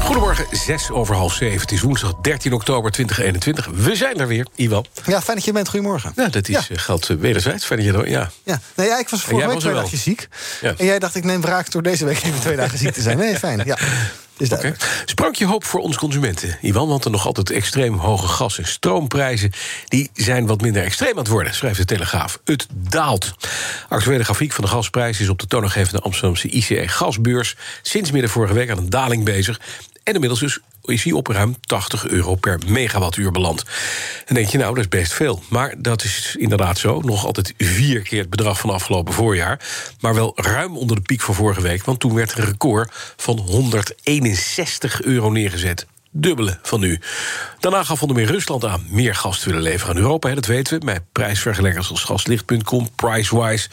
Goedemorgen, 6 over half 7. Het is woensdag 13 oktober 2021. We zijn er weer, Iwan. Ja, fijn dat je bent. Goedemorgen. Ja, dat is, Ja. eh, geldt uh, wederzijds. Fijn dat je er ja. Ja. Nee, ja, ik was vorige week twee dagjes ziek. Ja. En jij dacht, ik neem wraak door deze week even twee dagen ziek te zijn. Nee, fijn. Ja, is hoop voor ons consumenten, Iwan, want er nog altijd extreem hoge gas- en stroomprijzen. Die zijn wat minder extreem aan het worden, schrijft de Telegraaf. Het daalt. Actuele grafiek van de gasprijs is op de toonaangevende Amsterdamse ICE gasbeurs sinds midden vorige week aan een daling bezig. En inmiddels dus is hij op ruim 80 euro per megawattuur beland. En denk je, nou, dat is best veel. Maar dat is inderdaad zo. Nog altijd vier keer het bedrag van afgelopen voorjaar. Maar wel ruim onder de piek van vorige week. Want toen werd een record van 161 euro neergezet. Dubbele van nu. Daarna gaf onder meer Rusland aan meer gas te willen leveren aan Europa. Hè, dat weten we, bij prijsvergelijkers als gaslicht.com, Pricewise.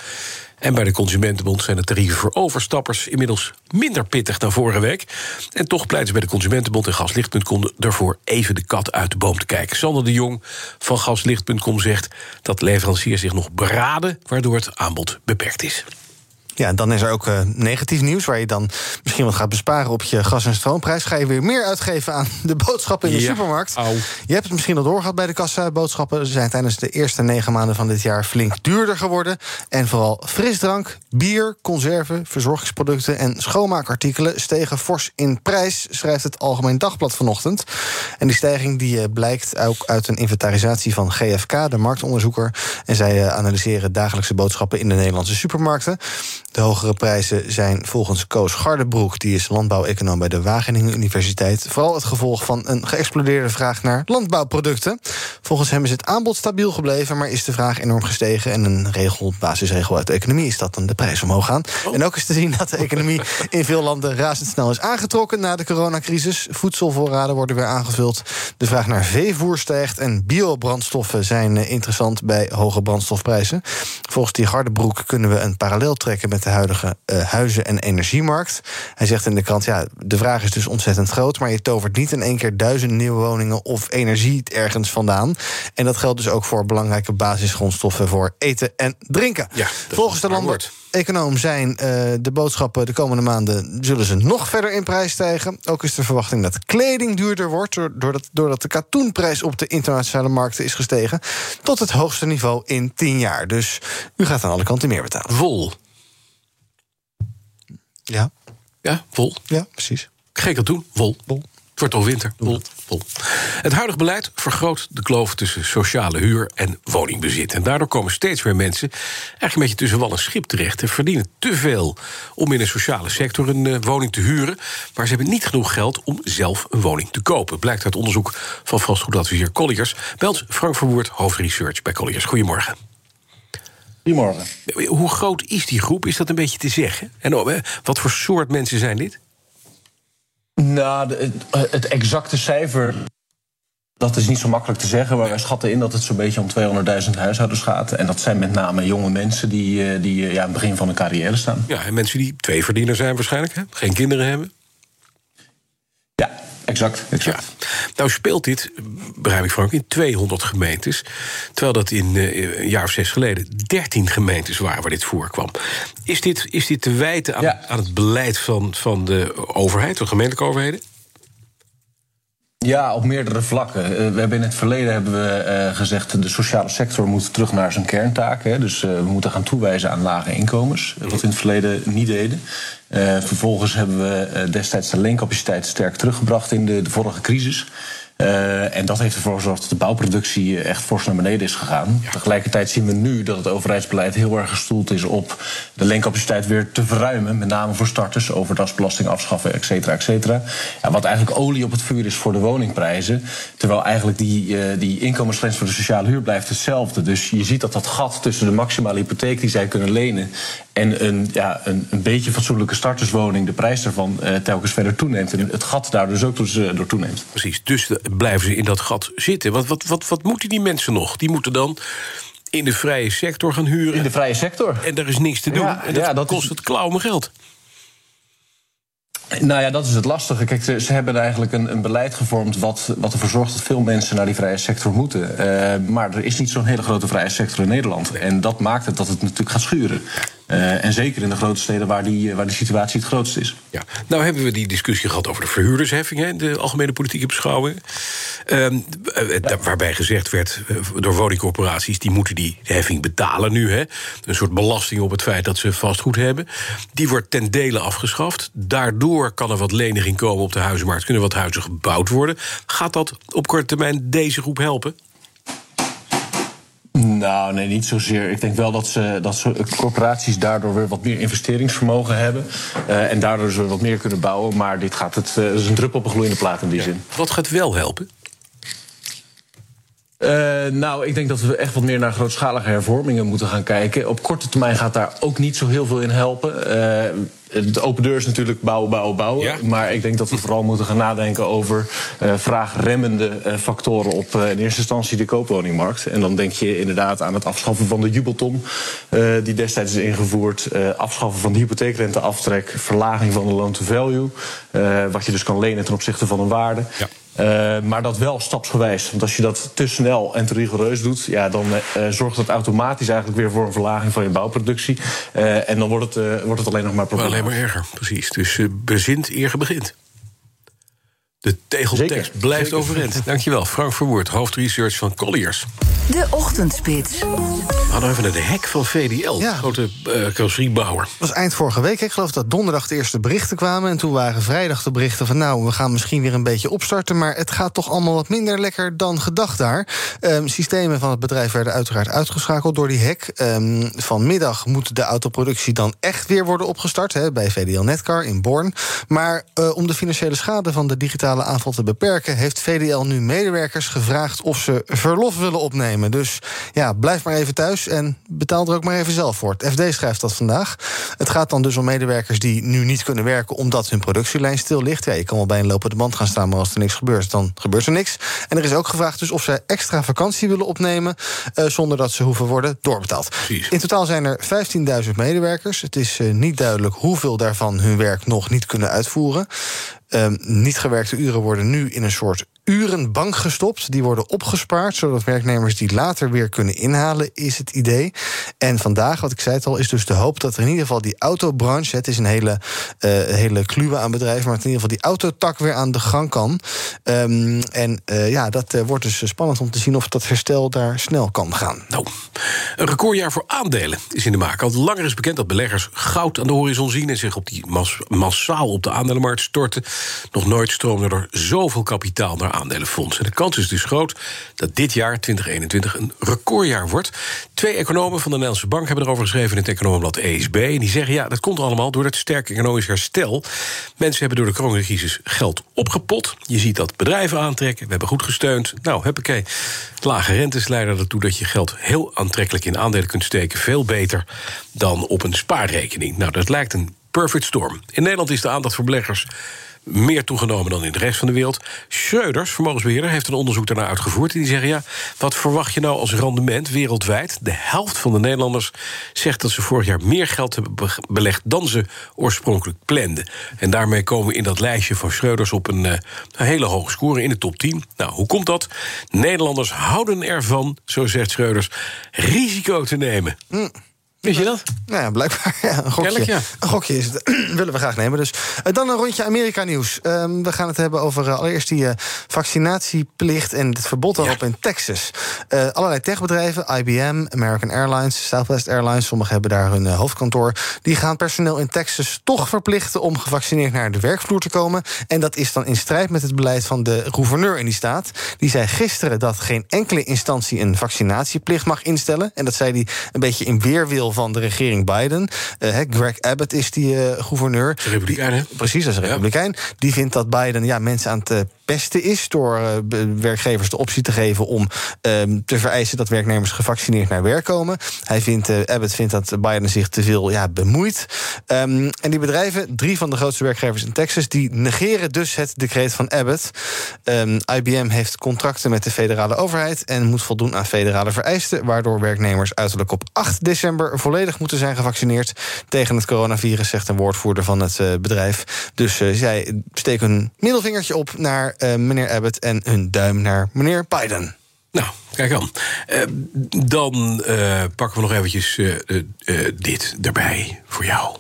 En bij de Consumentenbond zijn de tarieven voor overstappers inmiddels minder pittig dan vorige week. En toch pleiten ze bij de Consumentenbond en Gaslicht.com ervoor even de kat uit de boom te kijken. Sander de Jong van Gaslicht.com zegt dat leveranciers zich nog beraden, waardoor het aanbod beperkt is. Ja, dan is er ook eh, negatief nieuws... waar je dan misschien wat gaat besparen op je gas- en stroomprijs. Ga je weer meer uitgeven aan de boodschappen in de Ja, supermarkt. au. Je hebt het misschien al doorgehad bij de kassa. Boodschappen zijn tijdens de eerste negen maanden van dit jaar... flink duurder geworden. En vooral frisdrank, bier, conserven, verzorgingsproducten... en schoonmaakartikelen stegen fors in prijs... schrijft het Algemeen Dagblad vanochtend. En die stijging die, eh, blijkt ook uit een inventarisatie van GFK... de marktonderzoeker. En zij eh, analyseren dagelijkse boodschappen in de Nederlandse supermarkten. De hogere prijzen zijn volgens Koos Gardebroek... die is landbouweconoom bij de Wageningen Universiteit... vooral het gevolg van een geëxplodeerde vraag naar landbouwproducten. Volgens hem is het aanbod stabiel gebleven... maar is de vraag enorm gestegen. En een regel, basisregel uit de economie is dat dan de prijs omhoog gaan. En ook is te zien dat de economie in veel landen razendsnel is aangetrokken... na de coronacrisis. Voedselvoorraden worden weer aangevuld. De vraag naar veevoer stijgt en biobrandstoffen zijn eh, interessant... bij hoge brandstofprijzen. Volgens die Gardebroek kunnen we een parallel trekken... met de huidige eh, huizen- en energiemarkt. Hij zegt in de krant, ja, de vraag is dus ontzettend groot... maar je tovert niet in één keer duizend nieuwe woningen... of energie ergens vandaan. En dat geldt dus ook voor belangrijke basisgrondstoffen... voor eten en drinken. Ja, Volgens de woord. econoom zijn eh, de boodschappen de komende maanden zullen ze nog verder in prijs stijgen. Ook is de verwachting dat kleding duurder wordt, door- doordat, doordat de katoenprijs op de internationale markten is gestegen tot het hoogste niveau in 10 jaar. Dus u gaat aan alle kanten meer betalen. Vol. Ja, Ja, vol. ja precies. Geen katoen, wol. Wol. Het wordt al winter, wol, wol. Het huidige beleid vergroot de kloof tussen sociale huur en woningbezit. En daardoor komen steeds meer mensen eigenlijk een beetje tussen wal en schip terecht... en verdienen te veel om in de sociale sector een eh, woning te huren... maar ze hebben niet genoeg geld om zelf een woning te kopen. Blijkt uit onderzoek van vastgoedadviseur Colliers. Bij ons Frank Verwoerd, hoofdresearch bij Colliers. Goedemorgen. Goedemorgen. Hoe groot is die groep? Is dat een beetje te zeggen? En oh, wat voor soort mensen zijn dit? Nou, het, het exacte cijfer. Dat is niet zo makkelijk te zeggen, maar wij schatten in dat het zo'n beetje om 200.000 huishoudens gaat. En dat zijn met name jonge mensen die, eh, die eh, ja, aan het begin van hun carrière staan. Ja, en mensen die twee verdiener zijn waarschijnlijk, hè? geen kinderen hebben. Ja, exact. Ja. exact. Nou speelt dit, begrijp ik Frank, in 200 gemeentes. Terwijl dat in eh, een jaar of zes geleden 13 gemeentes waren waar dit voorkwam. Is dit, is dit te wijten aan, Ja. aan het beleid van, van de overheid, de gemeentelijke overheden? Ja, op meerdere vlakken. Eh, we hebben in het verleden hebben we eh, gezegd... de sociale sector moet terug naar zijn kerntaken. Dus eh, we moeten gaan toewijzen aan lage inkomens. Wat we in het verleden niet deden. Vervolgens hebben we destijds de leencapaciteit sterk teruggebracht... in de, de vorige crisis. Eh, en dat heeft ervoor gezorgd dat de bouwproductie echt fors naar beneden is gegaan. Tegelijkertijd zien we nu dat het overheidsbeleid heel erg gestoeld is op de leencapaciteit weer te verruimen. Met name voor starters, overdasbelasting afschaffen, et cetera, et cetera. Ja, wat eigenlijk olie op het vuur is voor de woningprijzen. Terwijl eigenlijk die, eh, die inkomensgrens voor de sociale huur blijft hetzelfde. Dus je ziet dat dat gat tussen de maximale hypotheek die zij kunnen lenen en een, ja, een, een beetje fatsoenlijke starterswoning, de prijs daarvan uh, telkens verder toeneemt. En het gat daar dus ook dus, uh, door toeneemt. Precies, dus blijven ze in dat gat zitten. Wat, wat, wat, wat moeten die mensen nog? Die moeten dan in de vrije sector gaan huren. In de vrije sector. En daar is niks te doen. Ja, en dat, ja, dat kost is... het klauwen geld. Nou ja, dat is het lastige. Kijk, ze, hebben eigenlijk een, een, beleid gevormd wat, wat ervoor zorgt dat veel mensen naar die vrije sector moeten. Uh, maar er is niet zo'n hele grote vrije sector in Nederland. En dat maakt het dat het natuurlijk gaat schuren. Uh, en zeker in de grote steden waar die, waar de situatie het grootst is. Ja. Nou hebben we die discussie gehad over de verhuurdersheffing... in de algemene politieke beschouwing. Uh, waarbij gezegd werd door woningcorporaties... die moeten die heffing betalen nu. Hè. Een soort belasting op het feit dat ze vastgoed hebben. Die wordt ten dele afgeschaft. Daardoor kan er wat leniging komen op de huizenmarkt. Kunnen wat huizen gebouwd worden. Gaat dat op korte termijn deze groep helpen? Nou, nee, niet zozeer. Ik denk wel dat, ze, dat ze, corporaties daardoor weer wat meer investeringsvermogen hebben. Uh, en daardoor ze wat meer kunnen bouwen. Maar dit gaat het, uh, is een druppel op een gloeiende plaat in die zin. Wat gaat wel helpen? Uh, nou, ik denk dat we echt wat meer naar grootschalige hervormingen moeten gaan kijken. Op korte termijn gaat daar ook niet zo heel veel in helpen. Uh, de open deur is natuurlijk bouwen, bouwen, bouwen. Ja. Maar ik denk dat we vooral moeten gaan nadenken over uh, vraagremmende factoren op in eerste instantie de koopwoningmarkt. En dan denk je inderdaad aan het afschaffen van de jubelton, die destijds is ingevoerd. afschaffen van de hypotheekrenteaftrek, verlaging van de loan-to-value. wat je dus kan lenen ten opzichte van een waarde. Ja. Uh, maar dat wel stapsgewijs. Want als je dat te snel en te rigoureus doet, ja, dan uh, zorgt dat automatisch eigenlijk weer voor een verlaging van je bouwproductie. Uh, en dan wordt het, wordt het alleen nog maar probleem. Alleen maar erger, precies. Dus bezint eer begint. De tegeltekst blijft Zeker. overeind. Dankjewel, Frank Verwoerd, hoofdresearch van Colliers. De Ochtendspits. We hadden even naar de hek van VDL, ja. grote uh, carrosseriebouwer. Dat was eind vorige week. Ik geloof dat donderdag de eerste berichten kwamen. En toen waren vrijdag de berichten van... nou, we gaan misschien weer een beetje opstarten... maar het gaat toch allemaal wat minder lekker dan gedacht daar. Um, systemen van het bedrijf werden uiteraard uitgeschakeld door die hek. Um, vanmiddag moet de autoproductie dan echt weer worden opgestart... Bij VDL Netcar in Born. Maar uh, om de financiële schade van de digitale aanval te beperken... heeft VDL nu medewerkers gevraagd of ze verlof willen opnemen. Dus ja, blijf maar even thuis en betaal er ook maar even zelf voor. Het FD schrijft dat vandaag. Het gaat dan dus om medewerkers die nu niet kunnen werken omdat hun productielijn stil ligt. Ja, je kan wel bij een lopende band gaan staan, maar als er niks gebeurt, dan gebeurt er niks. En er is ook gevraagd dus of zij extra vakantie willen opnemen uh, zonder dat ze hoeven worden doorbetaald. Precies. In totaal zijn er 15.000 medewerkers. Het is uh, niet duidelijk hoeveel daarvan hun werk nog niet kunnen uitvoeren. Uh, niet gewerkte uren worden nu in een soort urenbank gestopt. Die worden opgespaard, zodat werknemers die later weer kunnen inhalen, is het idee. En vandaag, wat ik zei het al, is dus de hoop dat er in ieder geval die autobranche, het is een hele, uh, hele kluwe aan bedrijven, maar in ieder geval die autotak weer aan de gang kan. Um, en uh, ja, dat uh, wordt dus spannend om te zien of dat herstel daar snel kan gaan. Nou, een recordjaar voor aandelen is in de maak. Al langer is bekend dat beleggers goud aan de horizon zien en zich op die mas massaal op de aandelenmarkt storten. Nog nooit stroomde er zoveel kapitaal naar aandelenfondsen. De kans is dus groot dat dit jaar, 2021, een recordjaar wordt. Twee economen van de Nederlandse Bank hebben erover geschreven in het economenblad ESB. En die zeggen, ja, dat komt allemaal door het sterke economisch herstel. Mensen hebben door de coronacrisis geld opgepot. Je ziet dat bedrijven aantrekken. We hebben goed gesteund. Nou, huppakee. Lage rentes leiden ertoe dat je geld heel aantrekkelijk in aandelen kunt steken. Veel beter dan op een spaarrekening. Nou, dat lijkt een perfect storm. In Nederland is de aandacht voor beleggers meer toegenomen dan in de rest van de wereld. Schreuders, vermogensbeheerder, heeft een onderzoek daarna uitgevoerd. En die zeggen, ja, wat verwacht je nou als rendement wereldwijd? De helft van de Nederlanders zegt dat ze vorig jaar meer geld hebben belegd... dan ze oorspronkelijk planden. En daarmee komen we in dat lijstje van Schreuders... op een, uh, een hele hoge score in de top 10. Nou, hoe komt dat? Nederlanders houden ervan, zo zegt Schreuders, risico te nemen. Mm. Wist je dat? Nou ja, blijkbaar. Ja, een gokje. Ja. Een gokje is het. willen we graag nemen. Dus uh, dan een rondje Amerika-nieuws. Um, we gaan het hebben over uh, allereerst die uh, vaccinatieplicht en het verbod daarop ja. in Texas. allerlei techbedrijven, IBM, American Airlines, Southwest Airlines, sommigen hebben daar hun hoofdkantoor. Die gaan personeel in Texas toch verplichten om gevaccineerd naar de werkvloer te komen. En dat is dan in strijd met het beleid van de gouverneur in die staat. Die zei gisteren dat geen enkele instantie een vaccinatieplicht mag instellen. En dat zei hij een beetje in weerwil van de regering Biden. Uh, Greg Abbott is die uh, gouverneur. Republikein, hè? Precies, dat is een republikein. Die vindt dat Biden ja, mensen aan het beste is. Door uh, werkgevers de optie te geven om um, te vereisen dat werknemers gevaccineerd naar werk komen. Hij vindt, uh, Abbott vindt dat Biden zich te veel ja, bemoeit. Um, en die bedrijven, drie van de grootste werkgevers in Texas, die negeren dus het decreet van Abbott. IBM heeft contracten met de federale overheid en moet voldoen aan federale vereisten, waardoor werknemers uiterlijk op 8 december volledig moeten zijn gevaccineerd tegen het coronavirus, zegt een woordvoerder van het uh, bedrijf. Dus uh, zij steken hun middelvingertje op naar meneer Abbott en hun duim naar meneer Biden. Nou, kijk aan. Uh, dan uh, pakken we nog eventjes uh, dit erbij voor jou.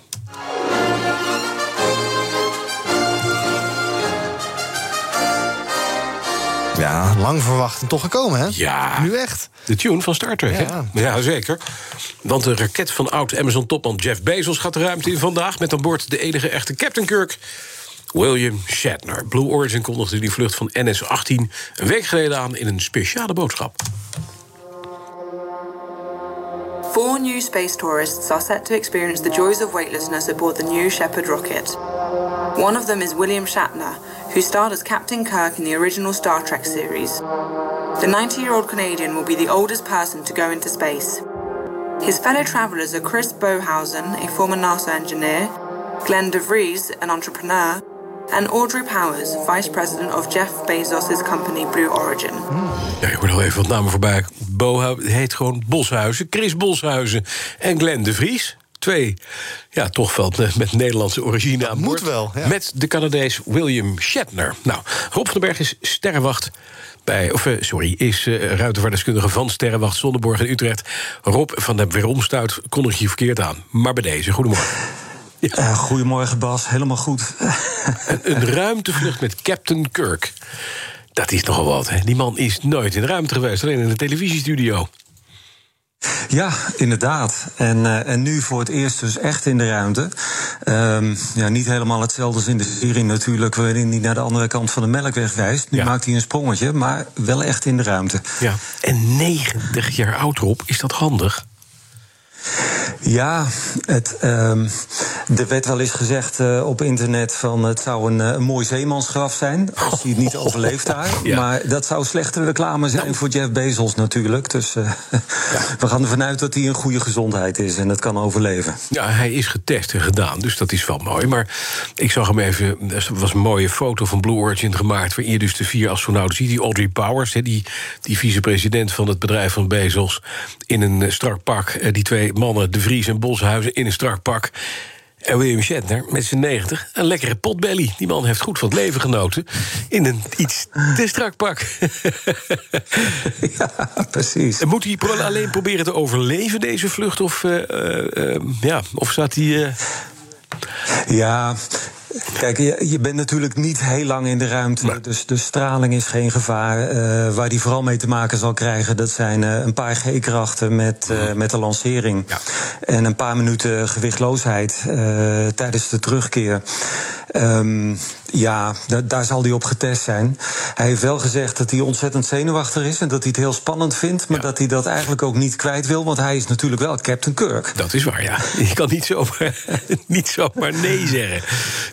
Ja, lang verwacht en toch gekomen, hè? Ja. Nu echt. De tune van Star Trek, Ja. hè? Ja, zeker. Want de raket van oud-Amazon-topman Jeff Bezos gaat de ruimte in vandaag... met aan boord de enige echte Captain Kirk... William Shatner. Blue Origin kondigde die vlucht van NS-18 een week geleden aan in een speciale boodschap. Four new space tourists are set to experience the joys of weightlessness aboard the New Shepard rocket. One of them is William Shatner, who starred as Captain Kirk in the original Star Trek series. The 90 year old Canadian will be the oldest person to go into space. His fellow travelers are Chris Bohausen, a former NASA engineer, Glenn DeVries, an entrepreneur, and Audrey Powers, vice president of Jeff Bezos' company Blue Origin. Ja, je hoort al even wat namen voorbij. Bo heet gewoon Boshuizen, Chris Boshuizen en Glenn de Vries. Twee, ja, toch wel met, Nederlandse origine aan moet boord. wel, ja. Met de Canadees William Shatner. Nou, Rob van den Berg is sterrenwacht bij, of uh, sorry, is uh, van Sterrenwacht Zonneborg in Utrecht. Rob van der Weeromstuit kondig je verkeerd aan. Maar bij deze, goedemorgen. Ja. Uh, goedemorgen Bas, helemaal goed. een, een ruimtevlucht met Captain Kirk. Dat is nogal wat, hè? Die man is nooit in de ruimte geweest, alleen in de televisiestudio. Ja, inderdaad. En, uh, en nu voor het eerst dus echt in de ruimte. Um, ja, niet helemaal hetzelfde als in de serie natuurlijk... waarin hij naar de andere kant van de melkweg wijst. Nu ja. maakt hij een sprongetje, maar wel echt in de ruimte. Ja, en 90 jaar oud, Rob, is dat handig? Ja, het, um, er werd wel eens gezegd uh, op internet van het zou een, een mooi zeemansgraf zijn als hij het niet overleeft daar. Ja. Maar dat zou slechte reclame zijn nou. voor Jeff Bezos natuurlijk. Dus uh, ja. we gaan ervan uit dat hij in goede gezondheid is en het kan overleven. Ja, hij is getest en gedaan, dus dat is wel mooi. Maar ik zag hem even, er was een mooie foto van Blue Origin gemaakt... waarin je dus de vier astronauten ziet. Die Audrey Powers, die, die vicepresident van het bedrijf van Bezos... in een strak pak, die twee mannen... De Vries en Boshuizen in een strak pak. En William Shatner met zijn 90, een lekkere potbelly. Die man heeft goed van het leven genoten. In een iets te strak pak. ja, precies. En moet hij alleen proberen te overleven, deze vlucht? Of, uh, uh, ja, of staat hij. Uh... Ja. Kijk, je, je, bent natuurlijk niet heel lang in de ruimte. Nee. Dus de straling is geen gevaar. Uh, waar die vooral mee te maken zal krijgen, dat zijn uh, een paar G-krachten met, uh, met de lancering. Ja. En een paar minuten gewichtloosheid tijdens de terugkeer. Um, ja, daar zal hij op getest zijn. Hij heeft wel gezegd dat hij ontzettend zenuwachtig is en dat hij het heel spannend vindt, maar ja. dat hij dat eigenlijk ook niet kwijt wil, want hij is natuurlijk wel Captain Kirk. Dat is waar, ja. Je kan niet zomaar, niet zomaar nee zeggen.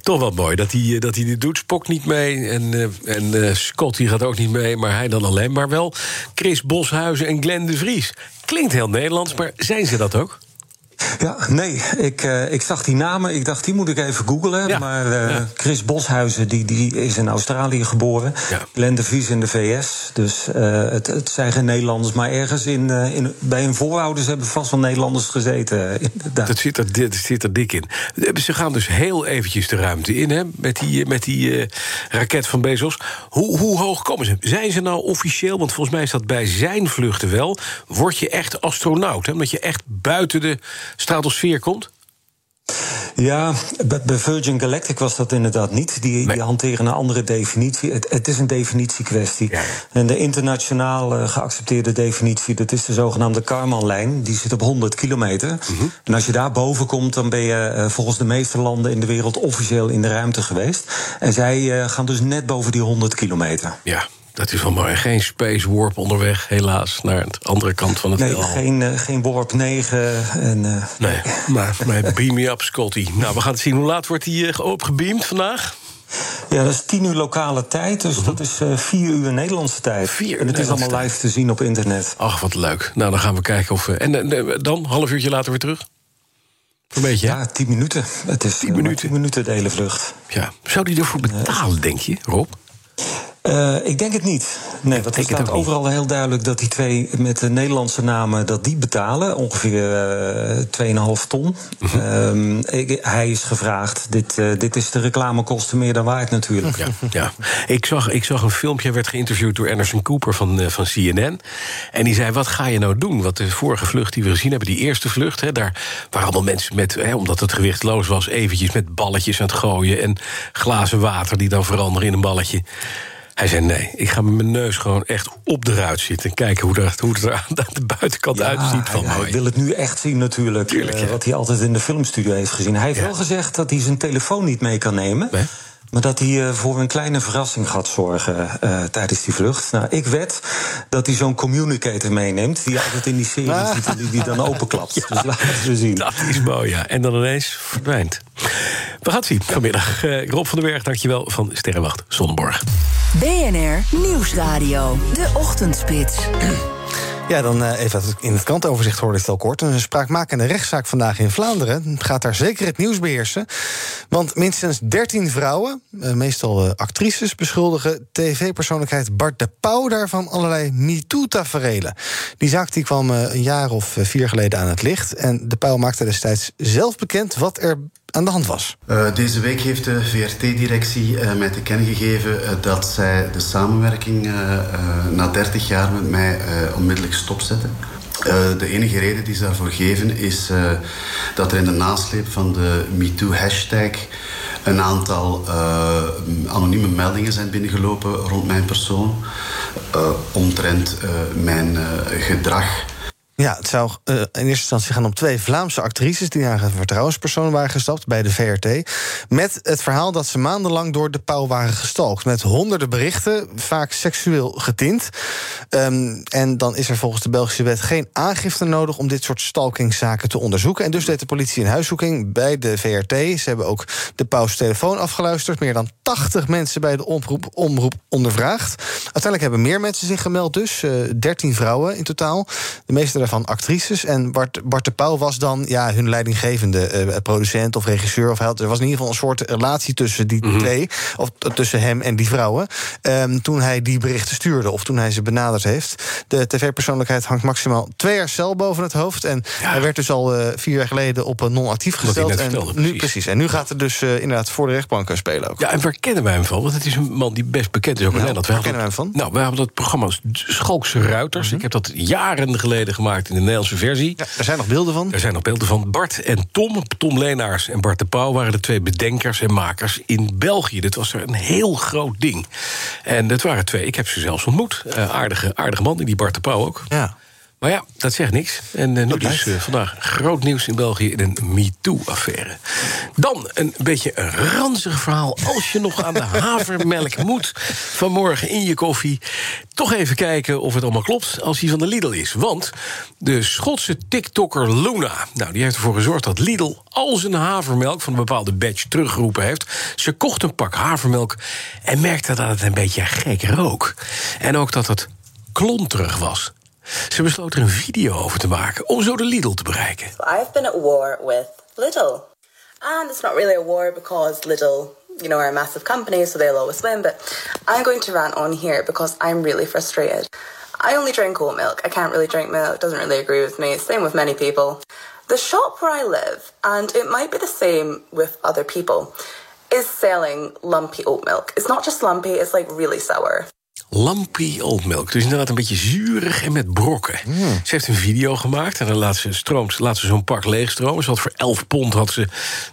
Toch wel mooi dat hij, dat hij dit doet. Spok niet mee en, en uh, Scott die gaat ook niet mee, maar hij dan alleen. Maar wel Chris Boshuizen en Glenn de Vries. Klinkt heel Nederlands, maar zijn ze dat ook? Ja, nee, ik, uh, ik zag die namen. Ik dacht, die moet ik even googlen. Ja, maar uh, ja. Chris Boshuizen, die, die is in Australië geboren. Ja. Glenn de Vries in de VS. Dus uh, het, het zijn geen Nederlanders. Maar ergens in, in, bij hun voorouders hebben vast wel Nederlanders gezeten. Inderdaad. Dat zit er, dat zit er dik in. Ze gaan dus heel eventjes de ruimte in, hè, met die, met die raket van Bezos. Hoe, hoe hoog komen ze? Zijn ze nou officieel, want volgens mij is dat bij zijn vluchten wel... word je echt astronaut, hè, omdat je echt buiten de stratosfeer komt? Ja, bij Virgin Galactic was dat inderdaad niet. Die, nee. die hanteren een andere definitie. Het, het is een definitiekwestie. Ja. En de internationaal uh, geaccepteerde definitie, dat is de zogenaamde Karman-lijn. Die zit op 100 kilometer. Mm -hmm. En als je daar boven komt, dan ben je uh, volgens de meeste landen in de wereld officieel in de ruimte geweest. En zij uh, gaan dus net boven die 100 kilometer. Ja, dat is wel mooi. Geen space warp onderweg, helaas, naar de andere kant van het nee, heelal. Geen, uh, geen warp 9. En, uh, nee, maar, maar beam me up, Scotty. Nou, we gaan het zien. Hoe laat wordt hij uh, opgebeamd vandaag? Ja, dat is tien uur lokale tijd, dus dat is uh, vier uur Nederlandse tijd. Vier en het is allemaal live te zien op internet. Ach, wat leuk. Nou, dan gaan we kijken of we... En dan, half uurtje later weer terug? Een beetje, Ja, tien minuten. Het is tien minuten, tien minuten de hele vlucht. Ja. Zou die ervoor betalen, denk je, Rob? Uh, ik denk het niet. Nee, want staat overal heel duidelijk dat die twee met de Nederlandse namen dat die betalen. Ongeveer uh, 2,5 ton. Uh -huh. uh, ik, hij is gevraagd. Dit, uh, dit is de reclamekosten meer dan waard natuurlijk. Ja, ja. Ik, zag, ik zag een filmpje, werd geïnterviewd door Anderson Cooper van, van CNN. En die zei, wat ga je nou doen? Want de vorige vlucht die we gezien hebben, die eerste vlucht... Hè, daar waren allemaal mensen met, hè, omdat het gewichtloos was... eventjes met balletjes aan het gooien en glazen water... die dan veranderen in een balletje. Hij zei: Nee, ik ga met mijn neus gewoon echt op de ruit zitten. En kijken hoe, dat, hoe het er aan de buitenkant ja, uitziet. Van hij, hij wil het nu echt zien, natuurlijk. Tuurlijk, uh, wat hij altijd in de filmstudio heeft gezien. Hij heeft ja. wel gezegd dat hij zijn telefoon niet mee kan nemen. Nee? Maar dat hij uh, voor een kleine verrassing gaat zorgen uh, tijdens die vlucht. Nou, ik wed dat hij zo'n communicator meeneemt. Die altijd in die serie ah. ziet en die, die dan openklapt. Ja, dus laten we zien. Dat is mooi, ja. En dan ineens verdwijnt. We gaan het zien vanmiddag. Uh, Rob van den Berg, dankjewel van Sterrenwacht Zonneborg. BNR Nieuwsradio. De Ochtendspits. Ja, dan uh, even in het kantoverzicht hoorde het al kort. Een spraakmakende rechtszaak vandaag in Vlaanderen gaat daar zeker het nieuws beheersen. Want minstens 13 vrouwen, uh, meestal uh, actrices, beschuldigen tv-persoonlijkheid Bart de Pauw daarvan allerlei MeToo-taferelen. Die zaak die kwam een jaar of vier geleden aan het licht. En de Pauw maakte destijds zelf bekend wat er aan de hand was. Uh, deze week heeft de VRT-directie uh, mij te kennen gegeven uh, dat zij de samenwerking na 30 jaar met mij onmiddellijk stopzetten. de enige reden die ze daarvoor geven is dat er in de nasleep van de MeToo-hashtag een aantal anonieme meldingen zijn binnengelopen rond mijn persoon omtrent mijn gedrag. Ja, het zou uh, in eerste instantie gaan om twee Vlaamse actrices... die naar een vertrouwenspersoon waren gestapt bij de VRT... met het verhaal dat ze maandenlang door de pauw waren gestalkt. Met honderden berichten, vaak seksueel getint. Um, en dan is er volgens de Belgische wet geen aangifte nodig... om dit soort stalkingszaken te onderzoeken. En dus deed de politie een huiszoeking bij de VRT. Ze hebben ook de pauws telefoon afgeluisterd. Meer dan 80 mensen bij de omroep, omroep ondervraagd. Uiteindelijk hebben meer mensen zich gemeld dus. Uh, 13 vrouwen in totaal. De meeste van actrices. En Bart, Bart de Pauw was dan ja, hun leidinggevende uh, producent of regisseur. Of had, er was in ieder geval een soort relatie tussen die mm -hmm. twee. Of tussen hem en die vrouwen. Um, toen hij die berichten stuurde. Of toen hij ze benaderd heeft. De tv-persoonlijkheid hangt maximaal twee jaar cel boven het hoofd. En ja. hij werd dus al uh, vier jaar geleden op een non-actief gesteld. en vertelde, nu, precies. En nu gaat het dus uh, inderdaad voor de rechtbank spelen ook. Ja, en waar kennen wij hem van? Want het is een man die best bekend is ook in nou, Nederland. Waar kennen wij hem van? Nou, we hebben dat programma Schalkse Ruiters. Mm -hmm. Ik heb dat jaren geleden gemaakt in de Nederlandse versie. Ja, er zijn nog beelden van. Er zijn nog beelden van. Bart en Tom, Tom Leenaars en Bart de Pauw... waren de twee bedenkers en makers in België. Dit was er een heel groot ding. En dat waren twee, ik heb ze zelfs ontmoet. Uh, aardige, aardige man, die Bart de Pauw ook. Ja. Maar ja, dat zegt niks. En uh, nu dus uh, vandaag groot nieuws in België in een MeToo-affaire. Dan een beetje een ranzig verhaal. Als je nog aan de havermelk moet vanmorgen in je koffie... toch even kijken of het allemaal klopt als hij van de Lidl is. Want de Schotse TikToker Luna... Nou, die heeft ervoor gezorgd dat Lidl al zijn havermelk... van een bepaalde batch teruggeroepen heeft. Ze kocht een pak havermelk en merkte dat het een beetje gek rook. En ook dat het klonterig was. Ze besloot er een video over te maken om zo de Lidl te bereiken. I've been at war with Lidl. And it's not really a war because Lidl, you know, are a massive company, so they'll always win. But I'm going to rant on here because I'm really frustrated. I only drink oat milk. I can't really drink milk. It doesn't really agree with me. Same with many people. The shop where I live, and it might be the same with other people, is selling lumpy oat milk. It's not just lumpy, it's like really sour. Lumpy oat milk. Dus inderdaad een beetje zuurig en met brokken. Mm. Ze heeft een video gemaakt en dan laat ze, stroomt, laat ze zo'n pak leegstromen. Ze had voor 11 pond had ze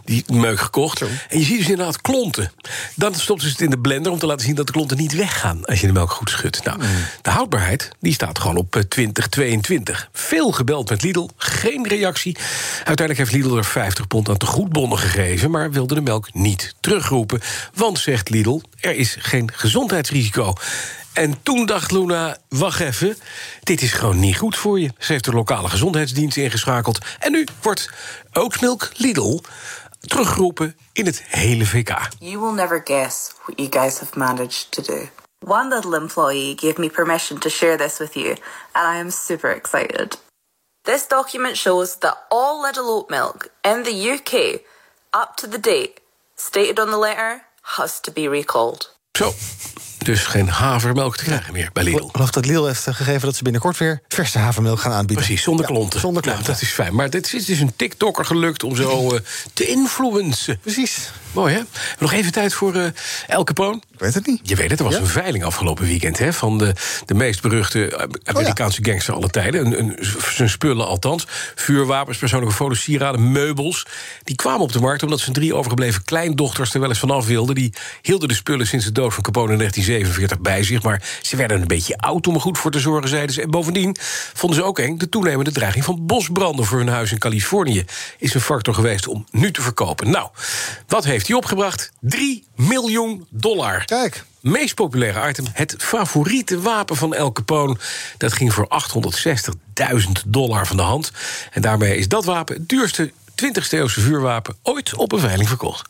die meuk gekocht. Zo. En je ziet dus inderdaad klonten. Dan stopt ze het in de blender om te laten zien dat de klonten niet weggaan... als je de melk goed schudt. Nou, mm. De houdbaarheid die staat gewoon op 2022. Veel gebeld met Lidl, geen reactie. Uiteindelijk heeft Lidl er 50 pond aan te goedbonnen gegeven... maar wilde de melk niet terugroepen. Want, zegt Lidl, er is geen gezondheidsrisico. En toen dacht Luna, wacht even, dit is gewoon niet goed voor je. Ze heeft de lokale gezondheidsdienst ingeschakeld. En nu wordt Oatsmilk Lidl teruggeroepen in het hele VK. You will never guess what you guys have managed to do. One little employee gave me permission to share this with you, and I am super excited. This document shows that all Little Oat milk in the UK, up to the date, stated on the letter, has to be recalled. Zo. Dus geen havermelk te krijgen meer bij Lidl. Ik geloof dat Lidl heeft gegeven dat ze binnenkort weer verse havermelk gaan aanbieden. Precies, zonder Ja, klonten. zonder Nou, klonten. dat is fijn. Maar dit is dus een TikToker gelukt om zo eh, te influencen. Precies. Mooi, hè? Nog even tijd voor eh El Capone. Ik weet het niet. Je weet het, er was Ja? een veiling afgelopen weekend... Hè, van de, de meest beruchte Oh Amerikaanse gangster aller tijden. Een, een, zijn spullen althans. Vuurwapens, persoonlijke foto's, sieraden, meubels. Die kwamen op de markt omdat zijn drie overgebleven kleindochters... er wel eens vanaf wilden. Die hielden de spullen sinds de dood van Capone in 1947 bij zich. Maar ze werden een beetje oud om er goed voor te zorgen, zeiden ze. En bovendien vonden ze ook eng de toenemende dreiging van bosbranden... voor hun huis in Californië is een factor geweest om nu te verkopen. Nou, wat heeft hij opgebracht? 3 miljoen dollar. Kijk. Meest populaire item, het favoriete wapen van El Capone. Dat ging voor 860.000 dollar van de hand. En daarmee is dat wapen het duurste 20e eeuwse vuurwapen ooit op een veiling verkocht.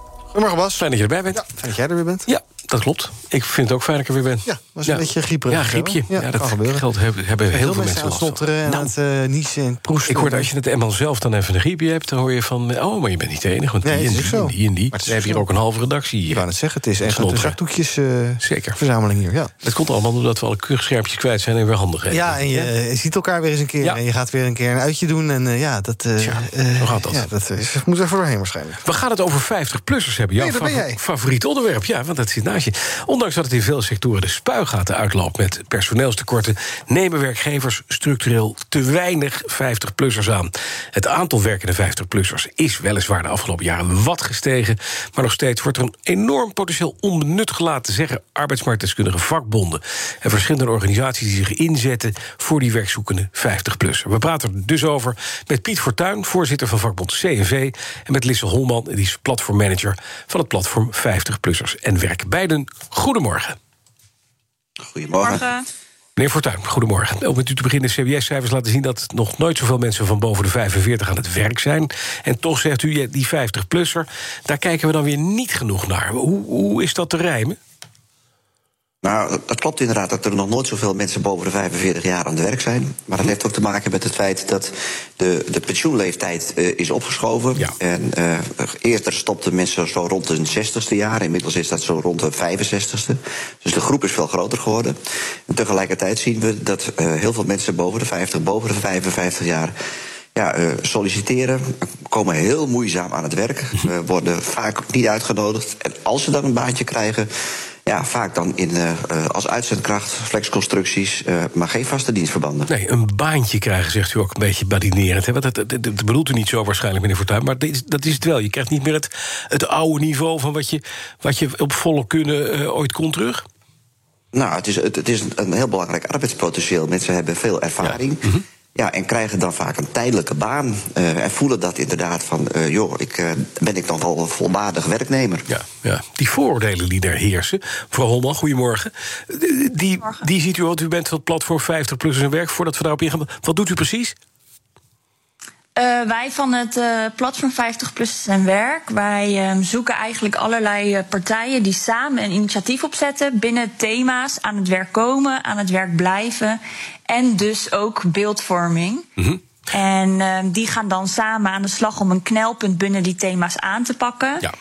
Goedemorgen Bas. fijn dat je erbij bent. Ja, fijn dat jij er weer bent. Ja, dat klopt. Ik vind het ook fijn dat ik er weer ben. Ja, was een beetje grieperig. Ja, griepje. Ja, dat kan gebeuren. geldt hebben, hebben heel, veel mensen last het van. en Nou, aan het eh, niezen en proesten. Ik hoorde als je het eenmaal zelf dan even een griepje hebt... dan hoor je van, oh, maar je bent niet de enige. Want Nee, die, het en die, en die en die. Maar het is hebben hier ook een halve redactie. Ik wou net zeggen, het is echt een zakdoekjes eh, Zeker. verzameling hier. Ja. Het komt allemaal omdat we alle kuchschermpjes kwijt zijn en weer handig hebben. Ja, en je ziet elkaar weer eens een keer. En je gaat weer een keer een uitje doen. En eh, ja, dat, zo gaat dat. Ja, dat is, moet er even doorheen waarschijnlijk. We gaan het over 50-plussers hebben. Jouw Nee, daar ben favo- jij. favoriete onderwerp. Ja, want dat zit naast Ondanks dat het in veel sectoren de spuigaten uitloopt... met personeelstekorten, nemen werkgevers structureel te weinig 50-plussers aan. Het aantal werkende 50-plussers is weliswaar de afgelopen jaren wat gestegen... maar nog steeds wordt er een enorm potentieel onbenut gelaten... zeggen arbeidsmarktdeskundige vakbonden... en verschillende organisaties die zich inzetten... voor die werkzoekende 50-plusser. We praten er dus over met Piet Fortuyn, voorzitter van vakbond CNV... en met Lisse Holman, die is platformmanager van het platform 50-plussers en werk. Beiden, goedemorgen. Goedemorgen. Meneer Fortuyn, goedemorgen. Om met u te beginnen, CBS-cijfers laten zien... dat nog nooit zoveel mensen van boven de 45 aan het werk zijn. En toch zegt u, die 50-plusser... daar kijken we dan weer niet genoeg naar. Hoe, hoe is dat te rijmen? Nou, dat klopt inderdaad dat er nog nooit zoveel mensen boven de 45 jaar aan het werk zijn. Maar dat heeft ook te maken met het feit dat de, de pensioenleeftijd eh, is opgeschoven. Ja. En eh, eerder stopten mensen zo rond de 60ste jaar. Inmiddels is dat zo rond de 65ste. Dus de groep is veel groter geworden. En tegelijkertijd zien we dat eh, heel veel mensen boven de 50, boven de 55 jaar. Ja, solliciteren, komen heel moeizaam aan het werk, worden vaak niet uitgenodigd. En als ze dan een baantje krijgen, ja, vaak dan in, eh, eh, als uitzendkracht, flexconstructies, eh, maar geen vaste dienstverbanden. Nee, een baantje krijgen, zegt u ook een beetje badinerend. Hè? Want dat, dat, dat- dat bedoelt u niet zo waarschijnlijk, meneer Fortuyn. Maar dat is, dat is het wel. Je krijgt niet meer het, het oude niveau... van wat je, wat je op volle kunnen ooit kon terug. Nou, het is, het, het is een heel belangrijk arbeidspotentieel. Mensen hebben veel ervaring. Ja. En krijgen dan vaak een tijdelijke baan. eh, en voelen dat inderdaad van, eh, joh, ik, eh, ben ik nog wel een volwaardig werknemer. Ja, ja, die vooroordelen die daar heersen. Mevrouw Holman, goedemorgen. Die, die ziet u, want u bent van het platform 50 plus en werk. Voordat we daarop ingaan, wat doet u precies? Eh, wij van het eh, platform 50 Plus en Werk, wij eh, zoeken eigenlijk allerlei eh, partijen die samen een initiatief opzetten binnen thema's aan het werk komen, aan het werk blijven en dus ook beeldvorming. En eh, die gaan dan samen aan de slag om een knelpunt binnen die thema's aan te pakken. Ja.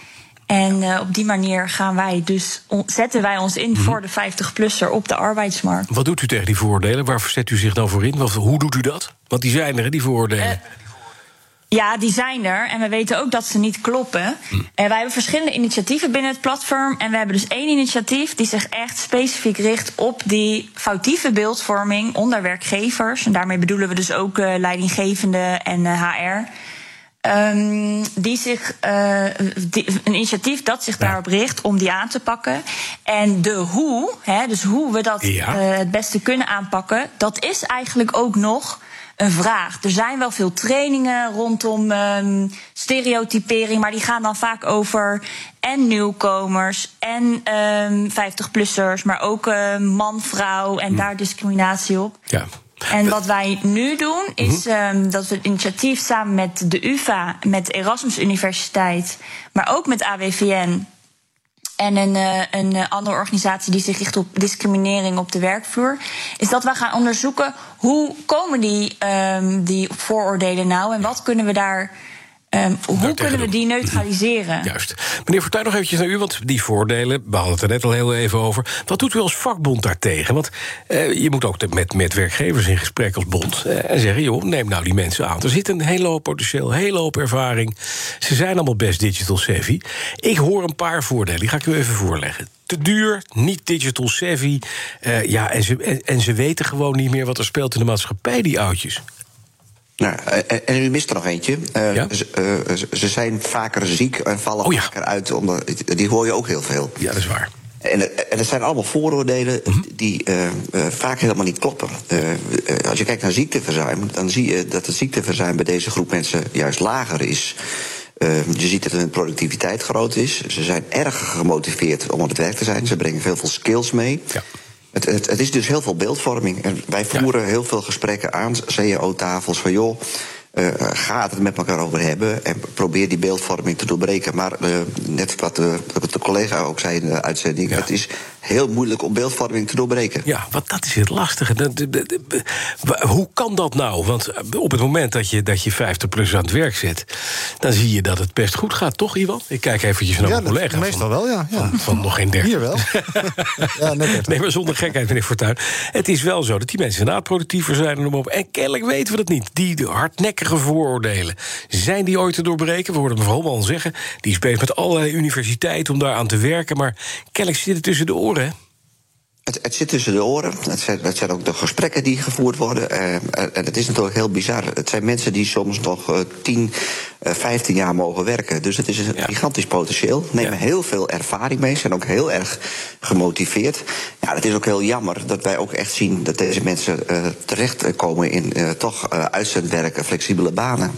En op die manier gaan wij dus, zetten wij ons in voor de 50-plusser op de arbeidsmarkt. Wat doet u tegen die vooroordelen? Waar zet u zich dan voor in? Wat, hoe doet u dat? Want die zijn er, hè, die vooroordelen. Ja, die zijn er. En we weten ook dat ze niet kloppen. En wij hebben verschillende initiatieven binnen het platform. En we hebben dus één initiatief die zich echt specifiek richt op die foutieve beeldvorming onder werkgevers. En daarmee bedoelen we dus ook uh, leidinggevende en uh, HR. Um, die zich, uh, die, een initiatief dat zich ja. daarop richt om die aan te pakken. En de hoe, hè, dus hoe we dat ja. het beste kunnen aanpakken, dat is eigenlijk ook nog een vraag. Er zijn wel veel trainingen rondom um, stereotypering, maar die gaan dan vaak over en nieuwkomers en um, 50-plussers, maar ook uh, man-vrouw en hm. daar discriminatie op. Ja. En wat wij nu doen, is um, dat we het initiatief samen met de UVA, met Erasmus Universiteit, maar ook met AWVN en een, uh, een andere organisatie die zich richt op discriminering op de werkvloer, is dat we gaan onderzoeken hoe komen die, um, die vooroordelen nou en wat kunnen we daar. Um, hoe kunnen we die neutraliseren? Juist. Meneer Fortuyn, nog eventjes naar u, want die voordelen, we hadden het er net al heel even over. Wat doet u als vakbond daartegen? Want uh, je moet ook met, met werkgevers in gesprek als bond uh, en zeggen: joh, neem nou die mensen aan. Er zit een hele hoop potentieel, een hele hoop ervaring. Ze zijn allemaal best digital savvy. Ik hoor een paar voordelen, die ga ik u even voorleggen te duur, niet digital savvy. Uh, ja, en ze, en, en, ze weten gewoon niet meer wat er speelt in de maatschappij, die oudjes. Nou, en u mist er nog eentje. Uh, ja? ze, uh, ze, zijn vaker ziek en vallen oh, ja. vaker uit. Omdat, die hoor je ook heel veel. Ja, dat is waar. En, en het zijn allemaal vooroordelen mm -hmm. die uh, vaak helemaal niet kloppen. als je kijkt naar ziekteverzuim, dan zie je dat het ziekteverzuim bij deze groep mensen juist lager is. je ziet dat hun productiviteit groot is. Ze zijn erg gemotiveerd om aan het werk te zijn. Ze brengen veel, veel skills mee. Ja. Het, het, het, is dus heel veel beeldvorming. En wij voeren ja. heel veel gesprekken aan, CEO-tafels, van joh. Uh, ga het met elkaar over hebben en probeer die beeldvorming te doorbreken. Maar uh, net wat de, wat de, collega ook zei in de uitzending, ja. het is heel moeilijk om beeldvorming te doorbreken. Ja, want dat is het lastige. De, de, de, hoe kan dat nou? Want op het moment dat je, dat je 50 plus aan het werk zet, dan zie je dat het best goed gaat, toch, Iwan? Ik kijk eventjes naar ja, mijn collega. Meestal van, wel, ja. ja. Van, van nog geen 30. Hier wel. ja, net nee, maar zonder gekheid, meneer Fortuyn. Het is wel zo dat die mensen inderdaad productiever zijn en op. En kennelijk weten we dat niet. Die hardnekkige vooroordelen. Zijn die ooit te doorbreken? We hoorden mevrouw Holman zeggen. Die is bezig met allerlei universiteiten om daar aan te werken. Maar kennelijk zit het tussen de oren. Het, het, zit tussen de oren. Het zijn, zijn, ook de gesprekken die gevoerd worden. Uh, en het is natuurlijk heel bizar. Het zijn mensen die soms nog uh, 10, uh, 15 jaar mogen werken. Dus het is een ja. gigantisch potentieel. Nemen ja. heel veel ervaring mee. Zijn ook heel erg gemotiveerd. Ja, het is ook heel jammer dat wij ook echt zien dat deze mensen uh, terechtkomen in uh, toch uitzendwerken, flexibele banen.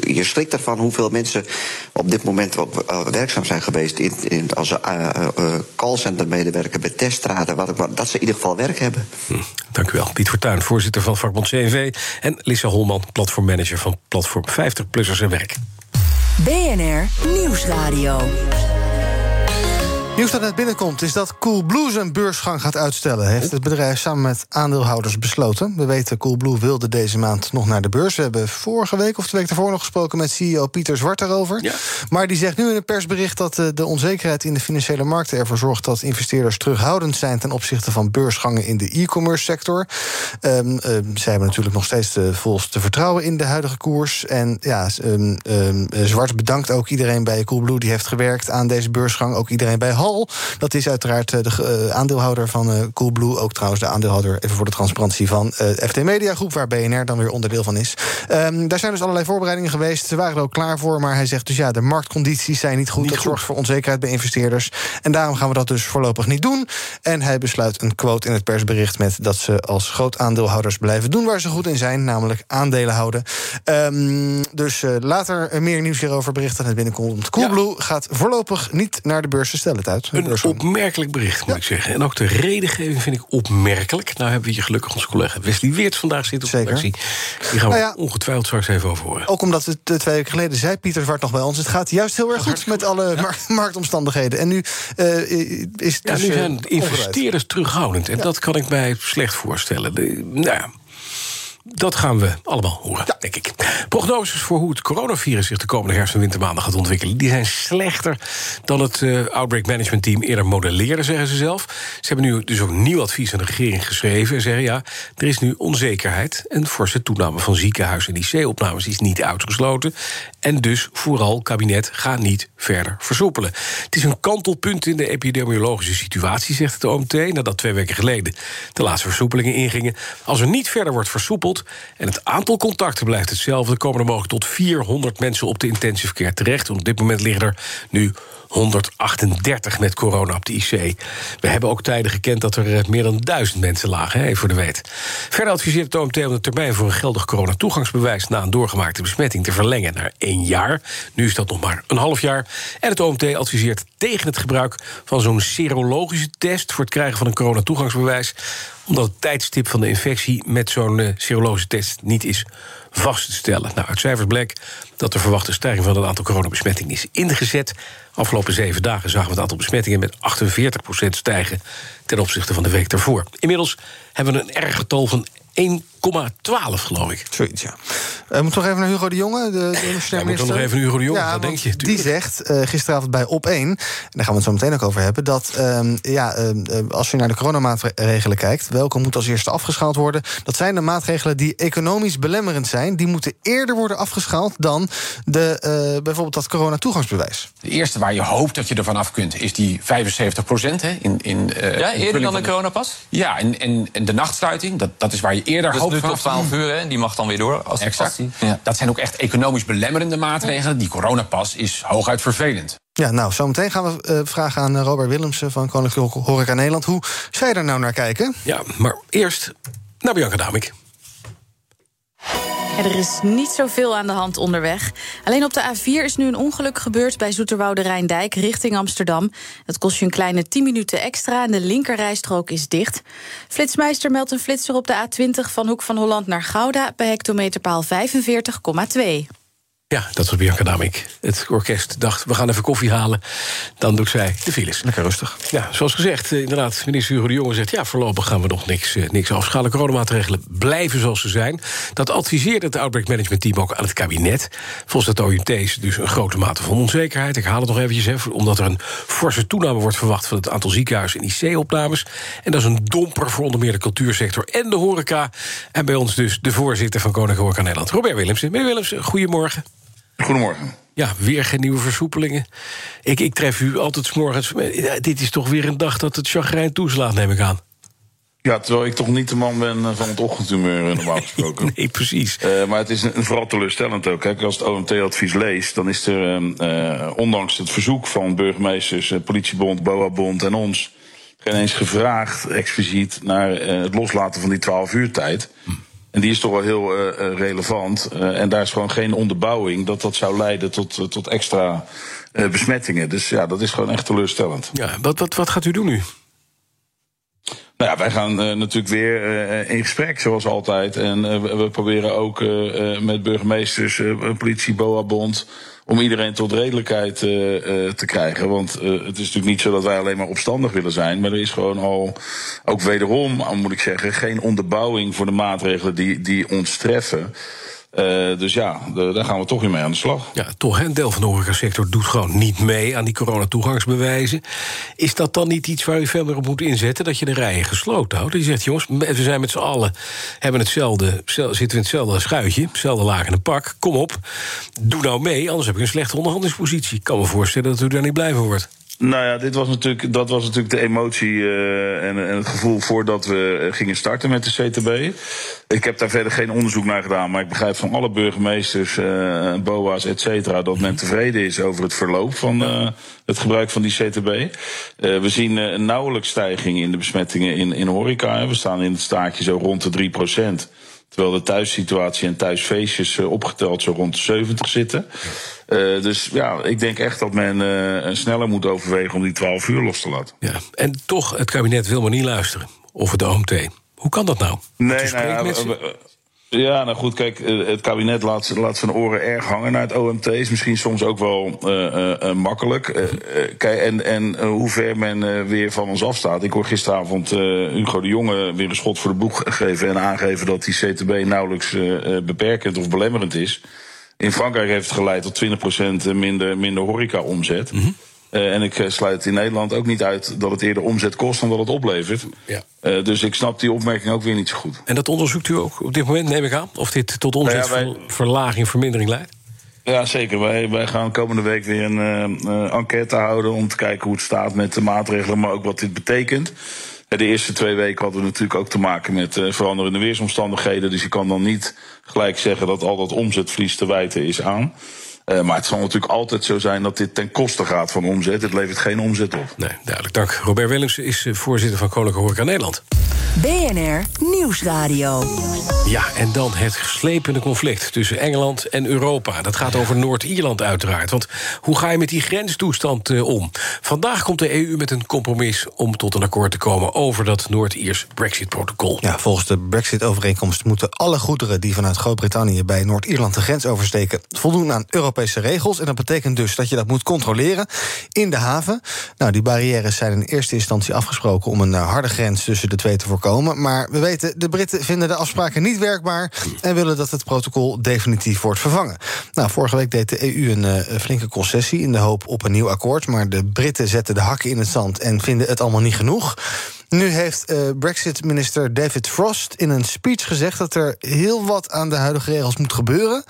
Je schrikt ervan hoeveel mensen op dit moment op, werkzaam zijn geweest in, in, als callcenter-medewerker bij teststraten dat ze in ieder geval werk hebben. Hm, dank u wel. Piet Fortuyn, voorzitter van vakbond CNV... en Lissa Holman, platformmanager van Platform 50PLUSSERS en BNR Nieuwsradio. Nieuws dat net binnenkomt is dat Coolblue zijn beursgang gaat uitstellen. Heeft het bedrijf samen met aandeelhouders besloten. We weten, Coolblue wilde deze maand nog naar de beurs. We hebben vorige week of de week daarvoor nog gesproken met CEO Pieter Zwart daarover. Ja. Maar die zegt nu in een persbericht dat de onzekerheid in de financiële markten ervoor zorgt dat investeerders terughoudend zijn ten opzichte van beursgangen in de e-commerce sector. Um, um, zij hebben natuurlijk nog steeds de volste vertrouwen in de huidige koers. En ja, um, Zwart bedankt ook iedereen bij Coolblue die heeft gewerkt aan deze beursgang. Ook iedereen bij Hal dat is uiteraard de uh, aandeelhouder van uh, Coolblue. Ook trouwens de aandeelhouder, even voor de transparantie, van FT Media Groep... waar BNR dan weer onderdeel van is. Um, daar zijn dus allerlei voorbereidingen geweest. Ze waren er ook klaar voor, maar hij zegt dus... ja, de marktcondities zijn niet goed. Niet dat goed. zorgt voor onzekerheid bij investeerders. En daarom gaan we dat dus voorlopig niet doen. En hij besluit een quote in het persbericht... met dat ze als groot aandeelhouders blijven doen waar ze goed in zijn... namelijk aandelen houden. Um, dus later meer nieuws hierover berichten het binnenkomt. Coolblue ja. gaat voorlopig niet naar de beurs. Ze stellen het uit. Een opmerkelijk bericht, moet ja. ik zeggen. En ook de redengeving vind ik opmerkelijk. Nou hebben we hier gelukkig onze collega Wesley Weert vandaag zitten op Zeker. de redactie. Die gaan we nou ja, ongetwijfeld straks even over horen. Ook omdat het twee weken geleden zei Pieter Zwart nog bij ons... het gaat juist heel erg goed met alle ja. marktomstandigheden. En nu uh, is het dus, nu zijn investeerders terughoudend. En dat kan ik mij slecht voorstellen. De, nou ja dat gaan we allemaal horen, denk ik. Prognoses voor hoe het coronavirus zich de komende herfst- en wintermaanden gaat ontwikkelen... die zijn slechter dan het uh, Outbreak Management Team eerder modelleerde, zeggen ze zelf. Ze hebben nu dus ook nieuw advies aan de regering geschreven... en zeggen ja, er is nu onzekerheid... en forse toename van ziekenhuis- en IC-opnames is niet uitgesloten. En dus vooral, kabinet, ga niet verder versoepelen. Het is een kantelpunt in de epidemiologische situatie, zegt het OMT... nadat twee weken geleden de laatste versoepelingen ingingen. Als er niet verder wordt versoepeld en het aantal contacten blijft hetzelfde... komen er mogelijk tot 400 mensen op de intensive care terecht. Op dit moment liggen er nu 138 met corona op de IC. We hebben ook tijden gekend dat er meer dan duizend mensen lagen, hè, voor de weet. Verder adviseert het OMT om de termijn voor een geldig coronatoegangsbewijs... na een doorgemaakte besmetting te verlengen naar één jaar. Nu is dat nog maar een half jaar. En het OMT adviseert tegen het gebruik van zo'n serologische test... voor het krijgen van een coronatoegangsbewijs omdat het tijdstip van de infectie met zo'n uh, serologische test niet is vast te stellen. Nou, uit cijfers bleek dat de verwachte stijging van het aantal coronabesmettingen is ingezet. Afgelopen zeven dagen zagen we het aantal besmettingen met 48% stijgen ten opzichte van de week daarvoor. Inmiddels hebben we een erg getal van 1,12 geloof ik. Zoiets, ja. Uh, moet nog even naar Hugo de Jonge, de, de ja, moet nog even naar Hugo de Jonge, ja, denk je. Die zegt uh, gisteravond bij Op1, en daar gaan we het zo meteen ook over hebben... dat uh, ja, als je naar de coronamaatregelen kijkt... welke moet als eerste afgeschaald worden... dat zijn de maatregelen die economisch belemmerend zijn... die moeten eerder worden afgeschaald dan de, bijvoorbeeld dat coronatoegangsbewijs. De eerste waar je hoopt dat je ervan af kunt... is die 75 procent. In, in, ja, eerder dan de coronapas? Ja, en, en, en de nachtsluiting, dat, dat is waar je eerder dus tot 12 uur, hè? die mag dan weer door. Als, exact. Als die, ja. Dat zijn ook echt economisch belemmerende maatregelen. Die coronapas is hooguit vervelend. Ja, nou, zometeen gaan we uh, vragen aan Robert Willemsen van Koninklijke Horeca Nederland. Hoe zij daar nou naar kijken? Ja, maar eerst naar Bianca Damik. Er is niet zoveel aan de hand onderweg. Alleen op de A4 is nu een ongeluk gebeurd bij Zoeterwoude Rijndijk richting Amsterdam. Het kost je een kleine 10 minuten extra en de linkerrijstrook is dicht. Flitsmeister meldt een flitser op de A20 van Hoek van Holland naar Gouda bij hectometerpaal 45,2. Ja, dat was Bianca Damik. Het orkest dacht, we gaan even koffie halen. Dan doet zij de files. Lekker rustig. Ja, zoals gezegd, inderdaad, minister Hugo de Jonge zegt... ja, voorlopig gaan we nog niks, niks afschalen. Coronamaatregelen blijven zoals ze zijn. Dat adviseert het Outbreak Management Team ook aan het kabinet. Volgens het OMT is dus een grote mate van onzekerheid. Ik haal het nog eventjes, hè, omdat er een forse toename wordt verwacht... van het aantal ziekenhuizen en IC-opnames. En dat is een domper voor onder meer de cultuursector en de horeca. En bij ons dus de voorzitter van Koninklijke Horeca Nederland, Robert Willemsen. Meneer Willemsen, goedemorgen. Goedemorgen. Ja, weer geen nieuwe versoepelingen. Ik, ik tref u altijd s morgens. Dit is toch weer een dag dat het chagrijn toeslaat, neem ik aan. Ja, terwijl ik toch niet de man ben van het ochtendhumeur, normaal gesproken. nee, precies. Uh, maar het is een, vooral teleurstellend ook. Kijk, als het OMT-advies leest, dan is er, uh, ondanks het verzoek van burgemeesters, uh, politiebond, BOA-bond en ons, geen eens gevraagd expliciet naar het loslaten van die 12 uur tijd. Hm. En die is toch wel heel uh, relevant. Uh, en daar is gewoon geen onderbouwing dat dat zou leiden tot, uh, tot extra besmettingen. Dus ja, dat is gewoon echt teleurstellend. Ja, wat, wat, wat gaat u doen nu? Nou ja, wij gaan natuurlijk weer in gesprek, zoals altijd. En we, we, proberen ook met burgemeesters, politie, BOA-bond om iedereen tot redelijkheid uh, te krijgen. Want uh, het is natuurlijk niet zo dat wij alleen maar opstandig willen zijn. Maar er is gewoon al, ook wederom, moet ik zeggen, geen onderbouwing voor de maatregelen die, die ons treffen. Uh, dus ja, de, daar gaan we toch weer mee aan de slag. Ja, toch, een deel van de horecasector doet gewoon niet mee aan die coronatoegangsbewijzen. Is dat dan niet iets waar u veel meer op moet inzetten? Dat je de rijen gesloten houdt? Die zegt, jongens, we zijn met z'n allen, hebben hetzelfde, zitten in hetzelfde schuitje, hetzelfde laag in een pak. Kom op, doe nou mee, anders heb je een slechte onderhandelingspositie. Ik kan me voorstellen dat u daar niet blij van wordt. Nou ja, dit was natuurlijk, dat was natuurlijk de emotie uh, en, en, het gevoel voordat we gingen starten met de CTB. Ik heb daar verder geen onderzoek naar gedaan, maar ik begrijp van alle burgemeesters, uh, BOA's, et cetera, dat men tevreden is over het verloop van uh, het gebruik van die CTB. we zien een nauwelijks stijging in de besmettingen in, in horeca. We staan in het staartje zo rond de 3 procent. Terwijl de thuissituatie en thuisfeestjes opgeteld zo rond de 70 zitten. Uh, dus ja, ik denk echt dat men uh, sneller moet overwegen om die 12 uur los te laten. Ja, en toch, het kabinet wil maar niet luisteren. Of het OMT. Hoe kan dat nou? Nee, nou ja, Ja, nou goed, kijk, eh, het kabinet laat, laat zijn oren erg hangen naar het OMT. Is misschien soms ook wel uh, uh, makkelijk. Kijk, en en hoe ver men weer van ons afstaat. Ik hoor gisteravond Hugo de Jonge weer een schot voor de boeg geven... en aangeven dat die CTB nauwelijks beperkend of belemmerend is. In Frankrijk heeft het geleid tot 20% minder, minder horeca-omzet. -hmm. Uh, en ik sluit in Nederland ook niet uit dat het eerder omzet kost dan dat het oplevert. Ja. Uh, dus ik snap die opmerking ook weer niet zo goed. En dat onderzoekt u ook op dit moment, neem ik aan? Of dit tot omzetverlaging, nou ja, vermindering leidt? Ja, zeker. Wij, wij gaan komende week weer een uh, enquête houden om te kijken hoe het staat met de maatregelen, maar ook wat dit betekent. De eerste twee weken hadden we natuurlijk ook te maken met veranderende weersomstandigheden. Dus je kan dan niet gelijk zeggen dat al dat omzetverlies te wijten is aan. Uh, maar het zal natuurlijk altijd zo zijn dat dit ten koste gaat van omzet. Het levert geen omzet op. Nee, duidelijk. Dank. Robert Willems is voorzitter van Koninklijke Horeca Nederland. BNR Nieuwsradio. Ja, en dan het geslepende conflict tussen Engeland en Europa. Dat gaat over Noord-Ierland uiteraard. Want hoe ga je met die grenstoestand uh, om? Vandaag komt de EU met een compromis om tot een akkoord te komen... over dat Noord-Iers Brexit-protocol. Ja, volgens de Brexit-overeenkomst moeten alle goederen... die vanuit Groot-Brittannië bij Noord-Ierland de grens oversteken... voldoen aan Regels. En dat betekent dus dat je dat moet controleren in de haven. Nou, die barrières zijn in eerste instantie afgesproken... om een harde grens tussen de twee te voorkomen. Maar we weten, de Britten vinden de afspraken niet werkbaar... en willen dat het protocol definitief wordt vervangen. Nou, vorige week deed de EU een uh, flinke concessie... in de hoop op een nieuw akkoord. Maar de Britten zetten de hakken in het zand en vinden het allemaal niet genoeg. Nu heeft uh, Brexit-minister David Frost in een speech gezegd... dat er heel wat aan de huidige regels moet gebeuren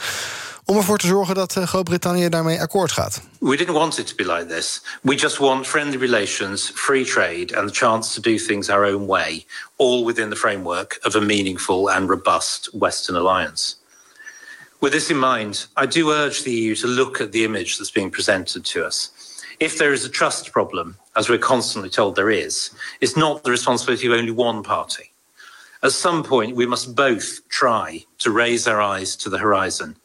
om ervoor te zorgen dat Groot-Brittannië daarmee akkoord gaat. We didn't want it to be like this. We just want friendly relations, free trade and the chance to do things our own way, all within the framework of a meaningful and robust Western alliance. With this in mind, I do urge the EU to look at the image that's being presented to us. If there is a trust problem, as we're constantly told there is, it's not the responsibility of only one party. At some point, we must both try to raise our eyes to the horizon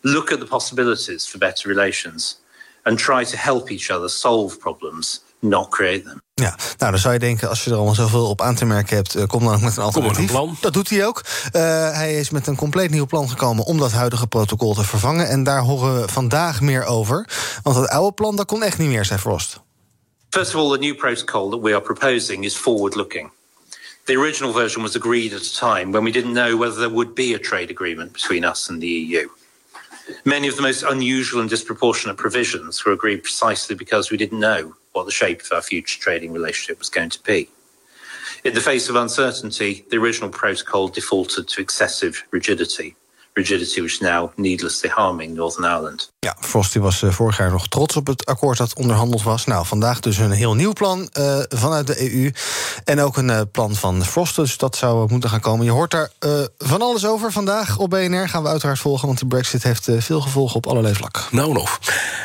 look at the possibilities for better relations and try to help each other solve problems, not create them. Ja, nou dan zou je denken, als je er allemaal zoveel op aan te merken hebt, uh, kom dan ook met een alternatief. Een plan. Dat doet hij ook. Uh, hij is met een compleet nieuw plan gekomen om dat huidige protocol te vervangen. En daar horen we vandaag meer over. Want het oude plan, dat kon echt niet meer, zei Frost. First of all, the new protocol that we are proposing is forward-looking. The original version was agreed at a time when we didn't know whether there would be a trade agreement between us and the EU. Many of the most unusual and disproportionate provisions were agreed precisely because we didn't know what the shape of our future trading relationship was going to be. In the face of uncertainty, the original protocol defaulted to excessive rigidity. Rigidity which is now needlessly harming Northern Ireland. Ja, Frosty was uh, vorig jaar nog trots op het akkoord dat onderhandeld was. Nou, vandaag dus een heel nieuw plan uh, vanuit de EU. En ook een uh, plan van Frost, dus dat zou moeten gaan komen. Je hoort daar van alles over vandaag op BNR. Gaan we uiteraard volgen, want de brexit heeft veel gevolgen op allerlei vlakken. Nou nog.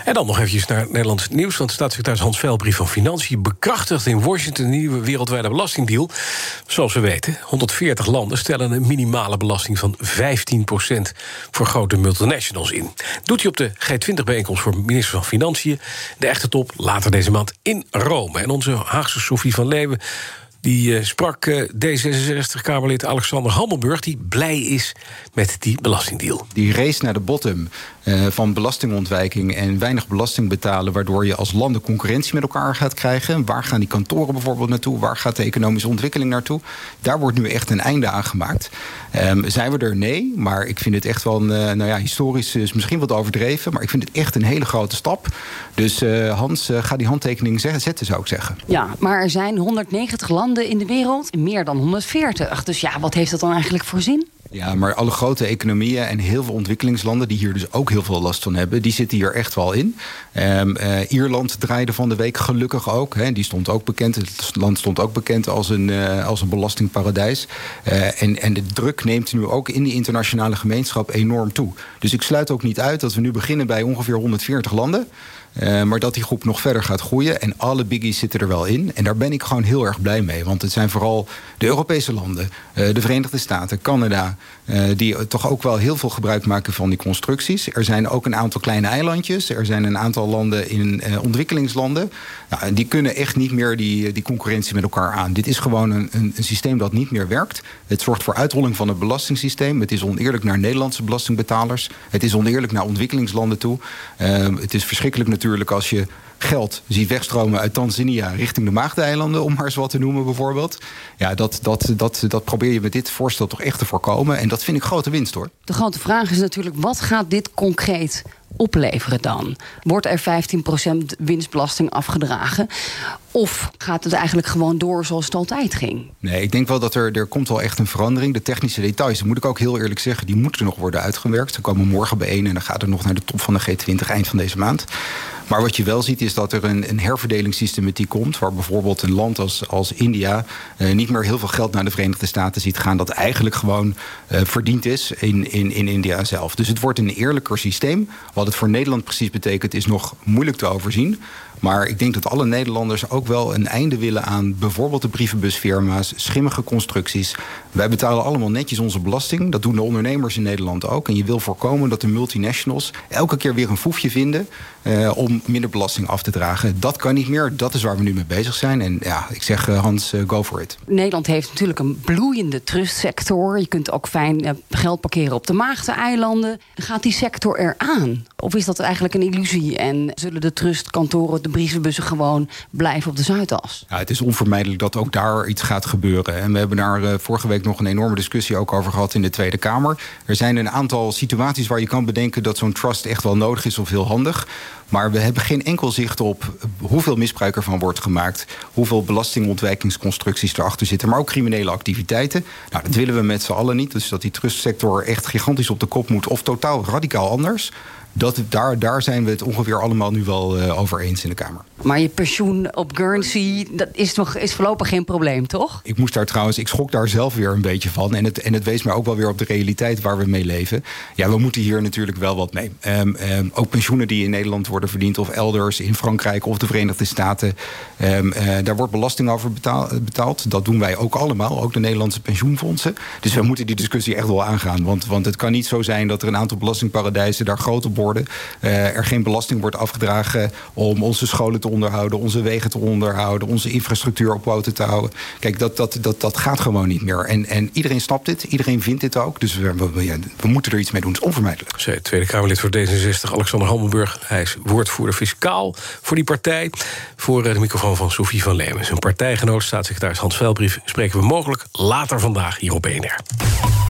En dan nog eventjes naar Nederlands nieuws. Want staatssecretaris Hans Velbrief van Financiën bekrachtigt in Washington... een nieuwe wereldwijde belastingdeal. Zoals we weten, 140 landen stellen een minimale belasting van 15 voor grote multinationals in. Doet hij op de G20-bijeenkomst voor minister van Financiën. De echte top later deze maand in Rome. En onze Haagse Sofie van Leeuwen die uh, sprak uh, D66-Kamerlid Alexander Hammelburg... die blij is met die belastingdeal. Die race naar de bottom uh, van belastingontwijking... en weinig belasting betalen... waardoor je als landen concurrentie met elkaar gaat krijgen. Waar gaan die kantoren bijvoorbeeld naartoe? Waar gaat de economische ontwikkeling naartoe? Daar wordt nu echt een einde aan gemaakt. Um, zijn we er? Nee. Maar ik vind het echt wel... Een, nou ja, historisch is misschien wat overdreven... maar ik vind het echt een hele grote stap. Dus Hans, ga die handtekening zetten, zou ik zeggen. Ja, maar er zijn 190 landen in de wereld, meer dan 140. Dus ja, wat heeft dat dan eigenlijk voor zin? Ja, maar alle grote economieën en heel veel ontwikkelingslanden... die hier dus ook heel veel last van hebben, die zitten hier echt wel in. Um, uh, Ierland draaide van de week gelukkig ook. Hè, die stond ook bekend, het land stond ook bekend als een, uh, als een belastingparadijs. Uh, en, en de druk neemt nu ook in die internationale gemeenschap enorm toe. Dus ik sluit ook niet uit dat we nu beginnen bij ongeveer 140 landen... Eh, maar dat die groep nog verder gaat groeien. En alle biggies zitten er wel in. En daar ben ik gewoon heel erg blij mee. Want het zijn vooral de Europese landen, eh, de Verenigde Staten, Canada. Eh, die toch ook wel heel veel gebruik maken van die constructies. Er zijn ook een aantal kleine eilandjes. Er zijn een aantal landen in eh, ontwikkelingslanden. Nou, die kunnen echt niet meer die, die concurrentie met elkaar aan. Dit is gewoon een, een, een systeem dat niet meer werkt. Het zorgt voor uitrolling van het belastingssysteem. Het is oneerlijk naar Nederlandse belastingbetalers. Het is oneerlijk naar ontwikkelingslanden toe. Eh, het is verschrikkelijk natuurlijk als je geld ziet wegstromen uit Tanzania richting de Maagdeilanden, om maar eens wat te noemen bijvoorbeeld. Ja, dat, dat, dat, dat probeer je met dit voorstel toch echt te voorkomen. En dat vind ik grote winst hoor. De grote vraag is natuurlijk, wat gaat dit concreet opleveren dan? Wordt er 15% winstbelasting afgedragen? Of gaat het eigenlijk gewoon door zoals het altijd ging? Nee, ik denk wel dat er, er komt wel echt een verandering. De technische details, dat moet ik ook heel eerlijk zeggen, die moeten nog worden uitgewerkt. Ze komen morgen bijeen en dan gaat het nog naar de top van de G20 eind van deze maand. Maar wat je wel ziet is dat er een, een herverdelingssystematiek komt... waar bijvoorbeeld een land als, als India eh, niet meer heel veel geld naar de Verenigde Staten ziet gaan... dat eigenlijk gewoon eh, verdiend is in, in, in India zelf. Dus het wordt een eerlijker systeem. Wat het voor Nederland precies betekent is nog moeilijk te overzien. Maar ik denk dat alle Nederlanders ook wel een einde willen aan bijvoorbeeld de brievenbusfirma's, schimmige constructies. Wij betalen allemaal netjes onze belasting. Dat doen de ondernemers in Nederland ook. En je wil voorkomen dat de multinationals elke keer weer een foefje vinden eh, om minder belasting af te dragen. Dat kan niet meer. Dat is waar we nu mee bezig zijn. En ja, ik zeg eh, Hans, eh, go for it. Nederland heeft natuurlijk een bloeiende trustsector. Je kunt ook fijn geld parkeren op de Maagdeneilanden. Gaat die sector eraan? Of is dat eigenlijk een illusie? En zullen de trustkantoren, de brievenbussen gewoon blijven op de Zuidas? Ja, het is onvermijdelijk dat ook daar iets gaat gebeuren. En we hebben daar eh, vorige week nog een enorme discussie ook over gehad in de Tweede Kamer. Er zijn een aantal situaties waar je kan bedenken dat zo'n trust echt wel nodig is of heel handig. Maar we hebben geen enkel zicht op hoeveel misbruik ervan wordt gemaakt. Hoeveel belastingontwijkingsconstructies erachter zitten. Maar ook criminele activiteiten. Nou, dat willen we met z'n allen niet. Dus dat die trustsector echt gigantisch op de kop moet. Of totaal radicaal anders. Dat, daar, daar zijn we het ongeveer allemaal nu wel uh, over eens in de Kamer. Maar je pensioen op Guernsey, dat is, nog, is voorlopig geen probleem, toch? Ik moest daar trouwens, ik schrok daar zelf weer een beetje van. En het, en het wees mij ook wel weer op de realiteit waar we mee leven. Ja, we moeten hier natuurlijk wel wat mee. Um, um, ook pensioenen die in Nederland worden verdiend, of elders in Frankrijk of de Verenigde Staten. Um, uh, daar wordt belasting over betaal, betaald. Dat doen wij ook allemaal, ook de Nederlandse pensioenfondsen. Dus we moeten die discussie echt wel aangaan. Want, want het kan niet zo zijn dat er een aantal belastingparadijzen daar groot op worden. Uh, er geen belasting wordt afgedragen om onze scholen te onderhouden, onze wegen te onderhouden, onze infrastructuur op poten te houden. Kijk, dat, dat, dat, dat gaat gewoon niet meer. En, en iedereen snapt dit, iedereen vindt dit ook. Dus we, we, we moeten er iets mee doen. Het is onvermijdelijk. Zei Tweede Kamerlid voor D66, Alexander Hammelburg. Hij is woordvoerder fiscaal voor die partij. Voor de microfoon van Sofie van Leemen. Zijn partijgenoot, staatssecretaris Hans Veilbrief... spreken we mogelijk later vandaag hier op BNR.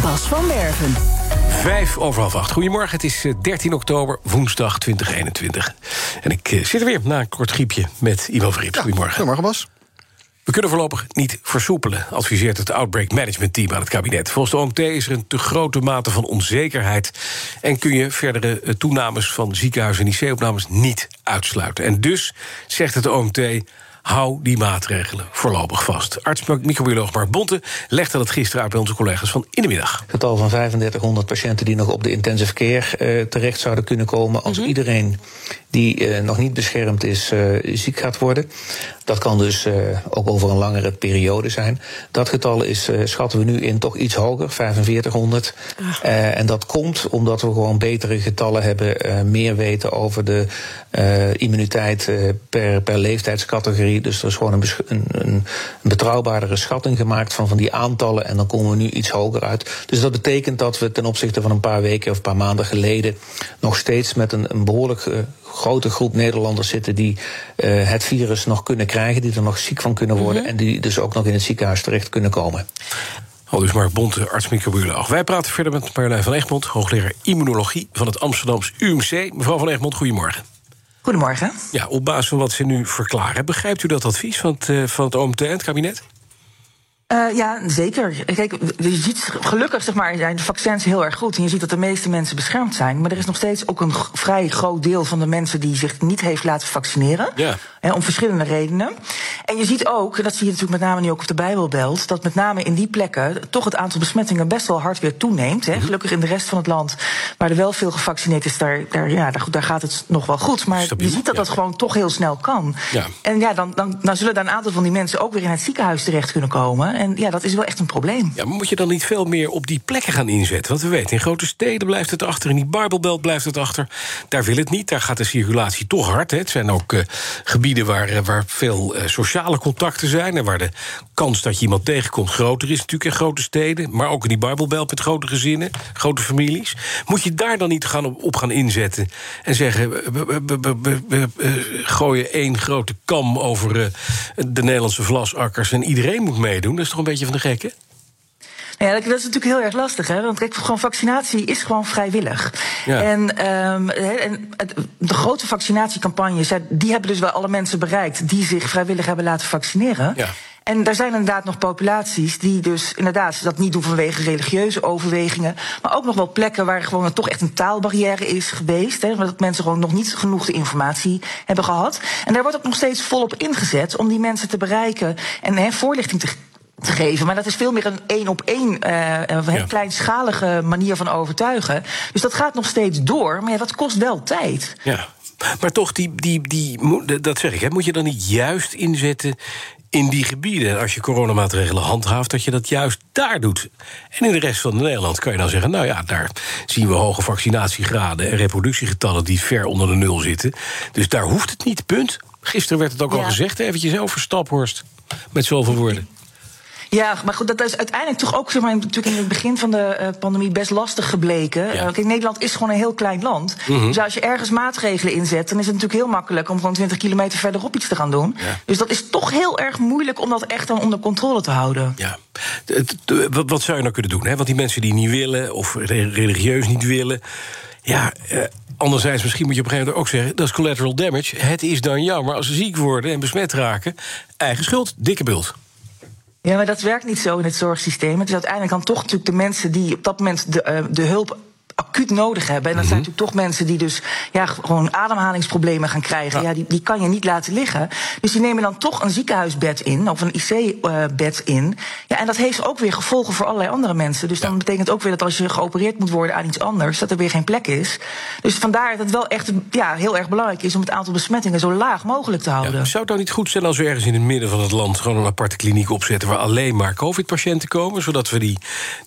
Bas van Werven. Vijf over half acht. Goedemorgen, het is 13 oktober, woensdag 2021. En ik zit er weer na een kort griepje met Ivo Verrips. Ja, Goedemorgen. Goedemorgen, Bas. We kunnen voorlopig niet versoepelen, adviseert het Outbreak Management Team aan het kabinet. Volgens de OMT is er een te grote mate van onzekerheid. En kun je verdere toenames van ziekenhuizen en IC-opnames niet uitsluiten. En dus, zegt het OMT, hou die maatregelen voorlopig vast. Arts-microbioloog Mark Bonte legde dat gisteren uit bij onze collega's van in de middag. Het getal van 3500 patiënten die nog op de intensive care uh, terecht zouden kunnen komen... als mm -hmm. iedereen die uh, nog niet beschermd is, uh, ziek gaat worden. Dat kan dus ook over een langere periode zijn. Dat getal is, schatten we nu in, toch iets hoger, 4500. Ah. en dat komt omdat we gewoon betere getallen hebben... meer weten over de immuniteit per, per leeftijdscategorie. Dus er is gewoon een, een, een, betrouwbaardere schatting gemaakt van, van die aantallen. En dan komen we nu iets hoger uit. Dus dat betekent dat we ten opzichte van een paar weken of een paar maanden geleden. nog steeds met een, een behoorlijk grote groep Nederlanders zitten. die uh, het virus nog kunnen krijgen. die er nog ziek van kunnen worden. Mm -hmm. en die dus ook nog in het ziekenhuis terecht kunnen komen. Al dus Mark Bonte, arts-microbioloog. Wij praten verder met Marjolein van Egmond, hoogleraar immunologie van het Amsterdams UMC. Mevrouw van Egmond, goedemorgen. Goedemorgen. Ja, op basis van wat ze nu verklaren, begrijpt u dat advies van het, eh, van het OMT en het kabinet? Uh, ja, zeker. Kijk, je ziet gelukkig zeg maar, zijn de vaccins heel erg goed. En je ziet dat de meeste mensen beschermd zijn. Maar er is nog steeds ook een vrij groot deel van de mensen die zich niet heeft laten vaccineren. Ja. Hè, om verschillende redenen. En je ziet ook, dat zie je natuurlijk met name nu ook op de Bijbelbelt, dat met name in die plekken toch het aantal besmettingen best wel hard weer toeneemt. Hè. Gelukkig in de rest van het land, waar er wel veel gevaccineerd is, daar, daar, ja, daar, daar gaat het nog wel goed. Maar Stabiel, je ziet dat ja. dat gewoon toch heel snel kan. Ja. En ja, dan, dan, dan zullen daar een aantal van die mensen ook weer in het ziekenhuis terecht kunnen komen. En ja, dat is wel echt een probleem. Ja, maar moet je dan niet veel meer op die plekken gaan inzetten? Want we weten, in grote steden blijft het achter, in die Bijbelbelt blijft het achter. Daar wil het niet, daar gaat de circulatie toch hard. Hè. Het zijn ook eh, gebieden waar, eh, waar veel eh, sociale contacten zijn... en waar de kans dat je iemand tegenkomt groter is natuurlijk in grote steden... maar ook in die Bijbelbelt met grote gezinnen, grote families. Moet je daar dan niet gaan op, op gaan inzetten en zeggen... we, gooien één grote kam over de Nederlandse vlasakkers... en iedereen moet meedoen? Toch een beetje van de gekken? Nou Ja, dat is natuurlijk heel erg lastig, hè? Want kijk, gewoon vaccinatie is gewoon vrijwillig. Ja. En, ehm, en de grote vaccinatiecampagnes, die hebben dus wel alle mensen bereikt die zich vrijwillig hebben laten vaccineren. Ja. En er zijn inderdaad nog populaties die dus inderdaad dat niet doen vanwege religieuze overwegingen. Maar ook nog wel plekken waar gewoon toch echt een taalbarrière is geweest. Hè, dat mensen gewoon nog niet genoeg de informatie hebben gehad. En daar wordt ook nog steeds volop ingezet om die mensen te bereiken en hè, voorlichting te te geven. Maar dat is veel meer een één op één, eh, een kleinschalige manier van overtuigen. Dus dat gaat nog steeds door, maar ja, dat kost wel tijd. Ja, maar toch, die, die, die, dat zeg ik, hè, moet je dan niet juist inzetten in die gebieden? En als je coronamaatregelen handhaaft, dat je dat juist daar doet. En in de rest van Nederland kan je dan zeggen... nou ja, daar zien we hoge vaccinatiegraden en reproductiegetallen... die ver onder de nul zitten. Dus daar hoeft het niet, punt. Gisteren werd het ook al Ja. gezegd, eventjes over Staphorst. Met zoveel woorden. Ja, maar goed, dat is uiteindelijk toch ook zeg maar, natuurlijk in het begin van de eh, pandemie best lastig gebleken. Ja. Eh, kijk, Nederland is gewoon een heel klein land. Mhm. Dus als je ergens maatregelen inzet, dan is het natuurlijk heel makkelijk om gewoon 20 kilometer verderop iets te gaan doen. Dus dat is toch heel erg moeilijk om dat echt dan onder controle te houden. Ja. Wat, zou je nou kunnen doen? Hè? Want die mensen die niet willen, of re- religieus niet willen. Ja, eh, anderzijds, misschien moet je op een gegeven moment ook zeggen: dat is collateral damage. Het is dan jammer als ze ziek worden en besmet raken. Eigen schuld, dikke bult. Ja, maar dat werkt niet zo in het zorgsysteem. Het is uiteindelijk dan toch natuurlijk de mensen die op dat moment de, eh, de hulp acuut nodig hebben. En dat zijn natuurlijk toch mensen die dus ja, gewoon ademhalingsproblemen gaan krijgen. Ja. die, die kan je niet laten liggen. Dus die nemen dan toch een ziekenhuisbed in, of een IC-bed in. Ja, en dat heeft ook weer gevolgen voor allerlei andere mensen. Dus dan betekent ook weer dat als je geopereerd moet worden aan iets anders, dat er weer geen plek is. Dus vandaar dat het wel echt ja, heel erg belangrijk is om het aantal besmettingen zo laag mogelijk te houden. Zou het nou niet goed zijn als we ergens in het midden van het land gewoon een aparte kliniek opzetten waar alleen maar COVID-patiënten komen, zodat we die,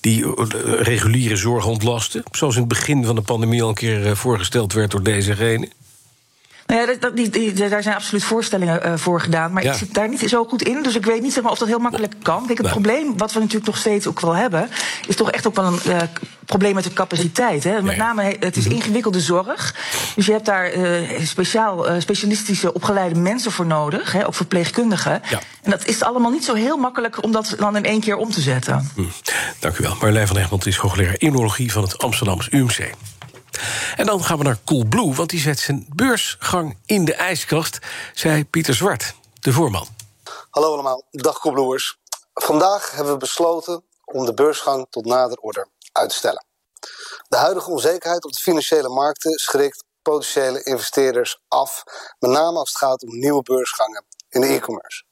die eh, reguliere zorg ontlasten? Zoals in het begin van de pandemie al een keer eh, voorgesteld werd door dezegene. Nou ja, dat, dat, die, die- daar zijn absoluut voorstellingen eh, voor gedaan. Maar Ja. ik zit daar niet zo goed in. Dus ik weet niet zeg maar, of dat heel makkelijk kan. Kijk, het probleem wat we natuurlijk nog steeds ook wel hebben... is toch echt ook wel een eh, probleem met de capaciteit. Hè. Met name, he- het is ingewikkelde zorg. Dus je hebt daar eh, speciaal, specialistische opgeleide mensen voor nodig. Hè, ook verpleegkundigen. En dat is allemaal niet zo heel makkelijk om dat dan in één keer om te zetten. Hm, Dank u wel. Marjolein van Egmond is hoogleraar immunologie van het Amsterdamse UMC. En dan gaan we naar Coolblue, want die zet zijn beursgang in de ijskast, zei Pieter Zwart, de voorman. Hallo allemaal, dag Koebloers. Vandaag hebben we besloten om de beursgang tot nader order uit te stellen. De huidige onzekerheid op de financiële markten schrikt potentiële investeerders af, met name als het gaat om nieuwe beursgangen in de e-commerce.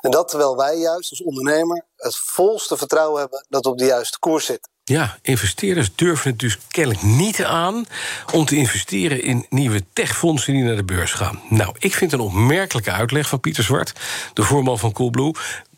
En dat terwijl wij juist als ondernemer het volste vertrouwen hebben dat we op de juiste koers zitten. Ja, investeerders durven het dus kennelijk niet aan om te investeren in nieuwe techfondsen die naar de beurs gaan. Nou, ik vind een opmerkelijke uitleg van Pieter Zwart, de voorman van Coolblue.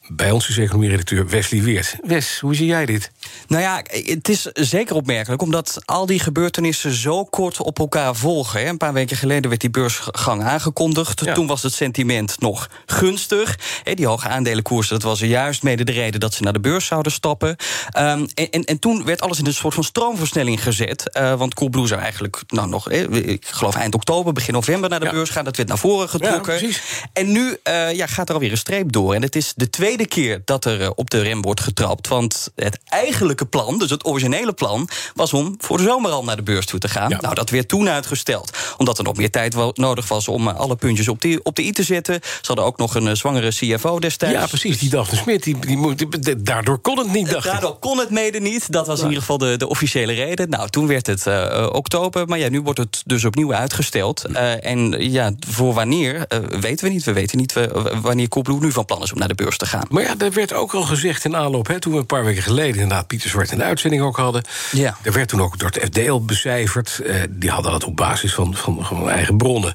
Bij ons is economie-redacteur Wesley Weert. Wes, hoe zie jij dit? Nou ja, het is zeker opmerkelijk, omdat al die gebeurtenissen zo kort op elkaar volgen. Een paar weken geleden werd die beursgang aangekondigd. Toen was het sentiment nog gunstig. Die hoge aandelenkoersen, dat was er juist mede de reden dat ze naar de beurs zouden stappen. Ehm, en, en, en toen werd alles in een soort van stroomversnelling gezet. eh, want Coolblue zou eigenlijk, nou nog, ik geloof eind oktober, begin november naar de beurs gaan. Dat werd naar voren getrokken. en nu eh, ja, gaat er alweer een streep door. En het is de tweede keer dat er eh, op de rem wordt getrapt. Want het eigenlijke plan, dus het originele plan, was om voor de zomer al naar de beurs toe te gaan. Nou, dat werd toen uitgesteld. Omdat er nog meer tijd nodig was om eh, alle puntjes op de, op de i te zetten. Ze hadden ook nog een eh, zwangere CFO destijds. Ja, precies. Die Daphne Smit, die, die, die- daardoor kon het niet, dacht. Daardoor kon het mede niet. Dat was in ieder geval de, de officiële reden. Nou, toen werd het eh, oktober. Maar ja, nu wordt het dus opnieuw uitgesteld. En ja, voor wanneer weten we niet. We weten niet wanneer Coolblue nu van plan is om naar de beurs te gaan. Maar ja, er werd ook al gezegd in aanloop, hè, toen we een paar weken geleden inderdaad Pieter Zwart in de uitzending ook hadden. Ja. Er werd toen ook door het FD al becijferd. Eh, die hadden dat op basis van, van, van eigen bronnen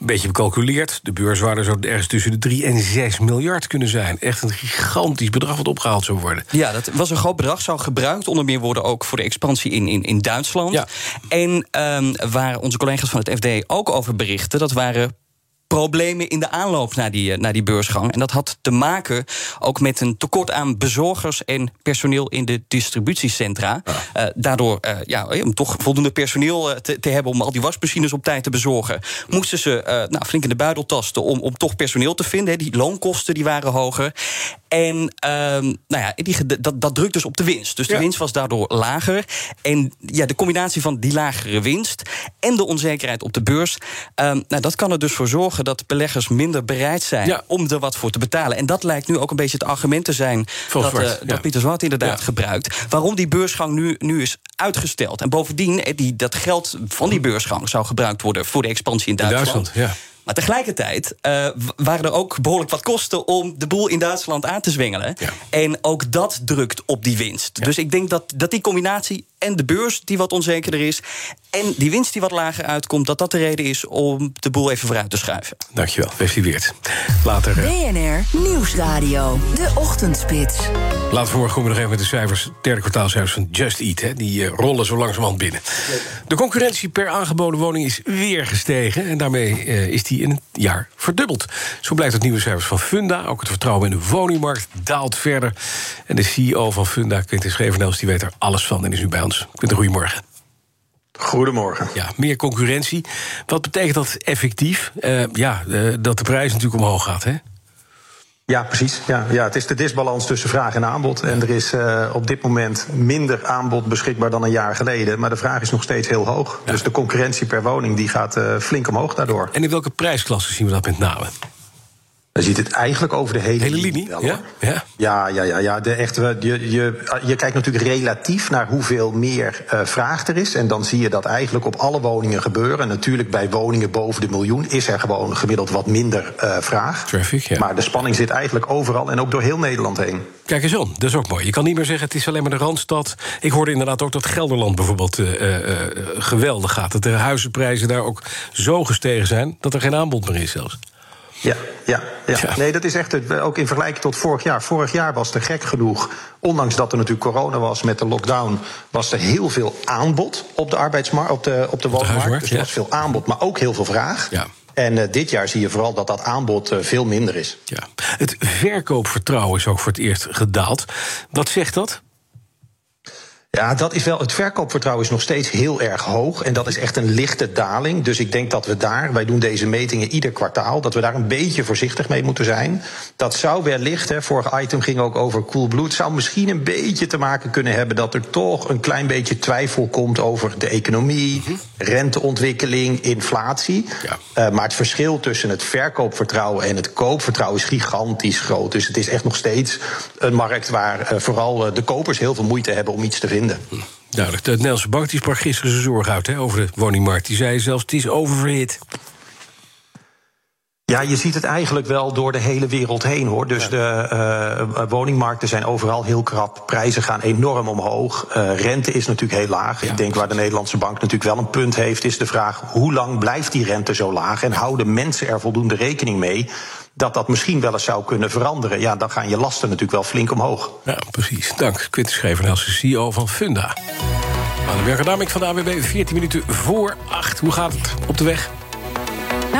een beetje becalculeerd. De beurswaarde zou ergens tussen de 3 en 6 miljard kunnen zijn. Echt een gigantisch bedrag wat opgehaald zou worden. Ja, dat was een groot bedrag. Zou gebruikt onder meer worden ook voor de expansie in, in, in Duitsland. En ehm, waar onze collega's van het FD ook over berichten, dat waren problemen in de aanloop naar die, eh, naar die beursgang. En dat had te maken ook met een tekort aan bezorgers en personeel in de distributiecentra. Eh, daardoor, eh, ja, om toch voldoende personeel te, te hebben om al die wasmachines op tijd te bezorgen, moesten ze nou, flink in de buidel tasten om, om toch personeel te vinden. Die loonkosten die waren hoger. En ehm, nou ja, die, dat, dat drukt dus op de winst. Dus de winst was daardoor lager. En ja, de combinatie van die lagere winst en de onzekerheid op de beurs, ehm, nou, dat kan er dus voor zorgen dat beleggers minder bereid zijn om er wat voor te betalen. En dat lijkt nu ook een beetje het argument te zijn dat, ja. dat Pieter Zwart inderdaad gebruikt. Waarom die beursgang nu, nu is uitgesteld. En bovendien, eh, die, dat geld van die beursgang zou gebruikt worden voor de expansie in In Duitsland. Maar tegelijkertijd eh, waren er ook behoorlijk wat kosten om de boel in Duitsland aan te zwengelen. En ook dat drukt op die winst. Dus ik denk dat, dat die combinatie en de beurs die wat onzekerder is... en die winst die wat lager uitkomt... dat dat de reden is om de boel even vooruit te schuiven. Dankjewel, Wesley Weert. Later, eh, BNR Nieuwsradio. De Ochtendspits. Komen we nog even met de cijfers, derde kwartaalcijfers van Just Eat. Hè. Die eh, rollen zo langzamerhand binnen. De concurrentie per aangeboden woning is weer gestegen. En daarmee eh, is die in een jaar verdubbeld. Zo blijkt uit nieuwe cijfers van Funda. Ook het vertrouwen in de woningmarkt daalt verder. En de CEO van Funda, Quintin Schevenels, die weet er alles van en is nu bij ons. Quintin, goedemorgen. Goedemorgen. Ja, meer concurrentie. Wat betekent dat effectief? Eh, ja, dat de prijs natuurlijk omhoog gaat, hè? Ja, precies. Ja, ja, het is de disbalans tussen vraag en aanbod. En er is eh, op dit moment minder aanbod beschikbaar dan een jaar geleden. Maar de vraag is nog steeds heel hoog. Dus de concurrentie per woning die gaat eh, flink omhoog daardoor. En in welke prijsklasse zien we dat met name? Je ziet het eigenlijk over de hele, Hele linie, wel, ja? Ja. Ja, ja, ja, ja. De echte, je, je, je kijkt natuurlijk relatief naar hoeveel meer eh, vraag er is. En dan zie je dat eigenlijk op alle woningen gebeuren. Natuurlijk bij woningen boven de miljoen is er gewoon gemiddeld wat minder eh, vraag. Traffic, ja. Maar de spanning zit eigenlijk overal en ook door heel Nederland heen. Kijk eens aan, dat is ook mooi. Je kan niet meer zeggen het is alleen maar de Randstad. Ik hoorde inderdaad ook dat Gelderland bijvoorbeeld eh, geweldig gaat. Dat de huizenprijzen daar ook zo gestegen zijn... dat er geen aanbod meer is zelfs. Ja, ja, ja. Nee, dat is echt het, ook in vergelijking tot vorig jaar. Vorig jaar was er gek genoeg, ondanks dat er natuurlijk corona was met de lockdown, was er heel veel aanbod op de arbeidsmarkt, op de, op de huismarkt, dus er ja. was veel aanbod, maar ook heel veel vraag. Ja. En eh, dit jaar zie je vooral dat dat aanbod eh, veel minder is. Ja. Het verkoopvertrouwen is ook voor het eerst gedaald. Wat zegt dat? Ja, dat is wel. Het verkoopvertrouwen is nog steeds heel erg hoog. En dat is echt een lichte daling. Dus ik denk dat we daar, wij doen deze metingen ieder kwartaal, dat we daar een beetje voorzichtig mee moeten zijn. Dat zou wellicht, hè, vorig item ging ook over Coolblue. Het zou misschien een beetje te maken kunnen hebben dat er toch een klein beetje twijfel komt over de economie, renteontwikkeling, inflatie. Eh, maar het verschil tussen het verkoopvertrouwen en het koopvertrouwen is gigantisch groot. Dus het is echt nog steeds een markt waar eh, vooral eh, de kopers heel veel moeite hebben om iets te vinden. Duidelijk. De Nederlandse bank die sprak gisteren zijn zorg uit hè, over de woningmarkt. Die zei zelfs het is oververhit. Ja, je ziet het eigenlijk wel door de hele wereld heen hoor. Dus de eh, woningmarkten zijn overal heel krap. Prijzen gaan enorm omhoog. Eh, rente is natuurlijk heel laag. Ik denk waar de Nederlandse bank natuurlijk wel een punt heeft, is de vraag hoe lang blijft die rente zo laag? En houden mensen er voldoende rekening mee dat dat misschien wel eens zou kunnen veranderen? Ja, dan gaan je lasten natuurlijk wel flink omhoog. Ja, precies. Dank. Quinten Schevenhels, de CEO van Funda. Aan de Berger van de AWB, 14 minuten voor 8. Hoe gaat het op de weg?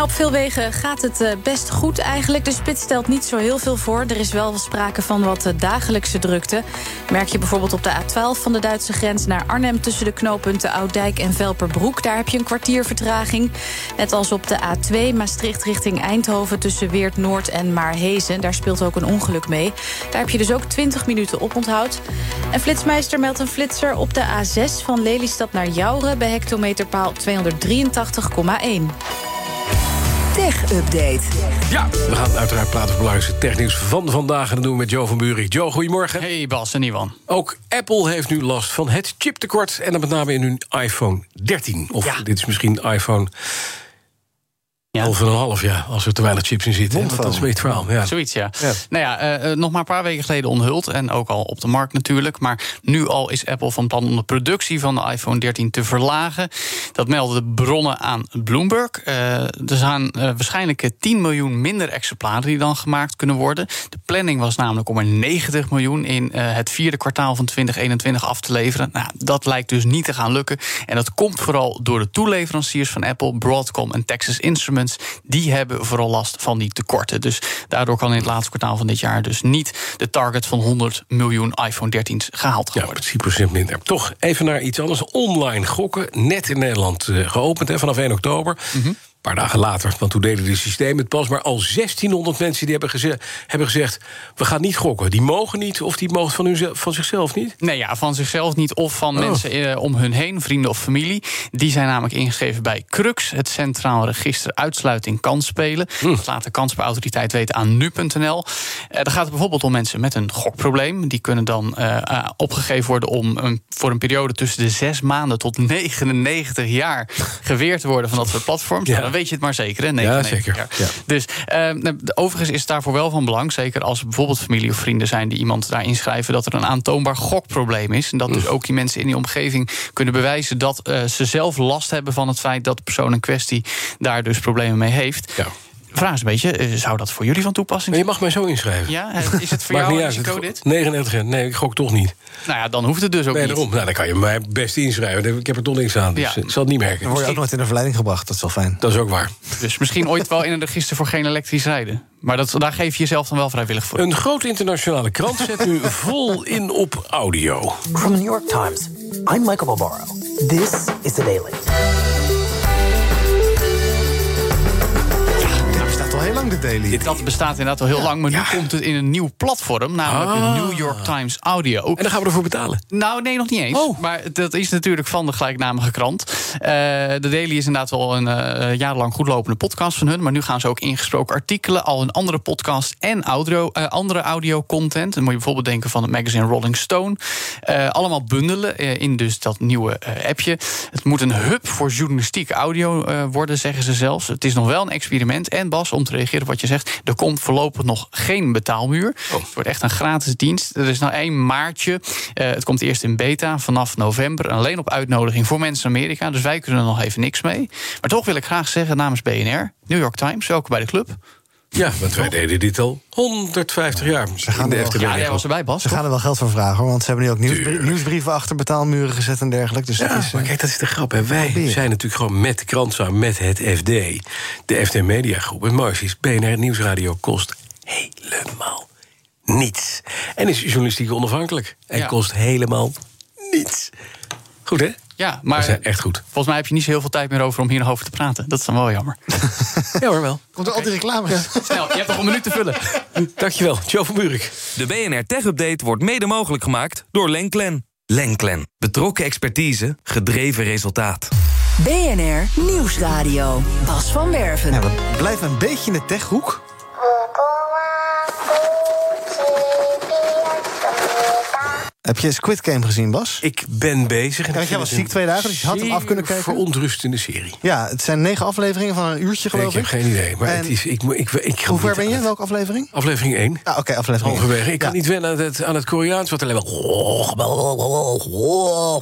Op veel wegen gaat het eh, best goed eigenlijk. De spits stelt niet zo heel veel voor. Er is wel sprake van wat eh, dagelijkse drukte. Merk je bijvoorbeeld op de A12 van de Duitse grens naar Arnhem... tussen de knooppunten Ouddijk en Velperbroek. Daar heb je een kwartier vertraging. Net als op de A2 Maastricht richting Eindhoven... tussen Weert Noord en Maarhezen. Daar speelt ook een ongeluk mee. Daar heb je dus ook 20 minuten oponthoud. En Flitsmeister meldt een flitser op de A6 van Lelystad naar Jouren... bij hectometerpaal 283,1. Tech-update. Ja, we gaan uiteraard praten over belangrijkste technieuws van vandaag. En dat doen we met Joe van Buurik. Joe, goedemorgen. Hey Bas en Iwan. Ook Apple heeft nu last van het chiptekort. En dan met name in hun iPhone 13. Of dit is misschien iPhone... Ja. En een half, ja, als er te weinig chips in zitten. Dat is een verhaal. Ja. Zoiets, ja. Nou ja, eh, nog maar een paar weken geleden onthuld. En ook al op de markt natuurlijk. Maar nu al is Apple van plan om de productie van de iPhone 13 te verlagen. Dat melden bronnen aan Bloomberg. Eh, er zijn uh, waarschijnlijk 10 miljoen minder exemplaren die dan gemaakt kunnen worden. De planning was namelijk om er 90 miljoen in het vierde kwartaal van 2021 af te leveren. Nou, dat lijkt dus niet te gaan lukken. En dat komt vooral door de toeleveranciers van Apple, Broadcom en Texas Instruments die hebben vooral last van die tekorten. Dus daardoor kan in het laatste kwartaal van dit jaar dus niet de target van 100 miljoen iPhone 13's gehaald worden. Ja, 10% minder. Toch even naar iets anders. Online gokken, net in Nederland uh, geopend hè, vanaf 1 oktober. Mm paar dagen later, want toen deden de systeem het pas... maar al 1600 mensen die hebben, geze hebben gezegd... we gaan niet gokken. Die mogen niet of die mogen van, hun, van zichzelf niet? Nee, ja, van zichzelf niet of van oh. mensen eh, om hun heen, vrienden of familie. Die zijn namelijk ingeschreven bij CRUX... het Centraal Register Uitsluiting Kansspelen. Hm. Dat laat de kansspelautoriteit weten aan nu.nl. Eh, dan gaat het bijvoorbeeld om mensen met een gokprobleem. Die kunnen dan uh, opgegeven worden om een, voor een periode... tussen de zes maanden tot 99 jaar geweerd te worden van dat soort platforms. Ja dan weet je het maar zeker. Hè? ja, zeker. Ja. Dus uh, overigens is het daarvoor wel van belang, zeker als er bijvoorbeeld familie of vrienden zijn die iemand daar inschrijven, dat er een aantoonbaar gokprobleem is. En dat dus ook die mensen in die omgeving kunnen bewijzen dat uh, ze zelf last hebben van het feit dat de persoon in kwestie daar dus problemen mee heeft. Ja vraag is een beetje, eh, zou dat voor jullie van toepassing zijn? je mag mij zo inschrijven. Ja, is het voor jou een risico dit? 39, nee, ik gok toch niet. Nou ja, dan hoeft het dus ook nee, niet. Daarom. Nou, dan kan je mij best inschrijven. Ik heb er toch niks aan, dus ja. ik zal het niet merken. Dan word je ook nooit in de verleiding gebracht, dat is wel fijn. Dat is ook waar. Dus misschien ooit wel in een register voor geen elektrisch rijden. Maar dat, daar geef je jezelf dan wel vrijwillig voor. Een grote internationale krant zet nu vol in op audio. From the New York Times, I'm Michael Barbaro. This is The Daily. Lang, de Daily. Dat bestaat inderdaad al heel lang, maar nu komt het in een nieuw platform, namelijk Ah. de New York Times Audio. En daar gaan we ervoor betalen? Nou, nee, nog niet eens. Oh. Maar dat is natuurlijk van de gelijknamige krant. Eh, de Daily is inderdaad wel een eh, jarenlang goedlopende podcast van hun, maar nu gaan ze ook ingesproken artikelen, al een andere podcast en audio, eh, andere audio-content. Dan moet je bijvoorbeeld denken van het magazine Rolling Stone. Allemaal bundelen in dus dat nieuwe appje. Het moet een hub voor journalistieke audio worden, zeggen ze zelfs. Het is nog wel een experiment. En Bas, om te reageren op wat je zegt, er komt voorlopig nog geen betaalmuur. Het wordt echt een gratis dienst. Er is nou één maartje. Eh, het komt eerst in beta vanaf november. Alleen op uitnodiging voor mensen in Amerika. Dus wij kunnen er nog even niks mee. Maar toch wil ik graag zeggen namens BNR, New York Times, welkom bij de club. Ja, want wij deden dit al 150 jaar. Ze gaan er wel- Ja, jij was erbij, Bas. Ze gaan er wel geld voor vragen, hoor, want ze hebben nu ook nieuwsbrie- nieuwsbrieven achter betaalmuren gezet en dergelijke. Dus dat Ja, is, maar eh, kijk, dat is de grap. Hè. Wij zijn natuurlijk gewoon met de krant samen, met het FD. De FD Media Groep. Het mooiste is, BNR Nieuwsradio kost helemaal niets. En is journalistiek onafhankelijk. En Ja. kost helemaal niets. Goed, hè? Ja, maar Dat is echt goed. volgens mij heb je niet zo heel veel tijd meer over om hier nog over te praten. Dat is dan wel jammer. Ja hoor, wel. Komt er al die reclames? Snel, je hebt nog een minuut te vullen. Dankjewel, Joe van Buurik. De BNR Tech Update wordt mede mogelijk gemaakt door Lenklen. Lenklen. Betrokken expertise, gedreven resultaat. BNR Nieuwsradio. Bas van Werven. Ja, we blijven een beetje in de techhoek. Heb je Squid Game gezien, Bas? Ik ben bezig. Want jij was ziek twee dagen, dus je had hem af kunnen kijken. verontrustende serie. Ja, het zijn negen afleveringen van een uurtje, geloof ik heb geen idee. Maar En het is, ik, ik, ik, ik, Hoe ver ben je? Welke aflevering? Aflevering 1. Ah, oké, aflevering één. Halverwege. Ik kan niet wennen aan het, aan het Koreaans, wat alleen maar...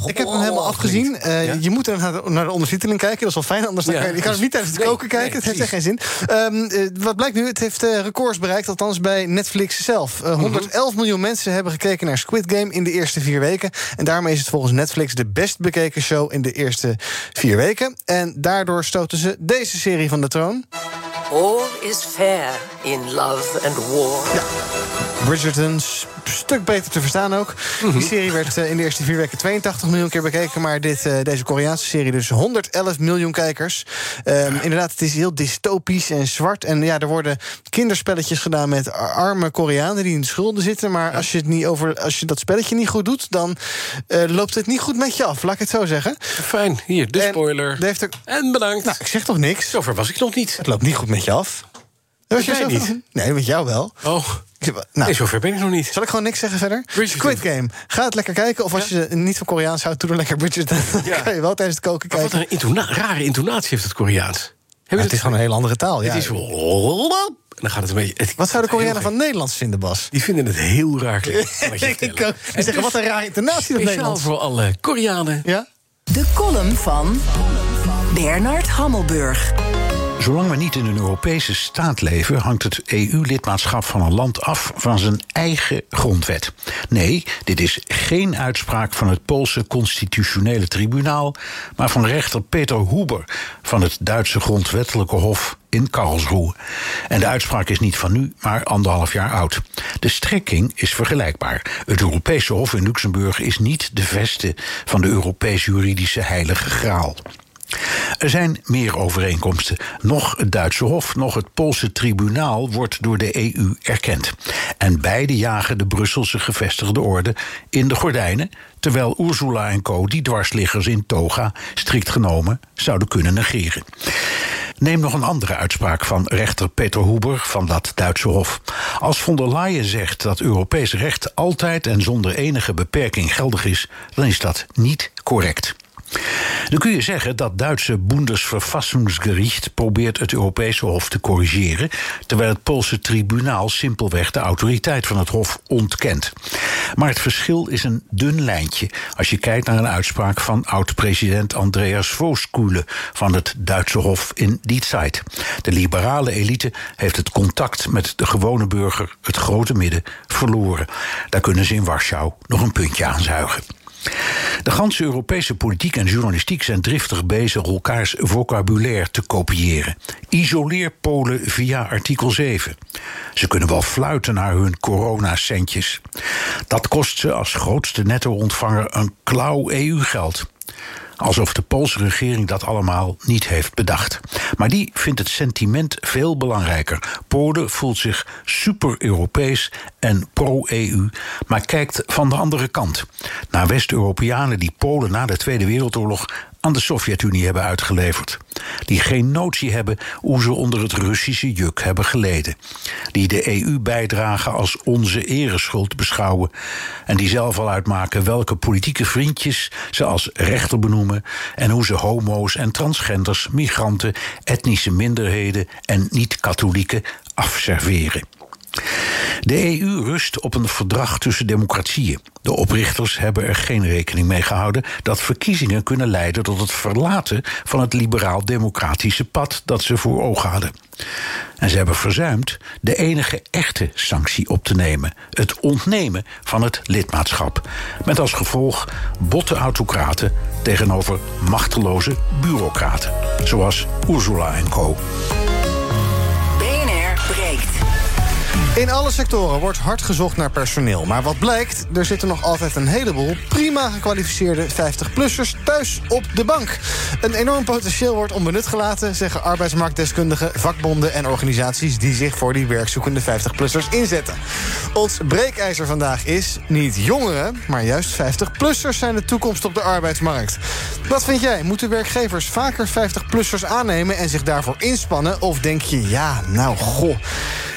Ik heb hem helemaal afgezien. Eh, Je moet naar de, naar de ondertiteling kijken. Dat is wel fijn, anders dan Ja. kan je, kan hem niet tijdens het Nee, koken kijken. nee, het heeft echt geen zin. Ehm, eh, wat blijkt nu? Het heeft eh, records bereikt, althans bij Netflix zelf. Eh, 111 miljoen mensen hebben gekeken naar Squid Game in de eerste vier weken. En daarmee is het volgens Netflix de best bekeken show in de eerste vier weken. En daardoor stoten ze deze serie van de troon. All is fair in love and war. Ja. Bridgerton, stuk beter te verstaan ook. Die serie werd eh, in de eerste vier weken 82 miljoen keer bekeken... maar dit, eh, deze Koreaanse serie dus 111 miljoen kijkers. Ehm, inderdaad, het is heel dystopisch en zwart. En ja, er worden kinderspelletjes gedaan met arme Koreanen... die in de schulden zitten. Maar als, je het niet over, als je dat spelletje niet goed doet... dan eh, loopt het niet goed met je af, laat ik het zo zeggen. Fijn, hier, de spoiler. En, heeft er... en bedankt. Nou, ik zeg toch niks? Zover was ik nog niet. Het loopt niet goed met je af. Dat je jij niet. van- Nee, met jou wel. Oh, Nou, nee, zover ben ik nog niet. Zal ik gewoon niks zeggen verder? Bridgerton. Squid Game. Ga het lekker kijken. Of als je niet van Koreaans houdt, doe dan lekker Bridgerton. Dan kan je wel tijdens het koken Maar wat kijken. een intona- rare intonatie heeft het Koreaans. Ja, dat het is gewoon een hele andere taal. Ja. Het is. En dan gaat het een beetje... het- Wat zouden de Koreanen van Nederlands vinden, Bas? Die vinden het heel raar kan ik zeggen, wat een rare intonatie op Speciaal Nederlands. voor alle Koreanen. Ja? De column van Bernard Hammelburg. Zolang we niet in een Europese staat leven, hangt het EU-lidmaatschap van een land af van zijn eigen grondwet. Nee, dit is geen uitspraak van het Poolse constitutionele tribunaal, maar van rechter Peter Huber van het Duitse grondwettelijke hof in Karlsruhe. En de uitspraak is niet van nu, maar anderhalf jaar oud. De strekking is vergelijkbaar. Het Europese Hof in Luxemburg is niet de veste van de Europees juridische heilige graal. Er zijn meer overeenkomsten. Nog het Duitse Hof, nog het Poolse tribunaal wordt door de EU erkend. En beide jagen de Brusselse gevestigde orde in de gordijnen, terwijl Ursula en co. die dwarsliggers in toga strikt genomen zouden kunnen negeren. Neem nog een andere uitspraak van rechter Peter Huber van dat Duitse Hof. Als von der Leyen zegt dat Europees recht altijd en zonder enige beperking geldig is, dan is dat niet correct. Dan kun je zeggen dat Duitse Bundesverfassungsgericht probeert het Europese Hof te corrigeren, terwijl het Poolse tribunaal simpelweg de autoriteit van het Hof ontkent. Maar het verschil is een dun lijntje als je kijkt naar een uitspraak van oud-president Andreas Vooskule van het Duitse Hof in die. De liberale elite heeft het contact met de gewone burger, het grote midden, verloren. Daar kunnen ze in Warschau nog een puntje aan zuigen. De ganse Europese politiek en journalistiek zijn driftig bezig elkaars vocabulaire te kopiëren. Isoleer Polen via artikel 7. Ze kunnen wel fluiten naar hun coronacentjes. Dat kost ze als grootste netto-ontvanger een klauw EU-geld. Alsof de Poolse regering dat allemaal niet heeft bedacht. Maar die vindt het sentiment veel belangrijker. Polen voelt zich super-Europees en pro-EU, maar kijkt van de andere kant. Naar West-Europeanen die Polen na de Tweede Wereldoorlog aan de Sovjet-Unie hebben uitgeleverd. Die geen notie hebben hoe ze onder het Russische juk hebben geleden. Die de EU-bijdrage als onze ereschuld beschouwen. En die zelf al uitmaken welke politieke vriendjes ze als rechter benoemen. En hoe ze homo's en transgenders, migranten, etnische minderheden en niet-katholieken afserveren. De EU rust op een verdrag tussen democratieën. De oprichters hebben er geen rekening mee gehouden dat verkiezingen kunnen leiden tot het verlaten van het liberaal-democratische pad dat ze voor ogen hadden. En ze hebben verzuimd de enige echte sanctie op te nemen: het ontnemen van het lidmaatschap. Met als gevolg botte autocraten tegenover machteloze bureaucraten, zoals Ursula en co. In alle sectoren wordt hard gezocht naar personeel. Maar wat blijkt, er zitten nog altijd een heleboel prima gekwalificeerde 50-plussers thuis op de bank. Een enorm potentieel wordt onbenut gelaten, zeggen arbeidsmarktdeskundigen, vakbonden en organisaties die zich voor die werkzoekende 50-plussers inzetten. Ons breekijzer vandaag is niet jongeren, maar juist 50-plussers zijn de toekomst op de arbeidsmarkt. Wat vind jij? Moeten werkgevers vaker 50-plussers aannemen en zich daarvoor inspannen? Of denk je, ja, nou goh.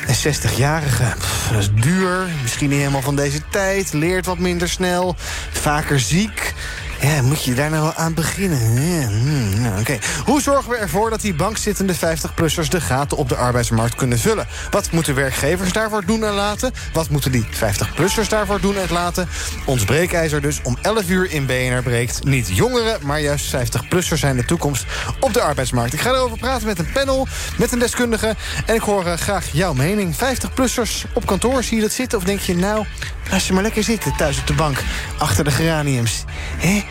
Een 60-jarige, pff, dat is duur, misschien niet helemaal van deze tijd, leert wat minder snel, vaker ziek. Ja, moet je daar nou wel aan beginnen? Hmm, Oké. Hoe zorgen we ervoor dat die bankzittende 50-plussers de gaten op de arbeidsmarkt kunnen vullen? Wat moeten werkgevers daarvoor doen en laten? Wat moeten die 50-plussers daarvoor doen en laten? Ons breekijzer dus om 11 uur in BNR breekt. Niet jongeren, maar juist 50-plussers zijn de toekomst op de arbeidsmarkt. Ik ga erover praten met een panel, met een deskundige. En ik hoor eh, graag jouw mening. 50-plussers op kantoor, zie je dat zitten? Of denk je, nou, laat ze maar lekker zitten thuis op de bank. Achter de geraniums. Hé?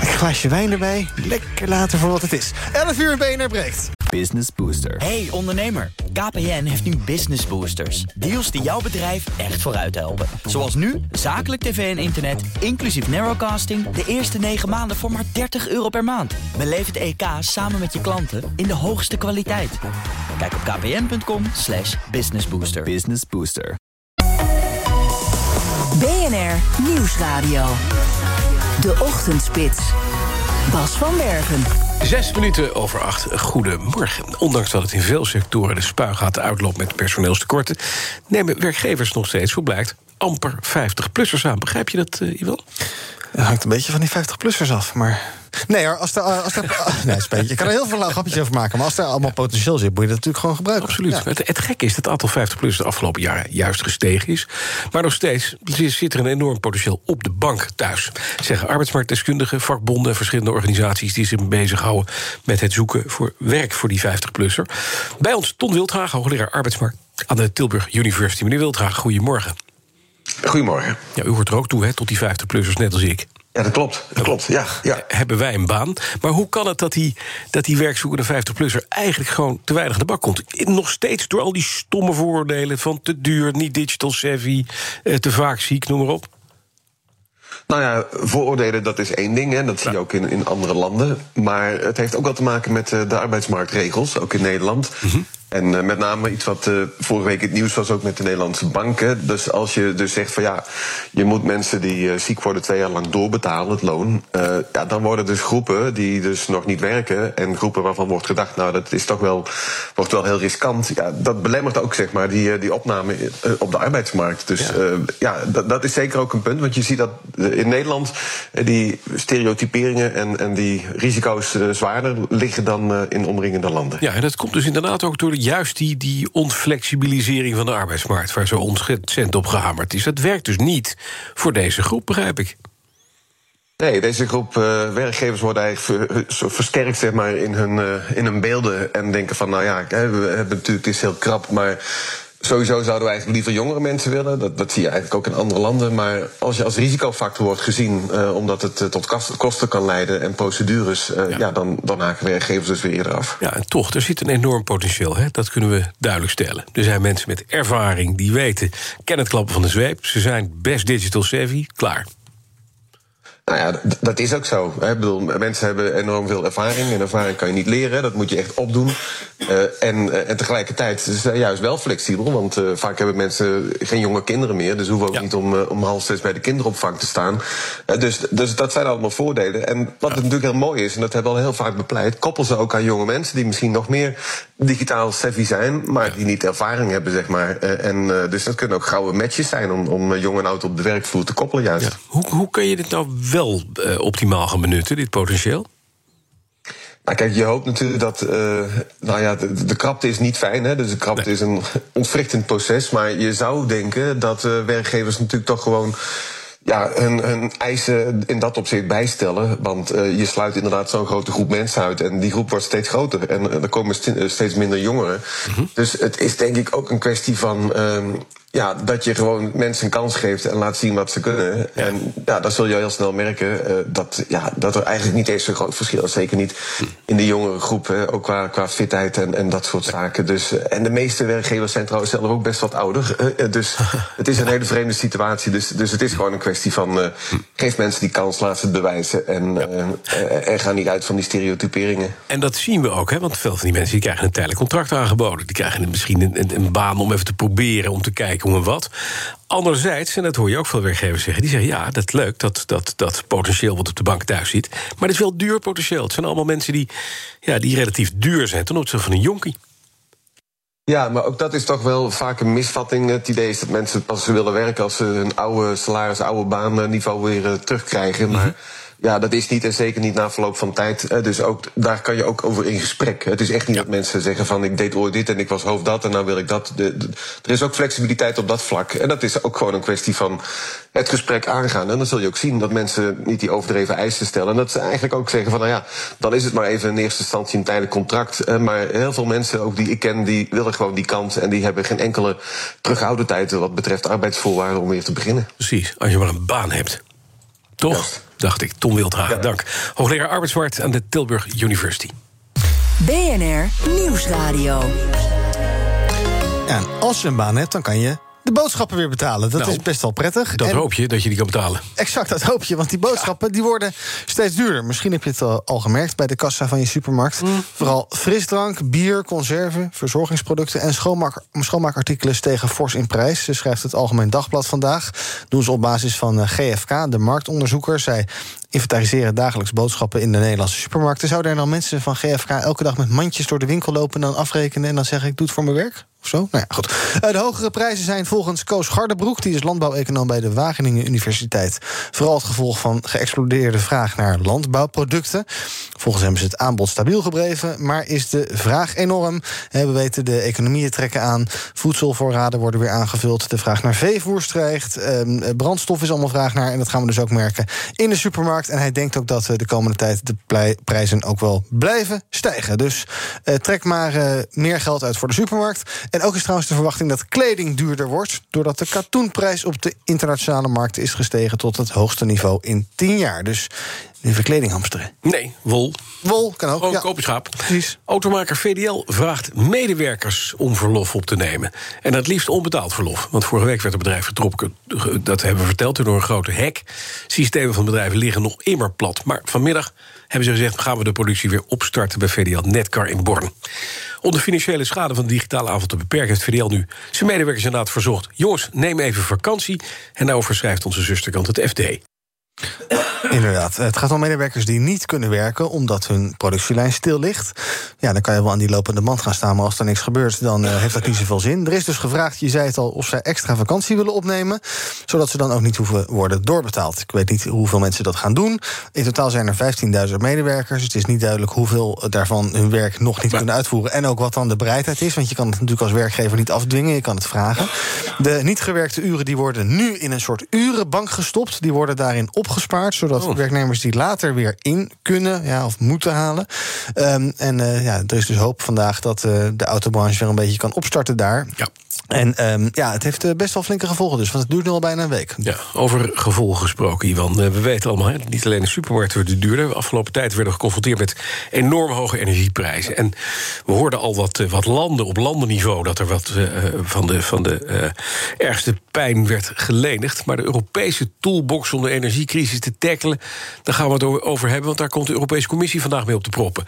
Een glaasje wijn erbij. Lekker later voor wat het is. 11 uur in BNR breekt. Business Booster. Hey ondernemer, KPN heeft nu Business Boosters. Deals die jouw bedrijf echt vooruit helpen. Zoals nu, zakelijk tv en internet, inclusief narrowcasting... de eerste 9 maanden voor maar 30 euro per maand. Beleef het EK samen met je klanten in de hoogste kwaliteit. Kijk op kpn.com slash businessbooster. Business Booster. BNR Nieuwsradio. De Ochtendspits. Bas van Bergen. Zes minuten over acht. Goedemorgen. Ondanks dat het in veel sectoren de spuigaten uitloopt met personeelstekorten, nemen werkgevers nog steeds, hoe blijkt, amper 50-plussers aan. Begrijp je dat, uh, Iwan? Het hangt een beetje van die 50-plussers af, maar... Nee hoor, als er... Als er nee. Je kan er heel veel grapjes over maken... maar als er allemaal potentieel zit, moet je dat natuurlijk gewoon gebruiken. Absoluut. Ja. Het, het gekke is dat het aantal 50-plussers de afgelopen jaren juist gestegen is. Maar nog steeds zit er een enorm potentieel op de bank thuis. Zeggen arbeidsmarktdeskundigen, vakbonden... en verschillende organisaties die zich bezighouden... met het zoeken voor werk voor die 50-plusser. Bij ons Ton Wildhagen, hoogleraar arbeidsmarkt... aan de Tilburg University. Meneer Wildhagen, goedemorgen. Goedemorgen. Ja, u hoort er ook toe, hè, tot die 50-plussers, net als ik. Ja, dat klopt. Dat klopt. Ja, ja. Hebben wij een baan. Maar hoe kan het dat die, dat die werkzoekende 50-plusser eigenlijk gewoon te weinig aan de bak komt? Nog steeds door al die stomme vooroordelen van te duur, niet digital savvy, eh, te vaak ziek, noem maar op. Nou ja, vooroordelen, dat is één ding. Hè. Dat zie je ook in, in andere landen. Maar het heeft ook wel te maken met uh, de arbeidsmarktregels, ook in Nederland. Mm -hmm. En uh, met name iets wat uh, vorige week het nieuws was ook met de Nederlandse banken. Dus als je dus zegt van ja, je moet mensen die uh, ziek worden twee jaar lang doorbetalen, het loon. ja, dan worden dus groepen die dus nog niet werken. En groepen waarvan wordt gedacht, nou dat is toch wel, wordt wel heel riskant. Ja, dat belemmert ook zeg maar die, die opname op de arbeidsmarkt. Dus ja, ja dat, dat is zeker ook een punt. Want je ziet dat in Nederland die stereotyperingen en, en die risico's zwaarder liggen dan in omringende landen. Ja, en dat komt dus inderdaad ook door de juist die, die onflexibilisering van de arbeidsmarkt... waar zo ontzettend op gehamerd is. Dat werkt dus niet voor deze groep, begrijp ik. Nee, deze groep uh, werkgevers worden eigenlijk ver, versterkt zeg maar, in, hun, uh, in hun beelden. En denken van, nou ja, we hebben natuurlijk, het is heel krap, maar Sowieso zouden we eigenlijk liever jongere mensen willen. Dat, dat zie je eigenlijk ook in andere landen. Maar als je als risicofactor wordt gezien, uh, omdat het uh, tot kosten kan leiden en procedures, uh, ja. ja. dan, dan haken werkgevers dus weer eerder af. Ja, en toch, er zit een enorm potentieel. Hè? Dat kunnen we duidelijk stellen. Er zijn mensen met ervaring die weten, kennen het klappen van de zweep. Ze zijn best digital savvy, klaar. Nou ja, dat is ook zo. Ik bedoel, mensen hebben enorm veel ervaring. En ervaring kan je niet leren, dat moet je echt opdoen. Uh, en, uh, en tegelijkertijd is het juist wel flexibel. Want uh, vaak hebben mensen geen jonge kinderen meer. Dus hoeven ook ja. niet om, om half zes bij de kinderopvang te staan. dus, dus dat zijn allemaal voordelen. En wat ja. natuurlijk heel mooi is, en dat hebben we al heel vaak bepleit... koppel ze ook aan jonge mensen die misschien nog meer digitaal savvy zijn... maar ja. die niet ervaring hebben, zeg maar. en dus dat kunnen ook gouden matches zijn... om, om jong en oud op de werkvloer te koppelen, juist. Hoe, hoe kun je dit nou wel uh, optimaal gaan benutten, dit potentieel? Nou, kijk, je hoopt natuurlijk dat. Uh, nou ja, de, de, krapte is niet fijn, hè? Dus de krapte nee. is een ontwrichtend proces. Maar je zou denken dat uh, werkgevers natuurlijk toch gewoon ja, hun, hun eisen in dat opzicht bijstellen. Want uh, je sluit inderdaad zo'n grote groep mensen uit. En die groep wordt steeds groter. En uh, er komen st steeds minder jongeren. Mm -hmm. Dus het is denk ik ook een kwestie van. Uh, ja, dat je gewoon mensen een kans geeft en laat zien wat ze kunnen. Ja. En ja, dan zul je heel snel merken uh, dat, ja, dat er eigenlijk niet eens zo'n groot verschil is. Zeker niet in de jongere groep, hè, ook qua, qua fitheid en, en dat soort zaken. Dus, uh, en de meeste werkgevers zijn trouwens zelf ook best wat ouder. Uh, dus het is een hele vreemde situatie. Dus, dus het is gewoon een kwestie van geef mensen die kans, laat ze het bewijzen. En, en ga niet uit van die stereotyperingen. En dat zien we ook, hè, want veel van die mensen die krijgen een tijdelijk contract aangeboden. Die krijgen misschien een, een, een baan om even te proberen, om te kijken hoe en wat. Anderzijds, en dat hoor je ook veel werkgevers zeggen... die zeggen, ja, dat is leuk, dat, dat, dat potentieel wat op de bank thuis zit... maar het is wel duur potentieel. Het zijn allemaal mensen die, ja, die relatief duur zijn... ten opzichte van een jonkie. Ja, maar ook dat is toch wel vaak een misvatting. Het idee is dat mensen pas willen werken... als ze hun oude salaris, oude baanniveau weer uh, terugkrijgen. Maar... Mm -hmm. Ja, dat is niet en zeker niet na verloop van tijd. Eh, Dus ook, daar kan je ook over in gesprek. Het is echt niet dat mensen zeggen van ik deed ooit dit en ik was hoofd dat en nou wil ik dat. De, de- er is ook flexibiliteit op dat vlak. En dat is ook gewoon een kwestie van het gesprek aangaan. En dan zul je ook zien dat mensen niet die overdreven eisen stellen. En dat ze eigenlijk ook zeggen van nou ja, dan is het maar even in eerste instantie een tijdelijk contract. Eh, Maar heel veel mensen, ook die ik ken, die willen gewoon die kans. En die hebben geen enkele terughoudendheid wat betreft arbeidsvoorwaarden om weer te beginnen. Precies, als je maar een baan hebt. Toch? Dacht ik. Tom Wildhagen, dank. Hoogleraar arbeidsmarkt aan de Tilburg University. BNR Nieuwsradio. Ja, en als je een baan hebt, dan kan je de boodschappen weer betalen. Dat Nou, is best wel prettig. Dat En- hoop je, dat je die kan betalen. Exact, dat hoop je. Want die boodschappen die worden steeds duurder. Misschien heb je het al, al gemerkt bij de kassa van je supermarkt. Mm. Vooral frisdrank, bier, conserven, verzorgingsproducten... en schoonmaak, schoonmaakartikelen stegen fors in prijs. Ze schrijft het Algemeen Dagblad vandaag. Doen ze op basis van eh, GFK, de marktonderzoeker. Zij inventariseren dagelijks boodschappen in de Nederlandse supermarkten. Zouden er dan mensen van GFK elke dag met mandjes door de winkel lopen... en dan afrekenen en dan zeggen ik doe het voor mijn werk? Of zo? Nou ja, goed. Eh, de hogere prijzen zijn volgens Koos Gardebroek... die is landbouweconoom bij de Wageningen Universiteit... vooral het gevolg van geëxplodeerde vraag naar landbouwproducten. Volgens hem is het aanbod stabiel gebleven... maar is de vraag enorm. Eh, We weten de economieën trekken aan. Voedselvoorraden worden weer aangevuld. De vraag naar veevoer stijgt. Ehm, eh, Brandstof is allemaal vraag naar. En dat gaan we dus ook merken in de supermarkt. En hij denkt ook dat eh, de komende tijd de prijzen ook wel blijven stijgen. Dus eh, trek maar eh, meer geld uit voor de supermarkt. En ook is trouwens de verwachting dat kleding duurder wordt... doordat de katoenprijs op de internationale markt is gestegen... tot het hoogste niveau in 10 jaar. Dus nu weer kleding hamsteren. Nee, wol. Wol kan ook, Gewoon ja. Precies. Automaker VDL vraagt medewerkers om verlof op te nemen. En het liefst onbetaald verlof. Want vorige week werd het bedrijf getrokken. Dat hebben we verteld door een grote hack. Systemen van bedrijven liggen nog immer plat. Maar vanmiddag hebben ze gezegd... gaan we de productie weer opstarten bij VDL Netcar in Born. Om de financiële schade van de digitale avond te beperken... heeft VDL nu zijn medewerkers inderdaad verzocht... jongens, neem even vakantie. En daarover schrijft onze zusterkant het FD. Inderdaad. Het gaat om medewerkers die niet kunnen werken omdat hun productielijn stil ligt. Ja, dan kan je wel aan die lopende band gaan staan, maar als er niks gebeurt, dan eh, heeft dat niet zoveel zin. Er is dus gevraagd, je zei het al, of zij extra vakantie willen opnemen, zodat ze dan ook niet hoeven worden doorbetaald. Ik weet niet hoeveel mensen dat gaan doen. In totaal zijn er 15.000 medewerkers. Het is niet duidelijk hoeveel daarvan hun werk nog niet kunnen uitvoeren en ook wat dan de bereidheid is, want je kan het natuurlijk als werkgever niet afdwingen, je kan het vragen. De niet gewerkte uren die worden nu in een soort urenbank gestopt. Die worden daarin opgespaard, zodat werknemers die later weer in kunnen ja, of moeten halen. Ehm, en eh, ja, er is dus hoop vandaag dat eh, de autobranche weer een beetje kan opstarten daar. Ja. En ehm, ja, het heeft eh, best wel flinke gevolgen dus, want het duurt nu al bijna een week. Ja, over gevolgen gesproken, Ivan. Eh, We weten allemaal, hè, niet alleen de supermarkten worden duurder. De afgelopen tijd werden we geconfronteerd met enorm hoge energieprijzen. En we hoorden al wat, wat landen op landenniveau... dat er wat van de, van de ergste pijn werd gelenigd. Maar de Europese toolbox om de energiecrisis te tackelen... daar gaan we het over hebben, want daar komt de Europese Commissie vandaag mee op de proppen.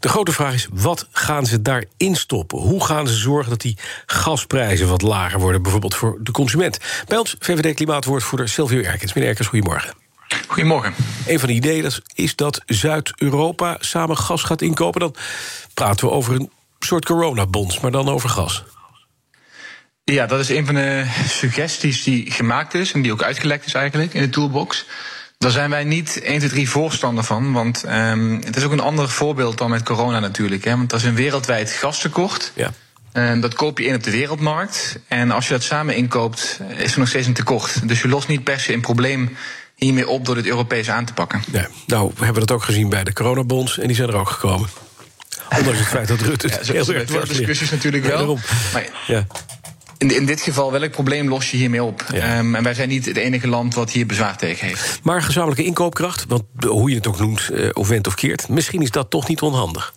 De grote vraag is, wat gaan ze daarin stoppen? Hoe gaan ze zorgen dat die gasprijzen wat lager worden... bijvoorbeeld voor de consument? Bij ons VVD-klimaatwoordvoerder Silvio Erkens. Meneer Erkens, goedemorgen. Goedemorgen. Een van de ideeën is dat Zuid-Europa samen gas gaat inkopen. Dan praten we over een soort coronabonds, maar dan over gas. Ja, dat is een van de suggesties die gemaakt is en die ook uitgelekt is eigenlijk in de toolbox. Daar zijn wij niet 1, 2, 3 voorstander van. Want ehm, het is ook een ander voorbeeld dan met corona natuurlijk. Hè, want dat is een wereldwijd gastekort. Ja. En dat koop je in op de wereldmarkt. En als je dat samen inkoopt, is er nog steeds een tekort. Dus je lost niet per se een probleem hiermee op door het Europees aan te pakken. Ja, nou, we hebben dat ook gezien bij de coronabonds en die zijn er ook gekomen. Ondanks het feit dat Rutte het Ja, zo- heel erg discussies natuurlijk Ja, wel. daarom. Maar Ja. In, in dit geval, welk probleem los je hiermee op? Ehm, en wij zijn niet het enige land wat hier bezwaar tegen heeft. Maar gezamenlijke inkoopkracht, want hoe je het ook noemt, eh, of went of keert... misschien is dat toch niet onhandig.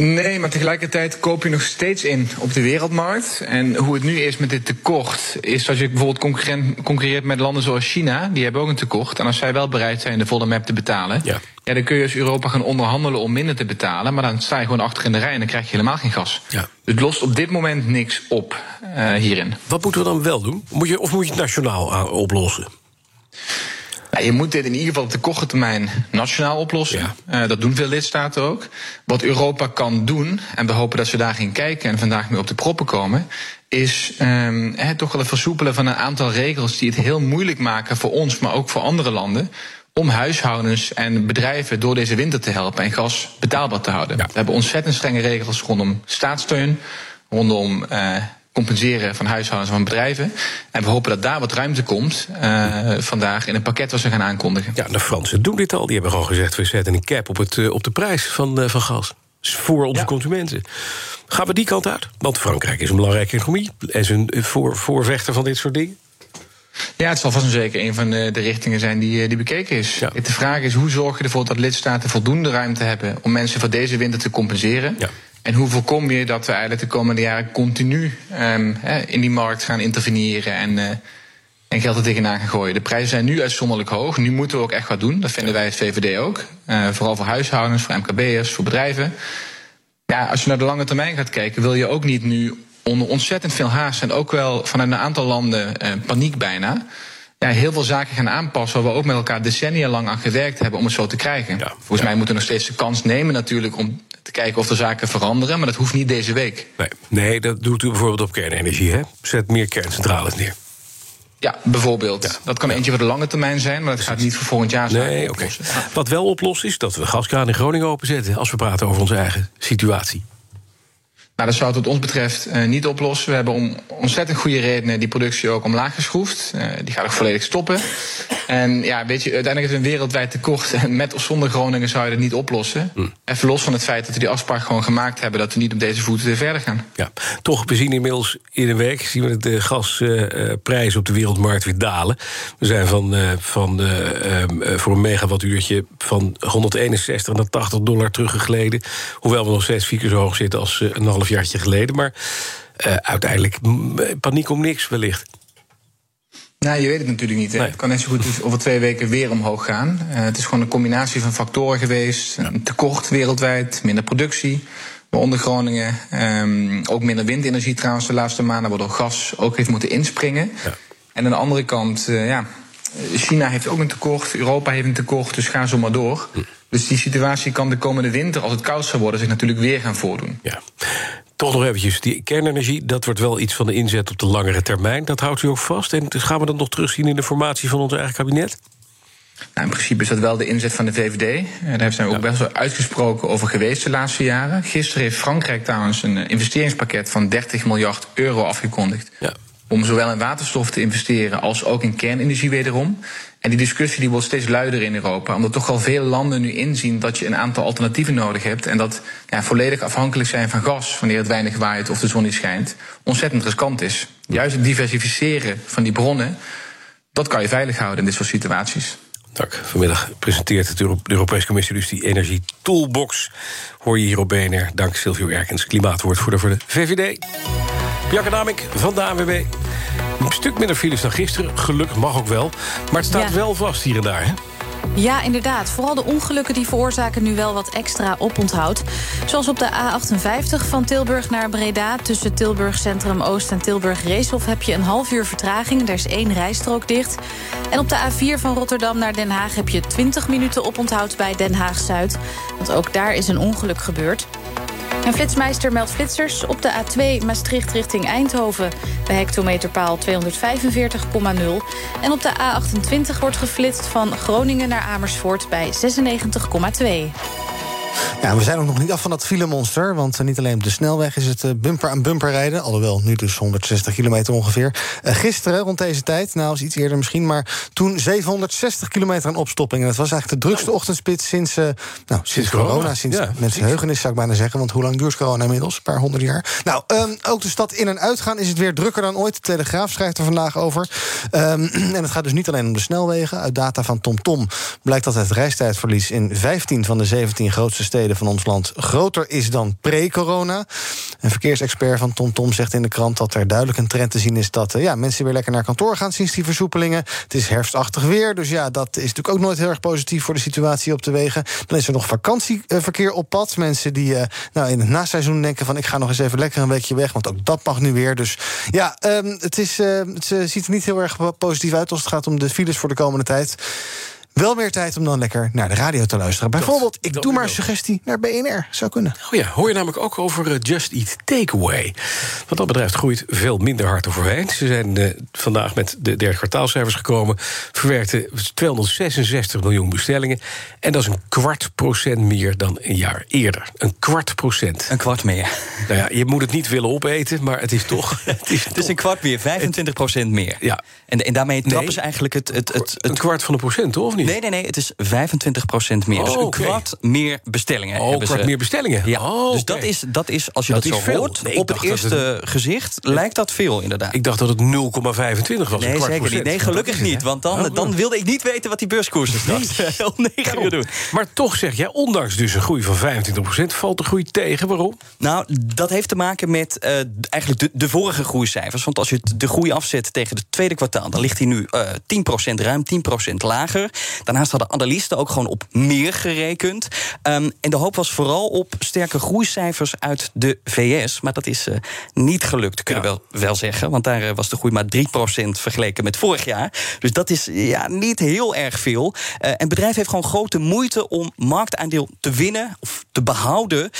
Nee, maar tegelijkertijd koop je nog steeds in op de wereldmarkt. En hoe het nu is met dit tekort, is als je bijvoorbeeld concurrent, concurreert met landen zoals China, die hebben ook een tekort. En als zij wel bereid zijn de volle map te betalen, ja. dan kun je als Europa gaan onderhandelen om minder te betalen. Maar dan sta je gewoon achter in de rij en dan krijg je helemaal geen gas. Ja. Dus het lost op dit moment niks op eh, hierin. Wat moeten we dan wel doen? Moet je, of moet je het nationaal aan- oplossen? Nou, je moet dit in ieder geval op de korte termijn nationaal oplossen. Uh, dat doen veel lidstaten ook. Wat Europa kan doen, en we hopen dat ze daar gaan kijken en vandaag mee op de proppen komen, is um, he, toch wel het versoepelen van een aantal regels die het heel moeilijk maken voor ons, maar ook voor andere landen om huishoudens en bedrijven door deze winter te helpen en gas betaalbaar te houden. We hebben ontzettend strenge regels rondom staatssteun, rondom uh, compenseren van huishoudens en van bedrijven. En we hopen dat daar wat ruimte komt uh, vandaag in een pakket wat ze gaan aankondigen. Ja, de Fransen doen dit al. Die hebben al gezegd, we zetten een cap op, het, uh, op de prijs van, uh, van gas. Dus voor onze ja. consumenten. Gaan we die kant uit? Want Frankrijk is een belangrijke economie. En is een voor, voorvechter van dit soort dingen. Ja, het zal vast en zeker een van de, de richtingen zijn die, die bekeken is. Ja. De vraag is, hoe zorg je ervoor dat lidstaten voldoende ruimte hebben... om mensen voor deze winter te compenseren... Ja. En hoe voorkom je dat we eigenlijk de komende jaren continu um, in die markt gaan interveneren en, uh, en geld er tegenaan gaan gooien? De prijzen zijn nu uitzonderlijk hoog. Nu moeten we ook echt wat doen. Dat vinden wij als VVD ook. Uh, vooral voor huishoudens, voor MKB'ers, voor bedrijven. Ja, als je naar de lange termijn gaat kijken, wil je ook niet nu onder ontzettend veel haast en ook wel vanuit een aantal landen uh, paniek bijna. Ja, heel veel zaken gaan aanpassen waar we ook met elkaar decennia lang aan gewerkt hebben om het zo te krijgen. Ja, Volgens ja. mij moeten we nog steeds de kans nemen natuurlijk om te kijken of de zaken veranderen, maar dat hoeft niet deze week. Nee, nee dat doet u bijvoorbeeld op kernenergie, hè? Zet meer kerncentrales neer. Ja, bijvoorbeeld. Ja. Dat kan eentje voor de lange termijn zijn, maar dat gaat niet voor volgend jaar zijn. Nee, oké. Okay. Wat wel oplost is dat we gaskraan in Groningen openzetten als we praten over onze eigen situatie. Nou, dat zou het wat ons betreft uh, niet oplossen. We hebben om ontzettend goede redenen die productie ook omlaag geschroefd. Uh, die gaat ook volledig stoppen. En ja, weet je, uiteindelijk is het een wereldwijd tekort. En met of zonder Groningen zou je het niet oplossen. Mm. Even los van het feit dat we die afspraak gewoon gemaakt hebben... dat we niet op deze voeten verder gaan. Ja, toch, we zien inmiddels in een week... zien we de gasprijzen uh, op de wereldmarkt weer dalen. We zijn van, van voor een megawattuurtje van 161 naar 80 dollar teruggegleden. Hoewel we nog steeds vier keer zo hoog zitten als een half jaartje geleden. Maar uh, uiteindelijk paniek om niks wellicht. Nou, je weet het natuurlijk niet. Nee. Het kan net zo goed over twee weken weer omhoog gaan. Uh, het is gewoon een combinatie van factoren geweest. Ja. Een tekort wereldwijd, minder productie. Waaronder Groningen um, ook minder windenergie trouwens de laatste maanden... waardoor gas ook heeft moeten inspringen. Ja. En aan de andere kant, uh, ja, China heeft ook een tekort. Europa heeft een tekort, dus ga zo maar door. Dus die situatie kan de komende winter, als het koud zou worden, zich natuurlijk weer gaan voordoen. Ja. Toch nog eventjes, die kernenergie, dat wordt wel iets van de inzet op de langere termijn. Dat houdt u ook vast. En dus gaan we dat nog terugzien in de formatie van ons eigen kabinet? Nou, in principe is dat wel de inzet van de VVD. Daar zijn we ook ja. best wel uitgesproken over geweest de laatste jaren. Gisteren heeft Frankrijk trouwens een investeringspakket van 30 miljard euro afgekondigd. Ja. Om zowel in waterstof te investeren als ook in kernenergie wederom. En die discussie die wordt steeds luider in Europa. Omdat toch al veel landen nu inzien dat je een aantal alternatieven nodig hebt. En dat ja, volledig afhankelijk zijn van gas wanneer het weinig waait of de zon niet schijnt. Ontzettend riskant is. Juist het diversificeren van die bronnen, dat kan je veilig houden in dit soort situaties. Dank. Vanmiddag presenteert de Europese Commissie dus die Energie Toolbox. Hoor je hier op BNR. Dank Silvio Erkens, klimaatwoordvoerder voor de VVD. Bjarke Namik van de ANWB. Een stuk minder files dan gisteren. Gelukkig mag ook wel. Maar het staat ja. wel vast hier en daar, hè? Ja, inderdaad. Vooral de ongelukken die veroorzaken nu wel wat extra oponthoud. Zoals op de A58 van Tilburg naar Breda... tussen Tilburg Centrum Oost en Tilburg Reeshof... heb je een half uur vertraging. Er is één rijstrook dicht. En op de A4 van Rotterdam naar Den Haag... heb je 20 minuten oponthoud bij Den Haag-Zuid. Want ook daar is een ongeluk gebeurd. En Flitsmeister meldt flitsers op de A2 Maastricht richting Eindhoven... bij hectometerpaal 245,0. En op de A28 wordt geflitst van Groningen naar Amersfoort bij 96,2. Ja, we zijn ook nog niet af van dat filemonster. Want niet alleen op de snelweg is het bumper aan bumper rijden. Alhoewel, nu dus 160 kilometer ongeveer. Uh, gisteren, rond deze tijd, nou is iets eerder misschien... maar toen 760 kilometer aan opstopping. En dat was eigenlijk de drukste ochtendspits sinds, uh, nou, sinds, sinds corona. corona. Sinds ja, mensen heugenis, zou ik bijna zeggen. Want hoe lang duurt corona inmiddels? Een paar honderd jaar. Nou, um, ook de stad in- en uitgaan is het weer drukker dan ooit. De Telegraaf schrijft er vandaag over. Um, en het gaat dus niet alleen om de snelwegen. Uit data van TomTom Tom blijkt dat het reistijdverlies... in 15 van de 17 grootste steden van ons land groter is dan pre-corona. Een verkeersexpert van TomTom zegt in de krant dat er duidelijk een trend te zien is dat ja, mensen weer lekker naar kantoor gaan sinds die versoepelingen. Het is herfstachtig weer, dus ja, dat is natuurlijk ook nooit heel erg positief voor de situatie op de wegen. Dan is er nog vakantieverkeer op pad. Mensen die uh, nou, in het naseizoen denken van ik ga nog eens even lekker een weekje weg, want ook dat mag nu weer. Dus ja, um, het, is, uh, het ziet er niet heel erg positief uit als het gaat om de files voor de komende tijd. Wel meer tijd om dan lekker naar de radio te luisteren. Bijvoorbeeld, ik doe maar een suggestie naar BNR. Zou kunnen. Oh ja, hoor je namelijk ook over uh, Just Eat Takeaway. Wat dat betreft groeit veel minder hard overheen. Ze zijn uh, vandaag met de derde kwartaalcijfers gekomen. Verwerkten 266 miljoen bestellingen. En dat is een kwart procent meer dan een jaar eerder. Een kwart procent. Een kwart meer. Nou ja, je moet het niet willen opeten, maar het is toch... het is, het is een kwart meer, 25 procent meer. Ja. En, en daarmee trappen nee, ze eigenlijk het, het, het, het... Een kwart van een procent, toch? Niet? Nee, nee, nee, het is 25% meer. Oh, dus een okay. kwart meer bestellingen. Oh, hebben kwart ze. meer bestellingen. Ja, oh, dus dat is, dat is, als je dat, dat zo veel. hoort, Nee, op het eerste het gezicht lijkt dat veel, inderdaad. Ik dacht dat het 0,25 was. Nee, een kwart zeker procent. niet. Nee, gelukkig niet. Want dan, Oh, dan wilde ik niet weten wat die beurskoersen straks om 9 uur doen. Maar toch zeg jij, ondanks dus een groei van 25% valt de groei tegen. Waarom? Nou, dat heeft te maken met uh, eigenlijk de, de vorige groeicijfers. Want als je de groei afzet tegen het tweede kwartaal... dan ligt hij nu uh, 10% ruim 10% lager. Daarnaast hadden analisten ook gewoon op meer gerekend. Um, en de hoop was vooral op sterke groeicijfers uit de VS. Maar dat is uh, niet gelukt, kunnen we wel, wel zeggen. Want daar uh, was de groei maar 3% vergeleken met vorig jaar. Dus dat is ja, niet heel erg veel. Uh, en het bedrijf heeft gewoon grote moeite om marktaandeel te winnen... of te behouden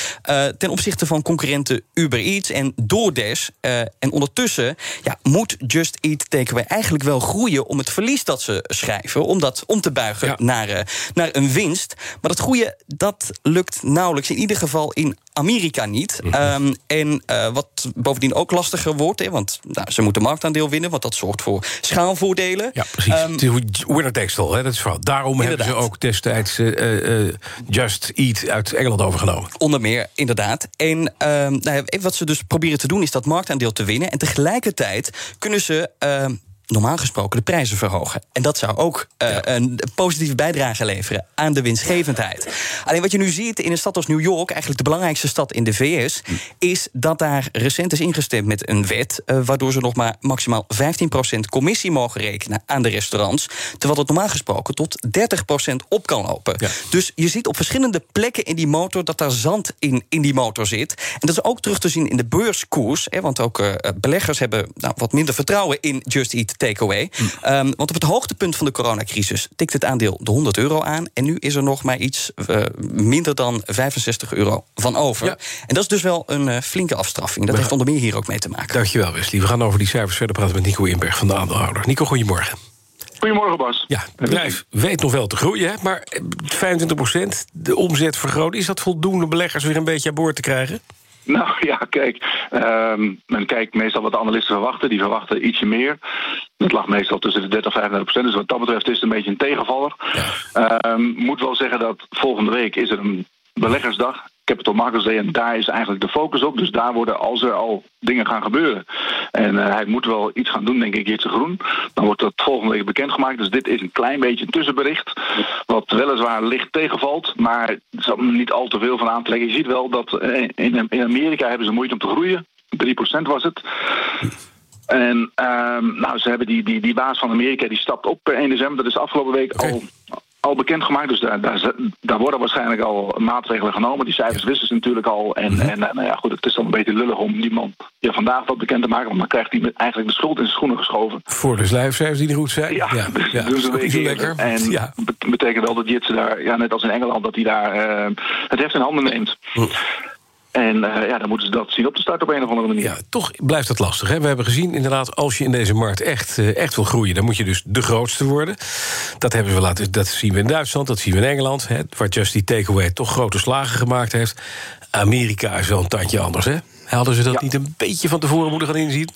ten opzichte van concurrenten Uber Eats en DoorDash. en ondertussen ja, moet Just Eat Takeaway eigenlijk wel groeien... om het verlies dat ze schrijven, om dat om te ja. naar, naar een winst. Maar dat groeien, dat lukt nauwelijks. In ieder geval in Amerika niet. Mm -hmm. um, en uh, wat bovendien ook lastiger wordt, hè, want nou, ze moeten marktaandeel winnen... want dat zorgt voor schaalvoordelen. Ja, precies. Um, winner takes all, hè, dat is vooral. Daarom inderdaad. hebben ze ook destijds uh, Just Eat uit Engeland overgenomen. Onder meer, inderdaad. En um, nou, wat ze dus proberen te doen, is dat marktaandeel te winnen. En tegelijkertijd kunnen ze normaal gesproken de prijzen verhogen. En dat zou ook uh, ja. een positieve bijdrage leveren aan de winstgevendheid. Alleen wat je nu ziet in een stad als New York, eigenlijk de belangrijkste stad in de VS, is dat daar recent is ingestemd met een wet, uh, waardoor ze nog maar maximaal 15% commissie mogen rekenen aan de restaurants, terwijl dat normaal gesproken tot 30% op kan lopen. Ja. Dus je ziet op verschillende plekken in die motor dat daar zand in, in die motor zit. En dat is ook terug te zien in de beurskoers, hè, want ook uh, beleggers hebben nou, wat minder vertrouwen in Just Eat takeaway. Mm. Um, want op het hoogtepunt van de coronacrisis tikt het aandeel de 100 euro aan. En nu is er nog maar iets uh, minder dan 65 euro van over. Ja. En dat is dus wel een uh, flinke afstraffing. Dat We heeft onder meer hier ook mee te maken. Dankjewel, Wesley. We gaan over die cijfers verder praten met Nico Inberg van de aandeelhouder. Nico, goedemorgen. Goedemorgen, Bas. Ja, het bedrijf weet nog wel te groeien, hè? maar 25 procent, de omzet vergroot. Is dat voldoende beleggers weer een beetje aan boord te krijgen? Nou ja, kijk, um, men kijkt meestal wat de analisten verwachten. Die verwachten ietsje meer. Dat lag meestal tussen de 30 en 35 procent. Dus wat dat betreft is het een beetje een tegenvaller. Ja. Um, moet wel zeggen dat volgende week is er een beleggersdag. Capital Markets Day. En daar is eigenlijk de focus op. Dus daar worden, als er al dingen gaan gebeuren. En uh, hij moet wel iets gaan doen, denk ik, Jitse Groen. Dan wordt dat volgende week bekendgemaakt. Dus dit is een klein beetje een tussenbericht. Wat weliswaar licht tegenvalt. Maar er is niet al te veel van aan te leggen. Je ziet wel dat in, in Amerika hebben ze moeite om te groeien. 3% was het. En um, nou, ze hebben die, die, die baas van Amerika die stapt op per 1 december. Dat is afgelopen week okay. al al bekendgemaakt. Dus daar, daar, daar, worden waarschijnlijk al maatregelen genomen. Die cijfers wisten ze natuurlijk al. En, mm-hmm. en nou ja, goed, het is dan een beetje lullig om die man ja, vandaag wat bekend te maken. Want dan krijgt hij eigenlijk de schuld in zijn schoenen geschoven. Voor de lijfcijfers die niet goed zijn. Ja, ja, dus, ja. dus een week lekker. En ja. betekent wel dat Jitse daar, ja, net als in Engeland, dat hij daar uh, het heft in handen neemt. Mm. En uh, ja, dan moeten ze dat zien op te starten op een of andere manier. Ja, toch blijft dat lastig. Hè? We hebben gezien, inderdaad, als je in deze markt echt, uh, echt wil groeien... dan moet je dus de grootste worden. Dat, hebben we laten, dat zien we in Duitsland, dat zien we in Engeland... Hè, waar Just Eat Takeaway toch grote slagen gemaakt heeft. Amerika is wel een tandje anders, hè? Hadden ze dat ja. niet een beetje van tevoren moeten gaan inzien?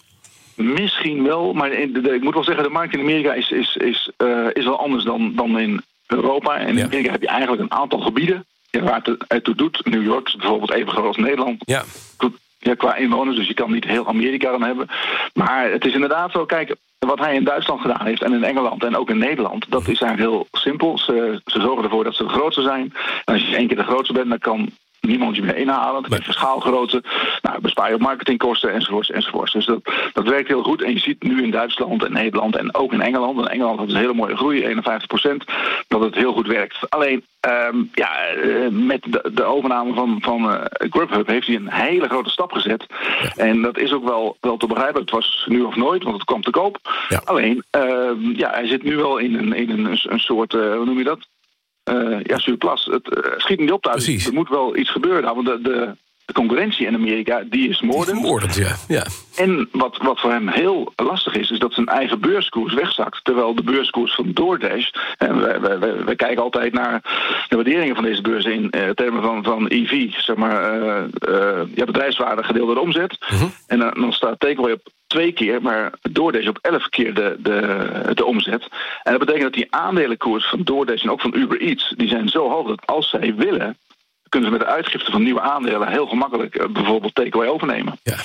Misschien wel, maar in de, de, ik moet wel zeggen... de markt in Amerika is, is, is, uh, is wel anders dan, dan in Europa. En in ja. Amerika heb je eigenlijk een aantal gebieden ja, waar het ertoe doet. New York is bijvoorbeeld even groot als Nederland. Ja. Ja, qua inwoners, dus je kan niet heel Amerika dan hebben. Maar het is inderdaad zo, kijk, wat hij in Duitsland gedaan heeft en in Engeland en ook in Nederland, dat is eigenlijk heel simpel. Ze, ze zorgen ervoor dat ze de grootste zijn. En als je één keer de grootste bent, dan kan niemand je meer inhalen. Krijg je schaalgrootte. Nou, bespaar je op marketingkosten enzovoorts enzovoorts. Dus dat, dat werkt heel goed. En je ziet nu in Duitsland en Nederland en ook in Engeland. En Engeland had een hele mooie groei, 51 procent. Dat het heel goed werkt. Alleen, ehm, ja, eh, met de, de overname van, van eh, Grubhub heeft hij een hele grote stap gezet. En dat is ook wel, wel te begrijpen. Het was nu of nooit, want het kwam te koop. Alleen, ehm, ja, hij zit nu wel in een, in een, een soort, eh, hoe noem je dat? Eh, ja, surplus. Het eh, schiet niet op thuis. Er moet wel iets gebeuren. Want de, de, de concurrentie in Amerika, die is moordend. Moordend, ja. ja. En wat, wat voor hem heel lastig is, is dat zijn eigen beurskoers wegzakt. Terwijl de beurskoers van DoorDash... En we kijken altijd naar de waarderingen van deze beurzen in eh, termen van, van EV. Zeg maar, eh, eh, ja, bedrijfswaarde gedeeld door omzet. En dan, dan staat Takeaway op twee keer, maar DoorDash op elf keer de, de, de omzet. En dat betekent dat die aandelenkoers van DoorDash en ook van Uber Eats... die zijn zo hoog dat als zij willen kunnen ze met de uitgifte van nieuwe aandelen heel gemakkelijk eh, bijvoorbeeld takeaway overnemen. Ja.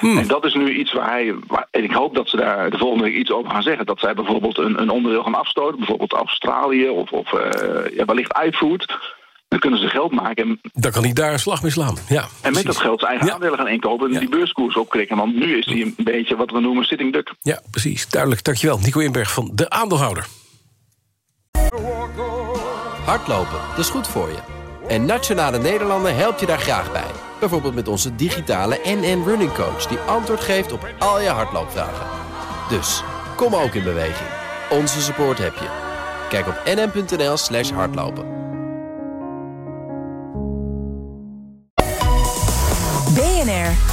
En dat is nu iets waar hij, waar, en ik hoop dat ze daar de volgende week iets over gaan zeggen. Dat zij bijvoorbeeld een, een onderdeel gaan afstoten, bijvoorbeeld Australië of, of uh, ja, wellicht uitvoert. Dan kunnen ze geld maken. En, dan kan hij daar een slag mee slaan. Ja, en met dat geld zijn eigen aandelen gaan inkopen en die beurskoers opkrikken. Want nu is hij een beetje wat we noemen sitting duck. Ja, precies. Duidelijk. Dankjewel. Nico Inberg van de aandeelhouder. Hardlopen, dat is goed voor je. En Nationale Nederlanden helpt je daar graag bij. Bijvoorbeeld met onze digitale NN Running Coach... die antwoord geeft op al je hardloopvragen. Dus, kom ook in beweging. Onze support heb je. Kijk op nn.nl slash hardlopen.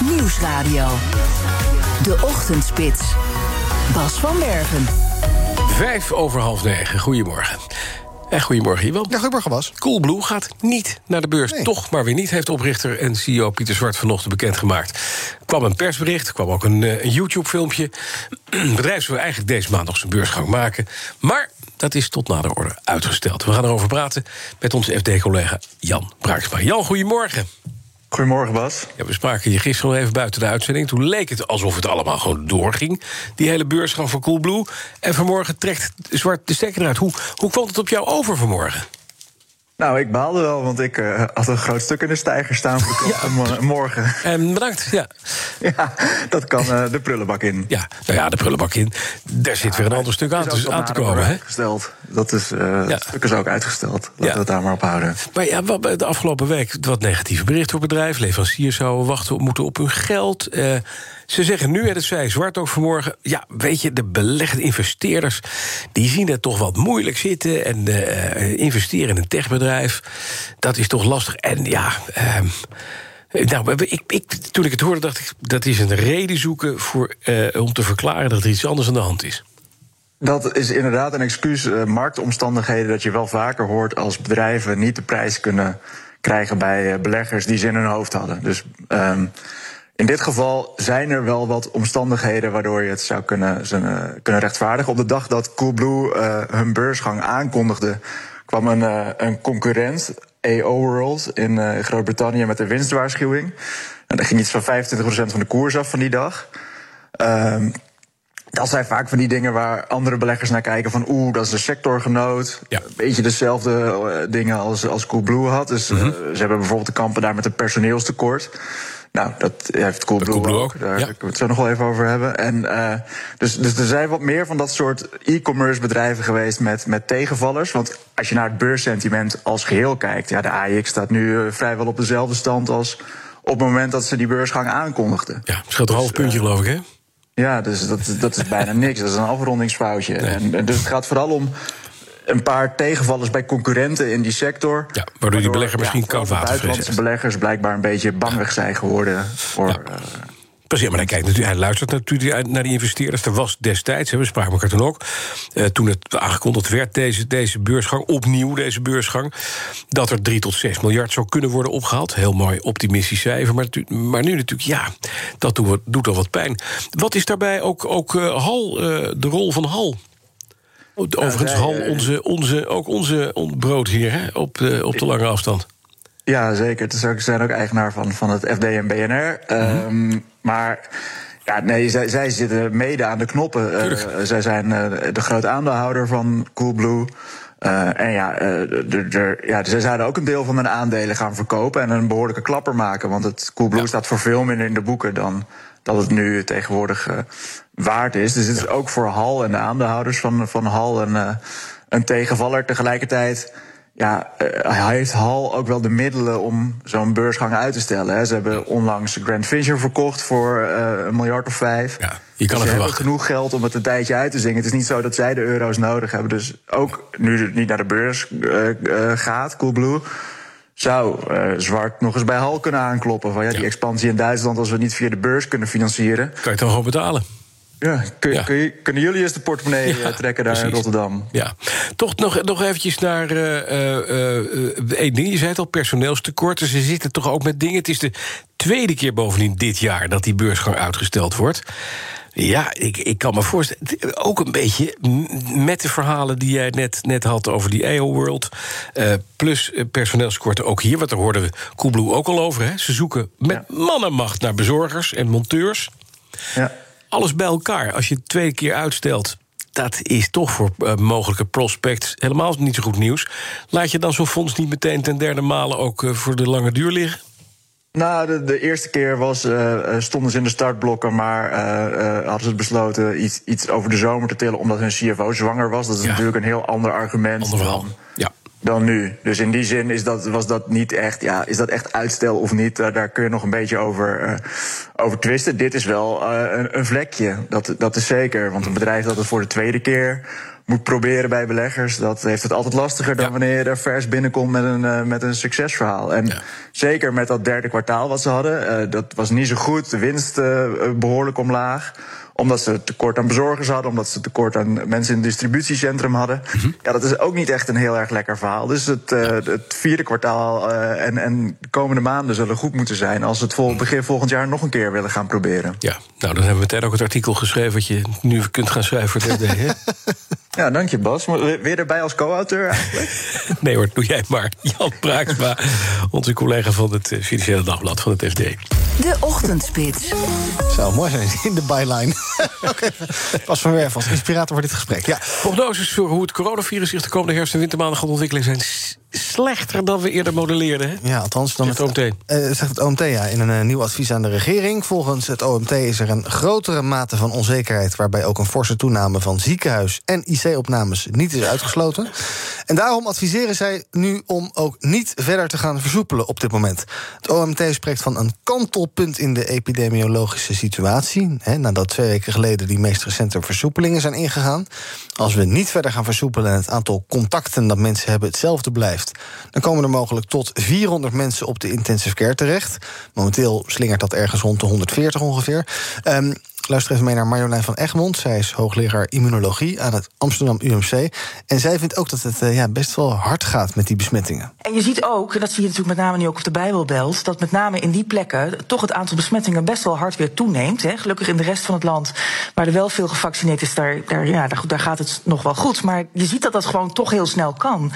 Nieuwsradio. De Ochtendspits. Bas van Werven. Vijf over half negen. Goedemorgen. En goedemorgen, Iwan. Ja, goedemorgen, Bas. Coolblue gaat niet naar de beurs. Toch maar weer niet, heeft oprichter en CEO Pieter Zwart vanochtend bekendgemaakt. Er kwam een persbericht, er kwam ook een, een YouTube-filmpje. Het bedrijf wil eigenlijk deze maand nog zijn beursgang maken. Maar dat is tot nader orde uitgesteld. We gaan erover praten met onze FD-collega Jan Braaksma. Jan, goedemorgen. Goedemorgen, Bas. Ja, we spraken je gisteren nog even buiten de uitzending. Toen leek het alsof het allemaal gewoon doorging. Die hele beursgang van Coolblue. En vanmorgen trekt Zwart de stekker eruit. Hoe, hoe kwam het op jou over vanmorgen? Nou, ik baalde wel, want ik uh, had een groot stuk in de stijger staan voor ja. morgen. En bedankt, ja. Ja, dat kan uh, de prullenbak in. Ja, nou ja, de prullenbak in. Daar zit weer een ander stuk aan, te, aan te komen, hè? Uitgesteld. Dat is, uh, ja. stuk is ook uitgesteld. Laten we het daar maar op houden. Maar ja, wat, de afgelopen week wat negatieve berichten voor bedrijf. Leveranciers zouden wachten moeten op hun geld. Ze zeggen nu, en dat zei Zwart ook vanmorgen... ja, weet je, de beleggende investeerders... die zien het toch wat moeilijk zitten... en uh, investeren in een techbedrijf, dat is toch lastig. En ja... Uh, nou, ik, ik, toen ik het hoorde, dacht ik... dat is een reden zoeken voor, uh, om te verklaren... dat er iets anders aan de hand is. Dat is inderdaad een excuus. Marktomstandigheden dat je wel vaker hoort... als bedrijven niet de prijs kunnen krijgen bij beleggers... die ze in hun hoofd hadden. Dus... Um, in dit geval zijn er wel wat omstandigheden waardoor je het zou kunnen, kunnen rechtvaardigen. Op de dag dat Coolblue uh, hun beursgang aankondigde, kwam een, uh, een concurrent, AO World, in uh, Groot-Brittannië met een winstwaarschuwing. En daar ging iets van 25% van de koers af van die dag. Um, dat zijn vaak van die dingen waar andere beleggers naar kijken van oeh, dat is een sectorgenoot. Ja. Een beetje dezelfde dingen als, als Coolblue had. Dus mm -hmm. ze hebben bijvoorbeeld te kampen daar met een personeelstekort. Nou, dat heeft Coolblue, Coolblue ook. Daar ja. kunnen we het zo nog wel even over hebben. En, uh, dus, dus er zijn wat meer van dat soort e-commerce bedrijven geweest met, met tegenvallers. Want als je naar het beurssentiment als geheel kijkt, ja, de AX staat nu vrijwel op dezelfde stand als op het moment dat ze die beursgang aankondigden. Ja, het scheelt een half puntje, uh, geloof ik, hè? Ja, dus dat, dat is bijna niks. Dat is een afrondingsfoutje. Nee. En, dus het gaat vooral om een paar tegenvallers bij concurrenten in die sector. Ja, waardoor die belegger misschien ja, koud water buitenlandse beleggers blijkbaar een beetje bangig zijn geworden voor. Ja. Uh, Precies, maar hij, kijkt natuurlijk, hij luistert natuurlijk naar die investeerders. Er was destijds, we spraken elkaar toen ook... Uh, toen het aangekondigd werd, deze, deze beursgang, opnieuw deze beursgang... dat er 3 tot 6 miljard zou kunnen worden opgehaald. Heel mooi optimistisch cijfer, maar, maar nu natuurlijk, ja, dat doet, doet al wat pijn. Wat is daarbij ook, ook uh, Hal, uh, de rol van Hal? Overigens, ja, Hal, onze, onze, ook onze brood hier hè, op, de, op de lange afstand. Ja, zeker. Ze zijn ook eigenaar van, van het FD en BNR. Mm -hmm. um, maar Ja, nee, zij, zij zitten mede aan de knoppen. Uh, zij zijn uh, de grote aandeelhouder van Coolblue. Uh, en ja, ja, zij zouden ook een deel van hun aandelen gaan verkopen en een behoorlijke klapper maken. Want het Coolblue ja. staat voor veel minder in de boeken dan dat het nu tegenwoordig uh, waard is. Dus het is ook voor Hal en de aandeelhouders van, van Hal een, een tegenvaller. Tegelijkertijd ja, uh, heeft Hal ook wel de middelen om zo'n beursgang uit te stellen. Hè. Ze hebben onlangs Grand Vision verkocht voor een miljard of vijf. Ja, je kan dus genoeg geld om het een tijdje uit te zingen. Het is niet zo dat zij de euro's nodig hebben. Dus ook nu het niet naar de beurs gaat, Coolblue... zou Zwart nog eens bij Hal kunnen aankloppen. Van ja, die expansie in Duitsland, als we niet via de beurs kunnen financieren... Kan je het dan gewoon betalen? Ja, kun, ja. Kun je, kunnen jullie eens de portemonnee ja, trekken daar precies. in Rotterdam? Ja. Toch nog, nog eventjes naar uh, uh, één ding. Je zei het al, personeelstekorten. Ze zitten toch ook met dingen. Het is de tweede keer bovendien dit jaar dat die beursgang uitgesteld wordt. Ja, ik, ik kan me voorstellen. Ook een beetje met de verhalen die jij net, net had over die EO World. Uh, plus personeelskorten ook hier. Want daar hoorden we Coolblue ook al over. Hè. Ze zoeken met ja. mannenmacht naar bezorgers en monteurs. Ja alles bij elkaar, als je het twee keer uitstelt. Dat is toch voor uh, mogelijke prospects helemaal niet zo goed nieuws. Laat je dan zo'n fonds niet meteen ten derde malen ook uh, voor de lange duur liggen? Nou, de, de eerste keer was, uh, stonden ze in de startblokken, maar hadden ze besloten iets, iets over de zomer te tillen omdat hun CFO zwanger was. Dat is ja. natuurlijk een heel ander argument. Ander verhaal. Ja dan nu. Dus in die zin is dat, was dat niet echt, ja, is dat echt uitstel of niet? Daar kun je nog een beetje over, over twisten. Dit is wel een, een, vlekje, dat, dat is zeker. Want een bedrijf dat het voor de tweede keer moet proberen bij beleggers, dat heeft het altijd lastiger dan ja. wanneer je er vers binnenkomt met een, met een succesverhaal. En ja. zeker met dat derde kwartaal wat ze hadden, dat was niet zo goed. De winst behoorlijk omlaag omdat ze tekort aan bezorgers hadden, omdat ze tekort aan mensen in het distributiecentrum hadden. Mm -hmm. Ja, dat is ook niet echt een heel erg lekker verhaal. Dus het, uh, het vierde kwartaal uh, en, en de komende maanden zullen goed moeten zijn als we het vol, begin volgend jaar nog een keer willen gaan proberen. Ja, nou dan hebben we meteen ook het artikel geschreven wat je nu kunt gaan schrijven voor het FD. Ja, dank je Bas. Weer erbij als co-auteur eigenlijk? nee hoor, doe jij maar. Jan Braaksma, onze collega van het Financiële Dagblad van het FD. De Ochtendspits. Zou mooi zijn in de byline. okay. Pas van Werf inspirator voor dit gesprek. Ja. Prognoses voor hoe het coronavirus zich de komende herfst- en wintermaanden gaat ontwikkelen zijn slechter dan we eerder modelleerden. Hè? Ja, althans dan het, het OMT. Uh, zegt het OMT ja, in een uh, nieuw advies aan de regering. Volgens het OMT is er een grotere mate van onzekerheid... waarbij ook een forse toename van ziekenhuis- en IC-opnames niet is uitgesloten. En daarom adviseren zij nu om ook niet verder te gaan versoepelen op dit moment. Het OMT spreekt van een kantelpunt in de epidemiologische situatie... Hè, nadat twee weken geleden die meest recente versoepelingen zijn ingegaan. Als we niet verder gaan versoepelen en het aantal contacten dat mensen hebben hetzelfde blijft dan komen er mogelijk tot 400 mensen op de intensive care terecht. Momenteel slingert dat ergens rond de 140 ongeveer. Um, Luister even mee naar Marjolein van Egmond. Zij is hoogleraar immunologie aan het Amsterdam UMC. En zij vindt ook dat het uh, ja, best wel hard gaat met die besmettingen. En je ziet ook, en dat zie je natuurlijk met name nu ook op de Bijbelbelt... dat met name in die plekken toch het aantal besmettingen best wel hard weer toeneemt. Hè. Gelukkig in de rest van het land, waar er wel veel gevaccineerd is... daar, daar, ja, daar gaat het nog wel goed. Maar je ziet dat dat gewoon toch heel snel kan.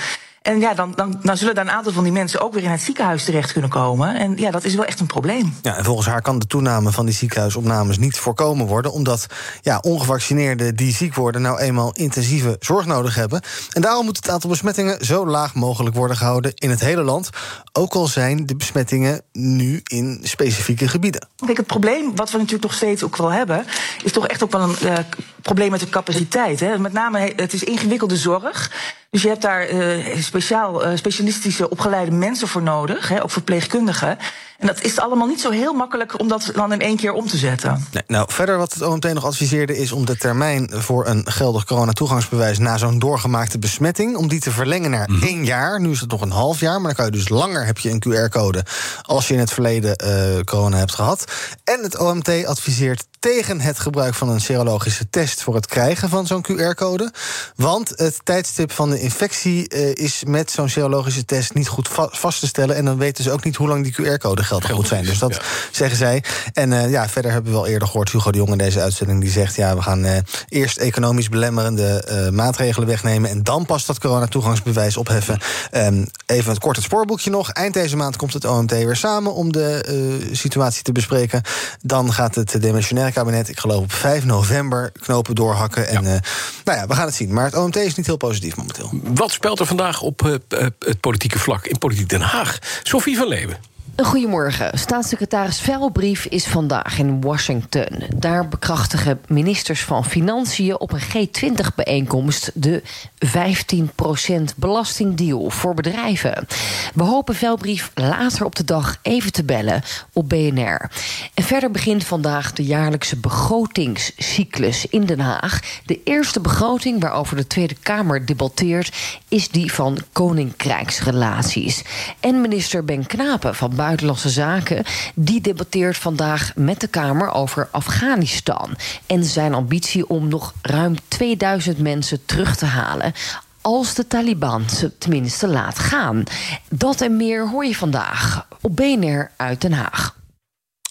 En ja, dan, dan, dan zullen daar een aantal van die mensen ook weer in het ziekenhuis terecht kunnen komen. En ja, dat is wel echt een probleem. Ja, en volgens haar kan de toename van die ziekenhuisopnames niet voorkomen worden. Omdat ja, ongevaccineerden die ziek worden nou eenmaal intensieve zorg nodig hebben. En daarom moet het aantal besmettingen zo laag mogelijk worden gehouden in het hele land. Ook al zijn de besmettingen nu in specifieke gebieden. Kijk, het probleem wat we natuurlijk nog steeds ook wel hebben, is toch echt ook wel een uh, probleem met de capaciteit. Hè. Met name, het is ingewikkelde zorg. Dus je hebt daar uh, speciaal, uh, specialistische opgeleide mensen voor nodig, hè, ook verpleegkundigen. En dat is allemaal niet zo heel makkelijk om dat dan in één keer om te zetten. Nee, nou, verder wat het OMT nog adviseerde is om de termijn voor een geldig coronatoegangsbewijs na zo'n doorgemaakte besmetting, om die te verlengen naar mm. één jaar. Nu is het nog een half jaar, maar dan kan je dus langer heb je een QR-code als je in het verleden uh, corona hebt gehad. En het OMT adviseert tegen het gebruik van een serologische test voor het krijgen van zo'n QR-code. Want het tijdstip van de infectie uh, is met zo'n serologische test niet goed va vast te stellen. En dan weten ze ook niet hoe lang die QR-code geldig moet zijn. Dus dat ja. zeggen zij. En uh, ja, verder hebben we al eerder gehoord Hugo de Jong in deze uitzending. Die zegt: ja, we gaan uh, eerst economisch belemmerende maatregelen wegnemen. En dan pas dat coronatoegangsbewijs opheffen. Um, even het kort het spoorboekje nog. Eind deze maand komt het OMT weer samen om de situatie te bespreken. Dan gaat het demissionair kabinet, ik geloof op 5 november, knopen doorhakken. En eh, nou ja, we gaan het zien. Maar het OMT is niet heel positief momenteel. Wat speelt er vandaag op eh, eh, het politieke vlak in Politiek Den Haag? Sophie van Leeuwen. Goedemorgen. Staatssecretaris Velbrief is vandaag in Washington. Daar bekrachtigen ministers van Financiën op een G20-bijeenkomst de 15% belastingdeal voor bedrijven. We hopen Velbrief later op de dag even te bellen op BNR. En verder begint vandaag de jaarlijkse begrotingscyclus in Den Haag. De eerste begroting waarover de Tweede Kamer debatteert is die van koninkrijksrelaties. En minister Ben Knapen van Buitenlandse Zaken die debatteert vandaag met de Kamer over Afghanistan en zijn ambitie om nog ruim 2000 mensen terug te halen als de Taliban ze tenminste laat gaan. Dat en meer hoor je vandaag op BNR uit Den Haag.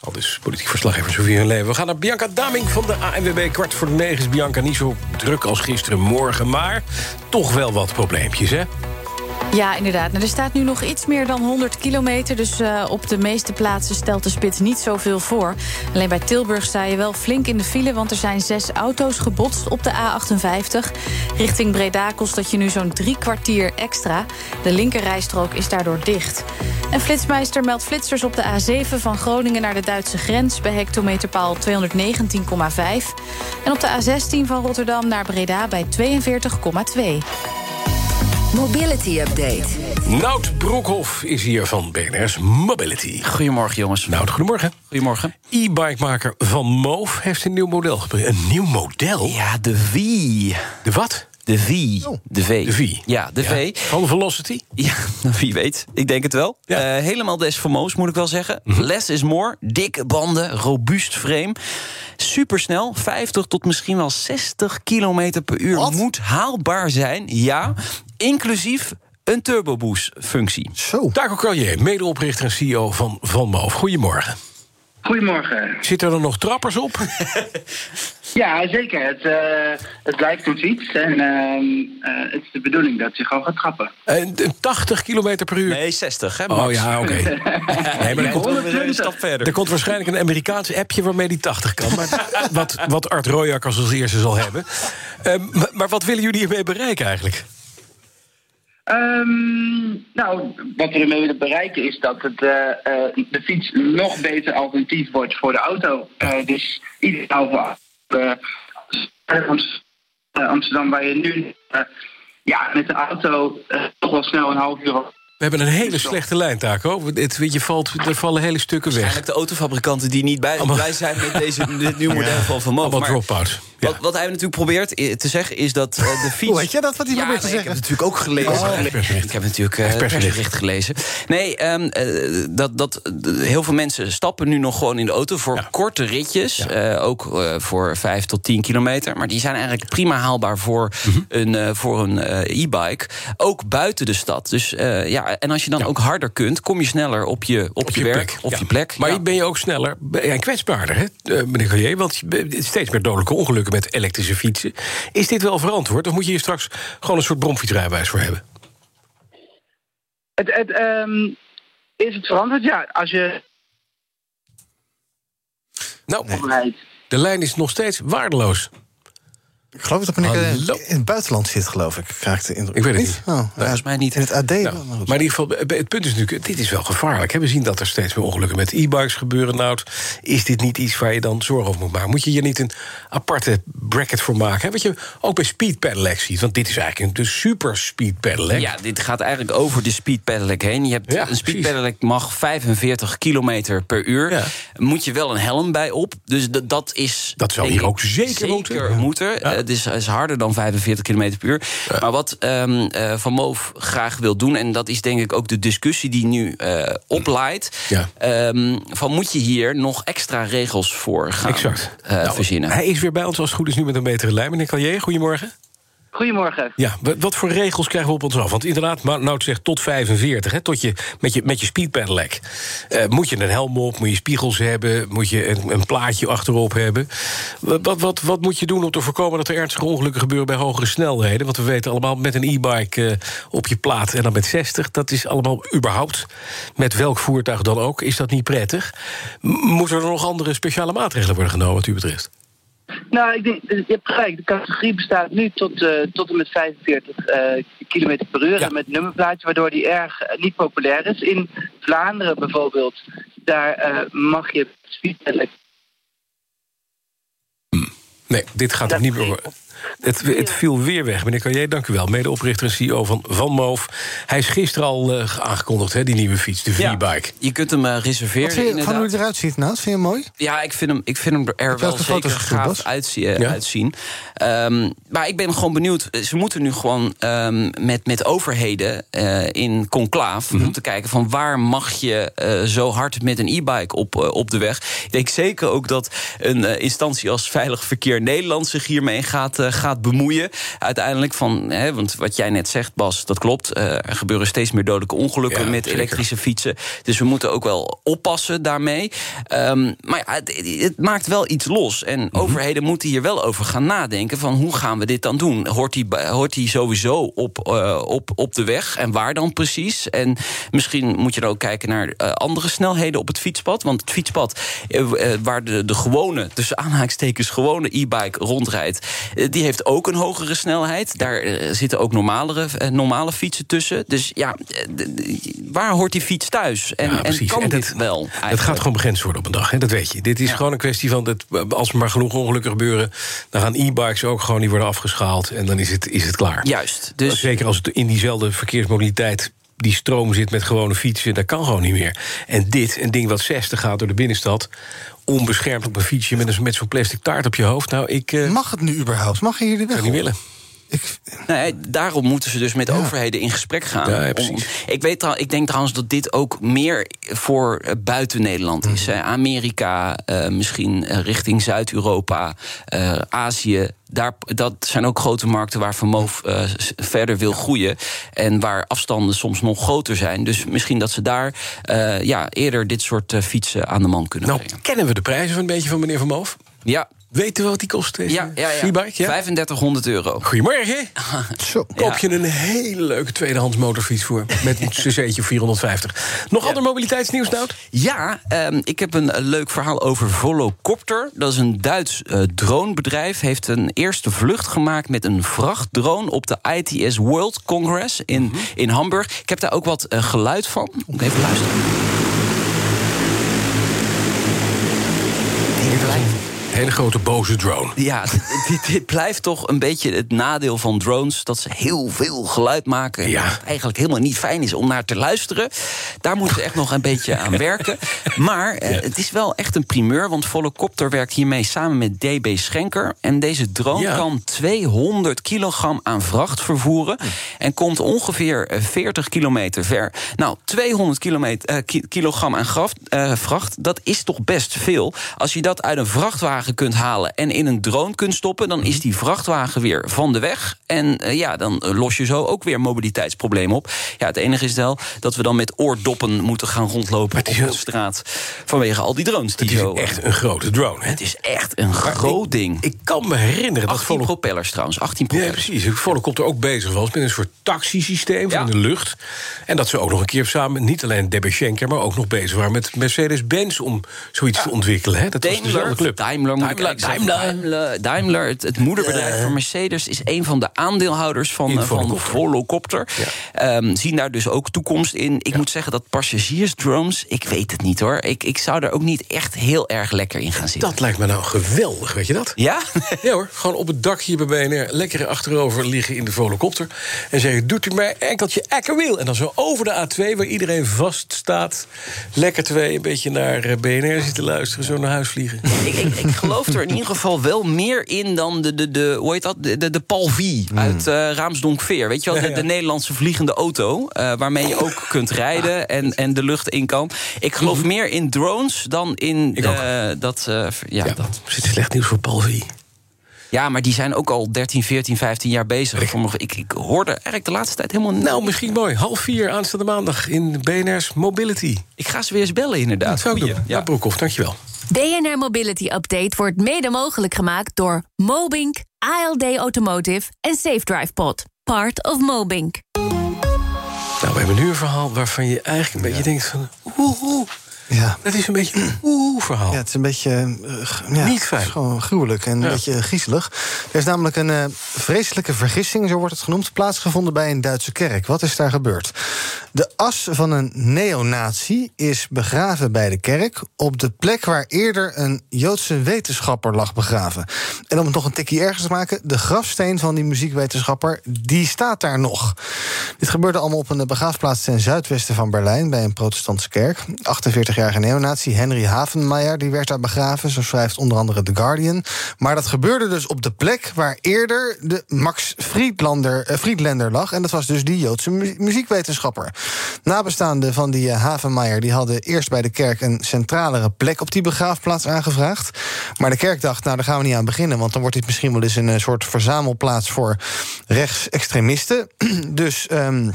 Al dus politiek verslaggever Sofie Leven. We gaan naar Bianca Daming van de ANWB. Kwart voor negen is Bianca niet zo druk als gisteren morgen... maar toch wel wat probleempjes, hè? Ja, inderdaad. Nou, er staat nu nog iets meer dan 100 kilometer. Dus uh, op de meeste plaatsen stelt de spits niet zoveel voor. Alleen bij Tilburg sta je wel flink in de file... want er zijn zes auto's gebotst op de A58. Richting Breda kost dat je nu zo'n drie kwartier extra. De linkerrijstrook is daardoor dicht. En Flitsmeister meldt flitsers op de A7 van Groningen naar de Duitse grens... bij hectometerpaal 219,5. En op de A16 van Rotterdam naar Breda bij 42,2. Mobility Update. Nout Broekhoff is hier van BNR's Mobility. Goedemorgen, jongens. Nout, goedemorgen. Goedemorgen. E-bikemaker Van Moof heeft een nieuw model. Een nieuw model? Ja, de V. De wat? De V. De V. De V. Ja, de V. Van Velocity? Ja, wie weet. Ik denk het wel. Uh, helemaal des famoos, moet ik wel zeggen. Mhm. Less is more. Dikke banden, robuust frame. Supersnel, 50 tot misschien wel 60 kilometer per uur. Moet haalbaar zijn, ja. Inclusief een turboboost-functie. Zo. Taco Carrier, medeoprichter en CEO van Van Moof. Goedemorgen. Goedemorgen. Zitten er nog trappers op? ja, zeker. Het, uh, het blijft een fiets en uh, uh, het is de bedoeling dat je gewoon gaat trappen. En 80 km per uur? Nee, 60, hè, Oh ja, oké. Okay. nee, maar er, komt, een stap verder. er komt waarschijnlijk een Amerikaans appje waarmee die 80 kan. Maar wat, wat Art Royak als eerste zal hebben. Ehm, maar, maar wat willen jullie hiermee bereiken eigenlijk? Um, nou, wat we ermee willen bereiken is dat het, uh, uh, de fiets nog beter alternatief wordt voor de auto. Uh, dus ideaal voor Amsterdam, waar je nu ja, met de auto toch wel snel een half uur we hebben een hele slechte lijn, Taco. Het, weet je, valt, er vallen hele stukken weg. Eigenlijk de autofabrikanten die niet bij, blij zijn met deze, dit nieuwe model van Van. Allemaal drop-out. Wat, wat, hij natuurlijk probeert te zeggen is dat uh, de fiets... Hoe weet je dat, wat hij ja, probeert te zeggen? Ik heb natuurlijk ook gelezen. Oh, ik heb natuurlijk uh, persbericht gelezen. Nee, um, uh, dat, dat, heel veel mensen stappen nu nog gewoon in de auto... voor ja. korte ritjes, ja. ook voor 5 tot 10 kilometer. Maar die zijn eigenlijk prima haalbaar voor mm -hmm. een, voor een e-bike. Ook buiten de stad. Dus ja, en als je dan ook harder kunt... kom je sneller op je, op, op je, je, werk, plek. op je plek. Maar ben je ook sneller en kwetsbaarder, hè, meneer Collier? Want steeds meer dodelijke ongelukken met elektrische fietsen. Is dit wel verantwoord? Of moet je hier straks gewoon een soort bromfietsrijbewijs voor hebben? Het, het, um, is het verantwoord? Ja, als je. Nou, nee. de lijn is nog steeds waardeloos. Ik geloof dat meneer Hallo. in het buitenland zit, geloof ik. Krijg de indruk. Ik weet het niet. Oh, volgens mij niet. In het AD. Nou, maar in ieder geval, het punt is natuurlijk, dit is wel gevaarlijk. We zien dat er steeds meer ongelukken met e-bikes gebeuren. Nou, is dit niet iets waar je dan zorgen over moet maken? Moet je hier niet een aparte bracket voor maken? Wat je ook bij speed pedelec ziet. Want dit is eigenlijk een super speed pedelec. Ja, dit gaat eigenlijk over de speed pedelec heen. Je hebt ja, een speed pedelec mag 45 kilometer per uur. Ja. Moet je wel een helm bij op. Dus dat is. Dat zou hier ook zeker, zeker moeten. moeten. Ja. Het is, is, harder dan 45 km per uur. Ja. Maar wat um, uh, Van Moof graag wil doen... en dat is denk ik ook de discussie die nu uh, opleidt... Ja. Um, van moet je hier nog extra regels voor gaan exact. Uh, nou, verzinnen. Hij is weer bij ons als het goed is nu met een betere lijn. Meneer Callier, goedemorgen. Goedemorgen. Ja, wa- wat voor regels krijgen we op ons af? Want inderdaad, Nout zegt tot 45, hè, tot je, met je, met je speedpedelec. Eh, moet je een helm op, moet je spiegels hebben... moet je een, een plaatje achterop hebben. Wat, wat, wat, moet je doen om te voorkomen dat er ernstige ongelukken gebeuren... bij hogere snelheden? Want we weten allemaal, met een e-bike eh, op je plaat en dan met 60... dat is allemaal überhaupt, met welk voertuig dan ook... is dat niet prettig. Moeten er nog andere speciale maatregelen worden genomen wat u betreft? Nou, ik denk, je hebt gelijk. De categorie bestaat nu tot, eh, tot en met 45 eh km per uur. En met nummerplaatje, waardoor die erg eh, niet populair is. In Vlaanderen bijvoorbeeld, daar eh, mag je speedpedelec Nee, dit gaat er niet meer. Het, het viel weer weg. Meneer Carrier, dank u wel. Medeoprichter en CEO van Van Moof. Hij is gisteren al eh, aangekondigd, hè, die nieuwe fiets, de V-bike. Je kunt hem eh, Wat reserveren. vind je van hoe het eruit ziet, nou? Vind je hem mooi? Ja, ik vind hem, ik vind hem er wel zeker gaaf eh, Ja. uitzien. Ehm, maar ik ben gewoon benieuwd. Ze moeten nu gewoon ehm, met, met overheden eh, in conclaaf... Mhm. om te kijken van waar mag je eh, zo hard met een e-bike op, op de weg. Ik denk zeker ook dat een instantie als Veilig Verkeer Nederland... zich hiermee gaat, gaat bemoeien. Uiteindelijk van, hè, want wat jij net zegt, Bas, dat klopt. Eh, er gebeuren steeds meer dodelijke ongelukken Ja, met zeker. elektrische fietsen. Dus we moeten ook wel oppassen daarmee. Ehm, maar ja, het, het maakt wel iets los. En Mhm. overheden moeten hier wel over gaan nadenken... van hoe gaan we dit dan doen? Hoort die, hoort die sowieso op, eh, op, op de weg? En waar dan precies? En misschien moet je dan ook kijken naar eh, andere snelheden op het fietspad. Want het fietspad eh, eh, waar de, de gewone, tussen aanhalingstekens... gewone e-bike rondrijdt... eh, die heeft ook een hogere snelheid. Daar eh, zitten ook normalere, eh, normale fietsen tussen. Dus ja, eh, waar hoort die fiets thuis? En, Ja, en kan En dit wel? Het eigenlijk? gaat gewoon begrensd worden op een dag, hè? dat weet je. Dit is gewoon een kwestie van, dat, als er maar genoeg ongelukken gebeuren... dan gaan e-bikes ook gewoon, die worden afgeschaald... en dan is het, is het klaar. Juist. Dus Zeker als het in diezelfde verkeersmodaliteit die stroom zit met gewone fietsen, dat kan gewoon niet meer. En dit, een ding wat 60 gaat door de binnenstad... onbeschermd op een fietsje met, een, met zo'n plastic taart op je hoofd... nou, ik... eh, Mag het nu überhaupt? Mag je hier de weg zou niet op? Nee, daarom moeten ze dus met overheden in gesprek gaan. Ja, Om- precies. ik, weet, ik denk trouwens dat dit ook meer voor eh, buiten Nederland is. Mhm. Amerika, eh, misschien eh, richting Zuid-Europa, Azië. Daar, dat zijn ook grote markten waar Vermoof s- verder wil groeien. En waar afstanden soms nog groter zijn. Dus misschien dat ze daar ja, eerder dit soort fietsen aan de man kunnen Nou, brengen. kennen we de prijzen van een beetje van meneer Van Moof? Ja. Weten we wat die kost, deze Ja, ja, ja. V-bike? Ja? 3500 euro. Goedemorgen. Zo. Koop je een hele leuke tweedehands motorfiets voor. Met een cc'tje 450. Nog ander mobiliteitsnieuws, Nout? Ja, ehm, ik heb een, eh, leuk verhaal over Volocopter. Dat is een Duits eh, dronebedrijf. Heeft een eerste vlucht gemaakt met een vrachtdrone... op de ITS World Congress in, Mhm. in Hamburg. Ik heb daar ook wat eh, geluid van. Moet ik even luisteren. Hele grote boze drone. Ja, dit, dit, blijft toch een beetje het nadeel van drones. Dat ze heel veel geluid maken. Dat het eigenlijk helemaal niet fijn is om naar te luisteren. Daar moeten ze echt nog een beetje aan werken. Maar eh, het is wel echt een primeur. Want Volocopter werkt hiermee samen met DB Schenker. En deze drone Ja. kan 200 kilogram aan vracht vervoeren. En komt ongeveer eh, 40 kilometer ver. Nou, 200 kilometer, eh, ki- kilogram aan graf, eh, vracht, dat is toch best veel. Als je dat uit een vrachtwagen kunt halen en in een drone kunt stoppen... dan is die vrachtwagen weer van de weg. En eh, ja, dan eh, los je zo ook weer mobiliteitsproblemen op. Ja, het enige is wel dat we dan met oordoppen moeten gaan rondlopen op de straat... vanwege al die drones die Het is zo... echt een grote drone. Hè? Het is echt een groot ding. Ik kan me herinneren dat 18 Volo... propellers trouwens, 18 Ja, propellers. precies. Volocopter ook bezig was met een soort taxisysteem van in de lucht. En dat ze ook nog een keer samen, niet alleen Debbie Schenker... maar ook nog bezig waren met Mercedes-Benz om zoiets te ontwikkelen. Hè? Dat was Daimler, dezelfde club. Daimler, moet ik Daimler. Daimler, Daimler het, het moederbedrijf van Mercedes, is een van de aandeelhouders van, eh, van Volocopter. Volocopter. Ehm, zien daar dus ook toekomst in. Ik moet zeggen dat passagiersdrones, ik weet het niet hoor. Ik, ik zou er ook niet echt heel erg lekker in gaan zitten. Dat lijkt me nou geweldig, weet je dat? Ja? Ja hoor, gewoon op het dak hier bij BNR... lekker achterover liggen in de volocopter... en zeggen, doet u mij enkeltje ekkerwiel. En dan zo over de A2, waar iedereen vast staat... lekker twee, een beetje naar eh, BNR zitten luisteren... zo naar huis vliegen. ik, ik, ik geloof er in ieder geval wel meer in dan de, de, de hoe heet dat? De, de, de Palvi uit eh Raamsdonkveer. Weet je wel, de. Ja, ja. de Nederlandse vliegende auto. eh, waarmee je ook kunt rijden en, en de lucht in kan. Ik geloof meer in drones dan in eh, dat. eh, ja, dat. Zit slecht nieuws voor Paul V. Ja, maar die zijn ook al 13, 14, 15 jaar bezig. Ik, ik, hoorde eigenlijk de laatste tijd helemaal Nou, misschien mooi. Half vier aanstaande maandag in BNR's Mobility. Ik ga ze weer eens bellen, inderdaad. Dat zou ik Goeie. doen. Ja, Broekhoff, dankjewel. BNR Mobility Update wordt mede mogelijk gemaakt door Mobink, ALD Automotive en SafeDrive Pod. Part of Mobink. Nou, we hebben nu een verhaal waarvan je eigenlijk een beetje denkt van... Oeh, oeh. Ja. Dat is een beetje een oeh verhaal. Ja, het is een beetje... g- ja, Niet fijn. het is gewoon gruwelijk en een Ja. beetje griezelig. Er is namelijk een eh, vreselijke vergissing, zo wordt het genoemd... plaatsgevonden bij een Duitse kerk. Wat is daar gebeurd? De as van een neonazi is begraven bij de kerk... op de plek waar eerder een Joodse wetenschapper lag begraven. En om het nog een tikje erger te maken... de grafsteen van die muziekwetenschapper, die staat daar nog. Dit gebeurde allemaal op een begraafplaats ten zuidwesten van Berlijn... bij een protestantse kerk. 48-jarige neonazi Henry Havenmeijer die werd daar begraven. Zo schrijft onder andere The Guardian. Maar dat gebeurde dus op de plek waar eerder de Max Friedlander, eh, Friedlander lag. En dat was dus die Joodse mu- muziekwetenschapper. Nabestaanden van die eh, Havenmeijer die hadden eerst bij de kerk... een centralere plek op die begraafplaats aangevraagd. Maar de kerk dacht, nou daar gaan we niet aan beginnen... want dan wordt dit misschien wel eens een eh, soort verzamelplaats... voor rechtsextremisten. dus... ehm,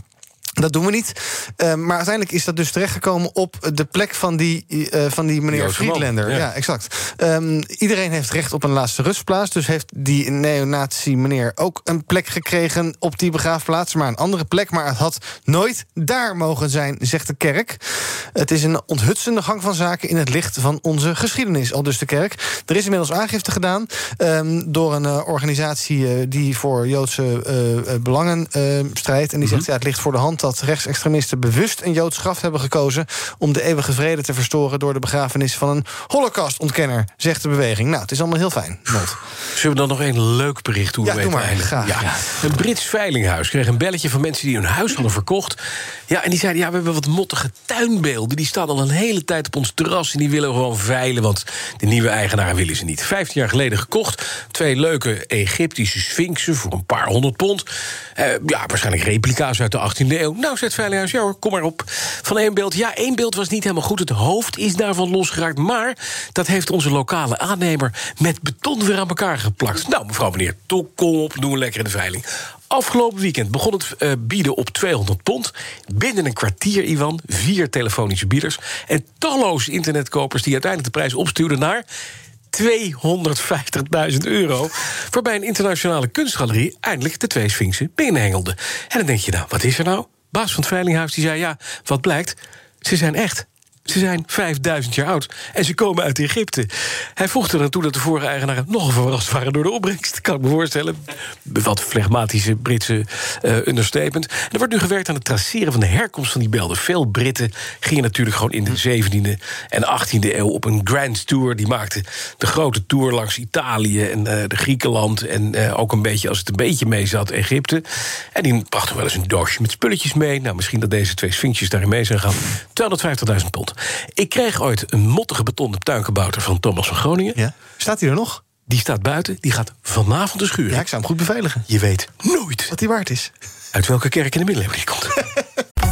dat doen we niet. Eh, maar uiteindelijk is dat dus terechtgekomen op de plek van die, eh, van die meneer man, Friedlander. ja. Ja. exact. Ehm, iedereen heeft recht op een laatste rustplaats. Dus heeft die neonazi meneer ook een plek gekregen op die begraafplaats. Maar een andere plek. Maar het had nooit daar mogen zijn, zegt de kerk. Het is een onthutsende gang van zaken in het licht van onze geschiedenis. Al dus de kerk. Er is inmiddels aangifte gedaan ehm, door een eh, organisatie die voor Joodse belangen eh, strijdt. En die zegt, ja, het ligt voor de hand dat rechtsextremisten bewust een Joods graf hebben gekozen om de eeuwige vrede te verstoren door de begrafenis van een holocaustontkenner, zegt de beweging. Nou, het is allemaal heel fijn. Not. Zullen we dan nog een leuk bericht doen? Ja, doe maar, graag. Ja. Een Brits veilinghuis kreeg een belletje van mensen die hun huis hadden verkocht. Ja, en die zeiden, ja, we hebben wat mottige tuinbeelden. Die staan al een hele tijd op ons terras en die willen we gewoon veilen... want de nieuwe eigenaar willen ze niet. Vijftien jaar geleden gekocht. Twee leuke Egyptische sphinxen voor een paar honderd pond. Eh, ja, waarschijnlijk replica's uit de 18e eeuw. Nou, zegt Veilinghuis, ja hoor, kom maar op. Van één beeld, ja, één beeld was niet helemaal goed. Het hoofd is daarvan losgeraakt. Maar dat heeft onze lokale aannemer met beton weer aan elkaar geplakt. Nou, mevrouw, meneer, toch, kom op, doen we lekker in de veiling. Afgelopen weekend begon het eh, bieden op 200 pond. Binnen een kwartier, Ivan, vier telefonische bieders... en talloze internetkopers die uiteindelijk de prijs opstuurden naar... 250.000 euro. Waarbij een internationale kunstgalerie eindelijk de twee Sphinxen binnenhengelde. En dan denk je, nou, wat is er nou? Baas van het Veilinghuis die zei, ja, wat blijkt? Ze zijn echt. Ze zijn 5000 jaar oud en ze komen uit Egypte. Hij voegde eraan toe dat de vorige eigenaren nogal verrast waren door de opbrengst. Kan ik me voorstellen. Wat flegmatische Britse eh, understatement. En er wordt nu gewerkt aan het traceren van de herkomst van die beelden. Veel Britten gingen natuurlijk gewoon in de 17e en 18e eeuw op een grand tour. Die maakten de grote tour langs Italië en eh, de Griekenland. En eh, ook een beetje, als het een beetje mee zat, Egypte. En die brachten wel eens een doosje met spulletjes mee. Nou, misschien dat deze twee sphinxjes daarin mee zijn gaan. 250.000 pond. Ik kreeg ooit een mottige betonnen tuinkabouter van Thomas van Groningen. Ja. Staat hij er nog? Die staat buiten, die gaat vanavond de schuur. Ja, ik zou hem goed beveiligen. Je weet nooit Wat hij waard is. uit welke kerk in de middeleeuwen die komt.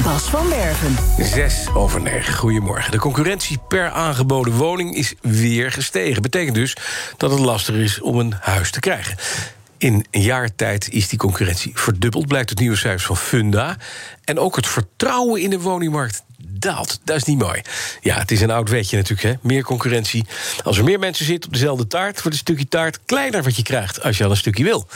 Bas van Werven. Zes over negen. Goedemorgen. De concurrentie per aangeboden woning is weer gestegen. Betekent dus dat het lastiger is om een huis te krijgen. In een jaar tijd is die concurrentie verdubbeld, blijkt het nieuwe cijfers van Funda. En ook het vertrouwen in de woningmarkt daalt. Dat is niet mooi. Ja, het is een oud wetje natuurlijk, hè? Meer concurrentie. Als er meer mensen zitten op dezelfde taart, wordt een stukje taart kleiner wat je krijgt als je al een stukje wil.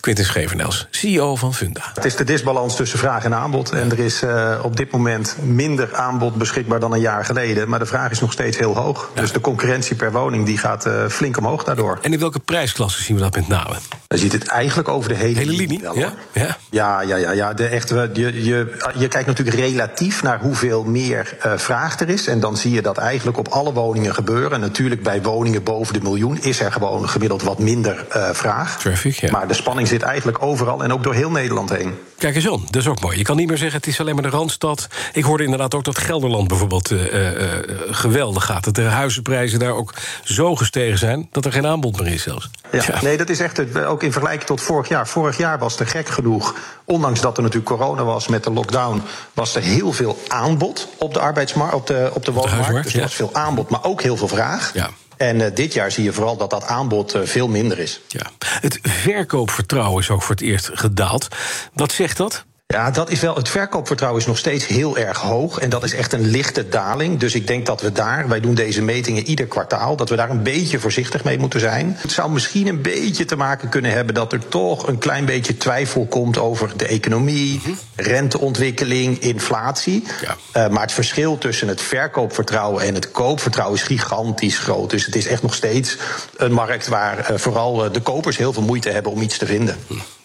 Quintus Schevernels, CEO van Funda. Het is de disbalans tussen vraag en aanbod. En er is uh, op dit moment minder aanbod beschikbaar dan een jaar geleden. Maar de vraag is nog steeds heel hoog. Dus de concurrentie per woning die gaat uh, flink omhoog daardoor. En in welke prijsklasse zien we dat met name? Je ziet het eigenlijk over de hele, hele linie. Ja? Ja? ja, ja, ja. ja. De je, je, je kijkt natuurlijk relatief naar hoeveel meer uh, vraag er is. En dan zie je dat eigenlijk op alle woningen gebeuren. En natuurlijk bij woningen boven de miljoen is er gewoon gemiddeld wat minder vraag. Traffic, ja. Maar de spanning zit eigenlijk overal en ook door heel Nederland heen. Kijk eens aan, dat is ook mooi. Je kan niet meer zeggen het is alleen maar de Randstad. Ik hoorde inderdaad ook dat Gelderland bijvoorbeeld uh, uh, geweldig gaat. Dat de huizenprijzen daar ook zo gestegen zijn... dat er geen aanbod meer is zelfs. Ja, nee, dat is echt ook in vergelijking tot vorig jaar. Vorig jaar was er gek genoeg, ondanks dat er natuurlijk corona was met de lockdown... was er heel veel aanbod op de arbeidsmarkt, op de, op de woningmarkt. Dus er was veel aanbod, maar ook heel veel vraag. Ja. En uh, dit jaar zie je vooral dat dat aanbod uh, veel minder is. Ja. Het verkoopvertrouwen is ook voor het eerst gedaald. Wat zegt dat? Ja, dat is wel. Het verkoopvertrouwen is nog steeds heel erg hoog. En dat is echt een lichte daling. Dus ik denk dat we daar, wij doen deze metingen ieder kwartaal, dat we daar een beetje voorzichtig mee moeten zijn. Het zou misschien een beetje te maken kunnen hebben dat er toch een klein beetje twijfel komt over de economie, mm -hmm. renteontwikkeling, inflatie. Ja. Uh, maar het verschil tussen het verkoopvertrouwen en het koopvertrouwen is gigantisch groot. Dus het is echt nog steeds een markt waar uh, vooral uh, de kopers heel veel moeite hebben om iets te vinden.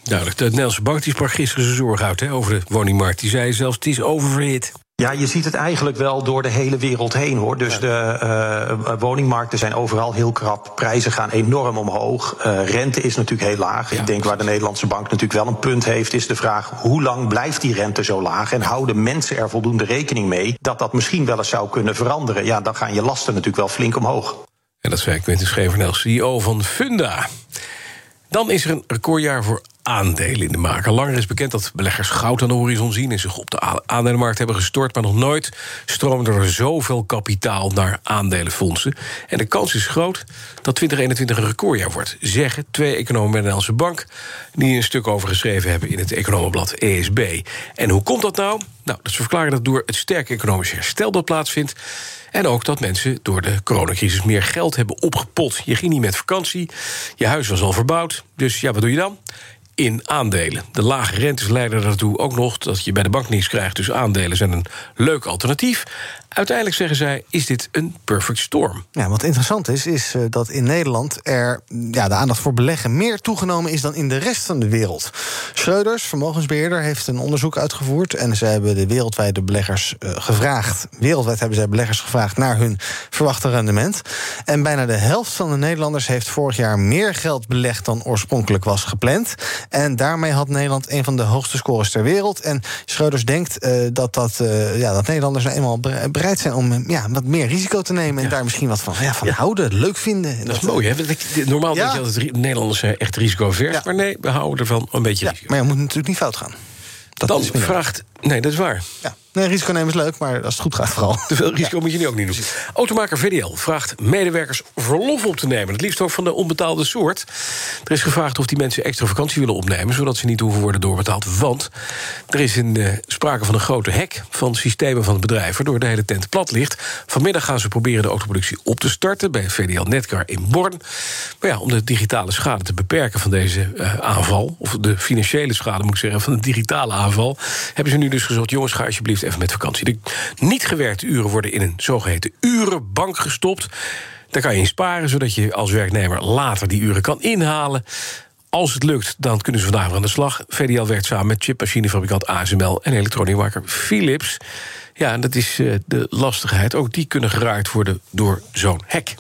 Duidelijk. De Nederlandse bank die sprak gisteren zijn zorg uit hè, over de woningmarkt. Die zei zelfs, het is oververhit. Ja, je ziet het eigenlijk wel door de hele wereld heen hoor. Dus de uh, woningmarkten zijn overal heel krap. Prijzen gaan enorm omhoog. Uh, rente is natuurlijk heel laag. Ja. Ik denk waar de Nederlandse bank natuurlijk wel een punt heeft, is de vraag hoe lang blijft die rente zo laag? En houden mensen er voldoende rekening mee dat dat misschien wel eens zou kunnen veranderen? Ja, dan gaan je lasten natuurlijk wel flink omhoog. En dat zei Quinten Schevernel, CEO van Funda. Dan is er een recordjaar voor aandelen in de maak. Langer is bekend dat beleggers goud aan de horizon zien... en zich op de aandelenmarkt hebben gestort... maar nog nooit stroomde er zoveel kapitaal naar aandelenfondsen. En de kans is groot dat 2021 een recordjaar wordt... zeggen twee economen bij de Nederlandse Bank... die een stuk over geschreven hebben in het economenblad ESB. En hoe komt dat nou? Nou, dat ze verklaren dat door het sterke economische herstel dat plaatsvindt... En ook dat mensen door de coronacrisis meer geld hebben opgepot. Je ging niet met vakantie, je huis was al verbouwd. Dus ja, wat doe je dan? in aandelen. De lage rentes leiden ertoe ook nog dat je bij de bank niets krijgt. Dus aandelen zijn een leuk alternatief. Uiteindelijk zeggen zij, is dit een perfect storm. Ja, wat interessant is, is uh, dat in Nederland er ja, de aandacht voor beleggen meer toegenomen is dan in de rest van de wereld. Schreuders, vermogensbeheerder, heeft een onderzoek uitgevoerd en ze hebben de wereldwijde beleggers uh, gevraagd. Wereldwijd hebben zij beleggers gevraagd naar hun verwachte rendement. En bijna de helft van de Nederlanders heeft vorig jaar meer geld belegd dan oorspronkelijk was gepland. En daarmee had Nederland een van de hoogste scores ter wereld. En Schreuders denkt uh, dat, dat, ja, dat Nederlanders nou eenmaal bereid zijn om ja, wat meer risico te nemen. En ja. daar misschien wat van, ja, van houden, leuk vinden. Dat, dat is mooi, hè? Normaal denk je altijd Nederlanders zijn echt risicovers. Maar nee, we houden ervan een beetje risico. Maar je moet natuurlijk niet fout gaan. Dat Dan vraagt... Nee, dat is waar. Ja. Nee, risico nemen is leuk, maar als het goed gaat vooral. Te veel risico ja. moet je nu ook niet doen. Automaker VDL vraagt medewerkers verlof op te nemen. Het liefst ook van de onbetaalde soort. Er is gevraagd of die mensen extra vakantie willen opnemen... zodat ze niet hoeven worden doorbetaald. Want er is in uh, sprake van een grote hack van systemen van het bedrijf... waardoor de hele tent plat ligt. Vanmiddag gaan ze proberen de autoproductie op te starten... bij VDL Netcar in Born. Maar ja, om de digitale schade te beperken van deze uh, aanval... of de financiële schade, moet ik zeggen, van de digitale aanval... hebben ze nu dus gezegd, jongens, ga alsjeblieft even met vakantie. De niet gewerkte uren worden in een zogeheten urenbank gestopt. Daar kan je in sparen, zodat je als werknemer later die uren kan inhalen. Als het lukt, dan kunnen ze vandaag aan de slag. VDL werkt samen met chipmachinefabrikant ASML en elektroniemaker Philips. Ja, en dat is uh, de lastigheid. Ook die kunnen geraakt worden door zo'n hack.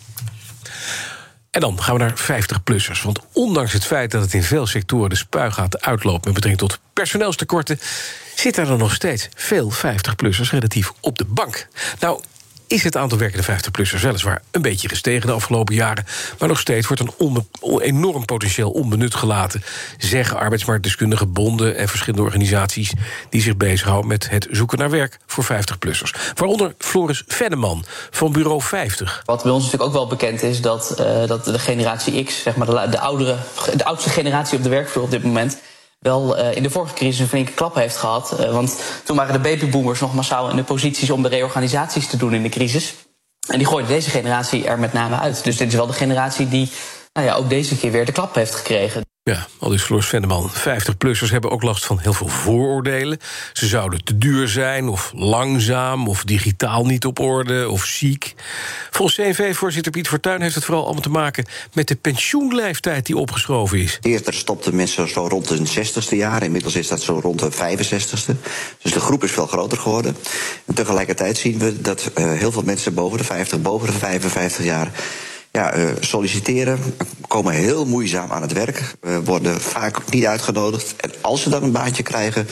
En dan gaan we naar 50-plussers. Want ondanks het feit dat het in veel sectoren de spuigaten uitloopt met betrekking tot personeelstekorten, zitten er nog steeds veel 50-plussers relatief op de bank. Nou, is het aantal werkende 50-plussers weliswaar een beetje gestegen de afgelopen jaren. Maar nog steeds wordt een enorm potentieel onbenut gelaten. Zeggen arbeidsmarktdeskundigen, bonden en verschillende organisaties die zich bezighouden met het zoeken naar werk voor 50-plussers. Waaronder Floris Venneman van Bureau 50. Wat bij ons natuurlijk ook wel bekend is, dat, uh, dat de generatie X, zeg maar de, de, oudere, de oudste generatie op de werkvloer op dit moment wel uh, in de vorige crisis een flinke klap heeft gehad. Uh, want toen waren de babyboomers nog massaal in de posities om de reorganisaties te doen in de crisis. En die gooide deze generatie er met name uit. Dus dit is wel de generatie die nou ja, ook deze keer weer de klap heeft gekregen. Ja, al is Floris Venneman. 50-plussers hebben ook last van heel veel vooroordelen. Ze zouden te duur zijn, of langzaam, of digitaal niet op orde, of ziek. Volgens CNV-voorzitter Piet Fortuyn heeft het vooral allemaal te maken... met de pensioenleeftijd die opgeschoven is. Eerder stopten mensen zo rond hun 60ste jaar. Inmiddels is dat zo rond de 65ste. Dus de groep is veel groter geworden. En tegelijkertijd zien we dat uh, heel veel mensen boven de 50, boven de 55 jaar ja, eh, solliciteren, komen heel moeizaam aan het werk, eh, worden vaak niet uitgenodigd. En als ze dan een baantje krijgen,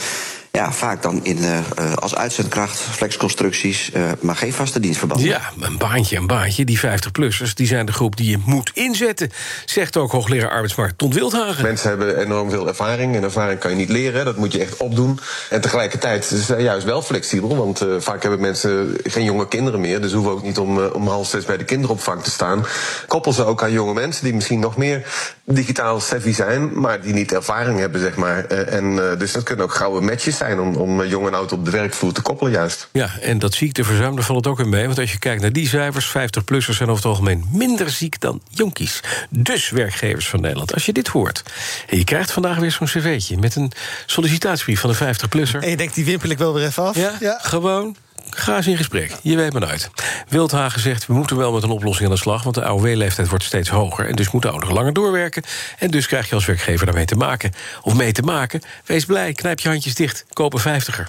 ja, vaak dan in, eh, eh, als uitzendkracht, flexconstructies, eh, maar geen vaste dienstverband. Ja, een baantje, een baantje. Die 50-plussers die zijn de groep die je moet inzetten, zegt ook hoogleraar arbeidsmarkt Ton Wildhagen. Mensen hebben enorm veel ervaring. En ervaring kan je niet leren, dat moet je echt opdoen. En tegelijkertijd is het juist wel flexibel. Want eh, vaak hebben mensen geen jonge kinderen meer. Dus hoeven ook niet om, om half zes bij de kinderopvang te staan. Koppel ze ook aan jonge mensen die misschien nog meer digitaal savvy zijn. Maar die niet ervaring hebben, zeg maar. Eh, en, eh, dus dat kunnen ook gouden matches zijn om, om eh, jong en oud op de werkvloer te koppelen, juist. Ja, en dat ziekteverzuim, daar valt het ook in mee. Want als je kijkt naar die cijfers, 50-plussers zijn over het algemeen minder ziek dan jonkies. Dus werkgevers van Nederland, als je dit hoort. En je krijgt vandaag weer zo'n cv'tje met een sollicitatiebrief van een 50-plusser. En je denkt, die wimpel ik wel weer even af. Ja, gewoon. Ga eens in gesprek. Je weet maar nooit. Wildhagen zegt, we moeten wel met een oplossing aan de slag... want de AOW-leeftijd wordt steeds hoger... en dus moeten ouderen langer doorwerken. En dus krijg je als werkgever daarmee te maken. Of mee te maken, wees blij, knijp je handjes dicht. Koop een vijftiger.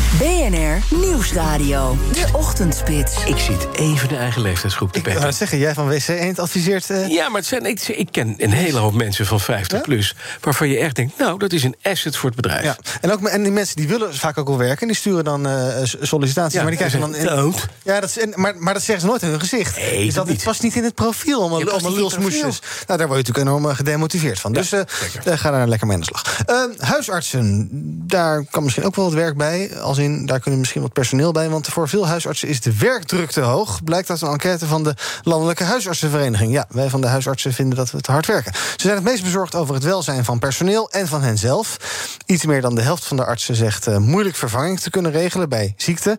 BNR Nieuwsradio. De Ochtendspits. Ik zit even de eigen leeftijdsgroep te Ik petten. wou zeggen, jij van WC Eend adviseert... eh, Ja, maar het zijn, ik, ik ken een hele hoop mensen van 50 plus... waarvan je echt denkt, nou, dat is een asset voor het bedrijf. Ja. En, ook, en die mensen die willen vaak ook wel werken... en die sturen dan eh, sollicitaties, Ja, maar die krijgen dan... dood. Ja, dat is, en, maar, maar dat zeggen ze nooit in hun gezicht. Nee, dus dat past niet in het profiel, allemaal, Ja, allemaal niet in het lulsmoesjes. Nou, daar word je natuurlijk enorm eh, gedemotiveerd van. Dus eh, eh, ga daar lekker mee aan de slag. Eh, huisartsen, daar kan misschien ook wel wat werk bij. Als in, daar kunnen misschien wat personeel bij. Want voor veel huisartsen is de werkdruk te hoog. Blijkt uit een enquête van de Landelijke Huisartsenvereniging. Ja, wij van de huisartsen vinden dat we te hard werken. Ze zijn het meest bezorgd over het welzijn van personeel en van henzelf. Iets meer dan de helft van de artsen zegt eh, moeilijk vervanging te kunnen regelen bij ziekte.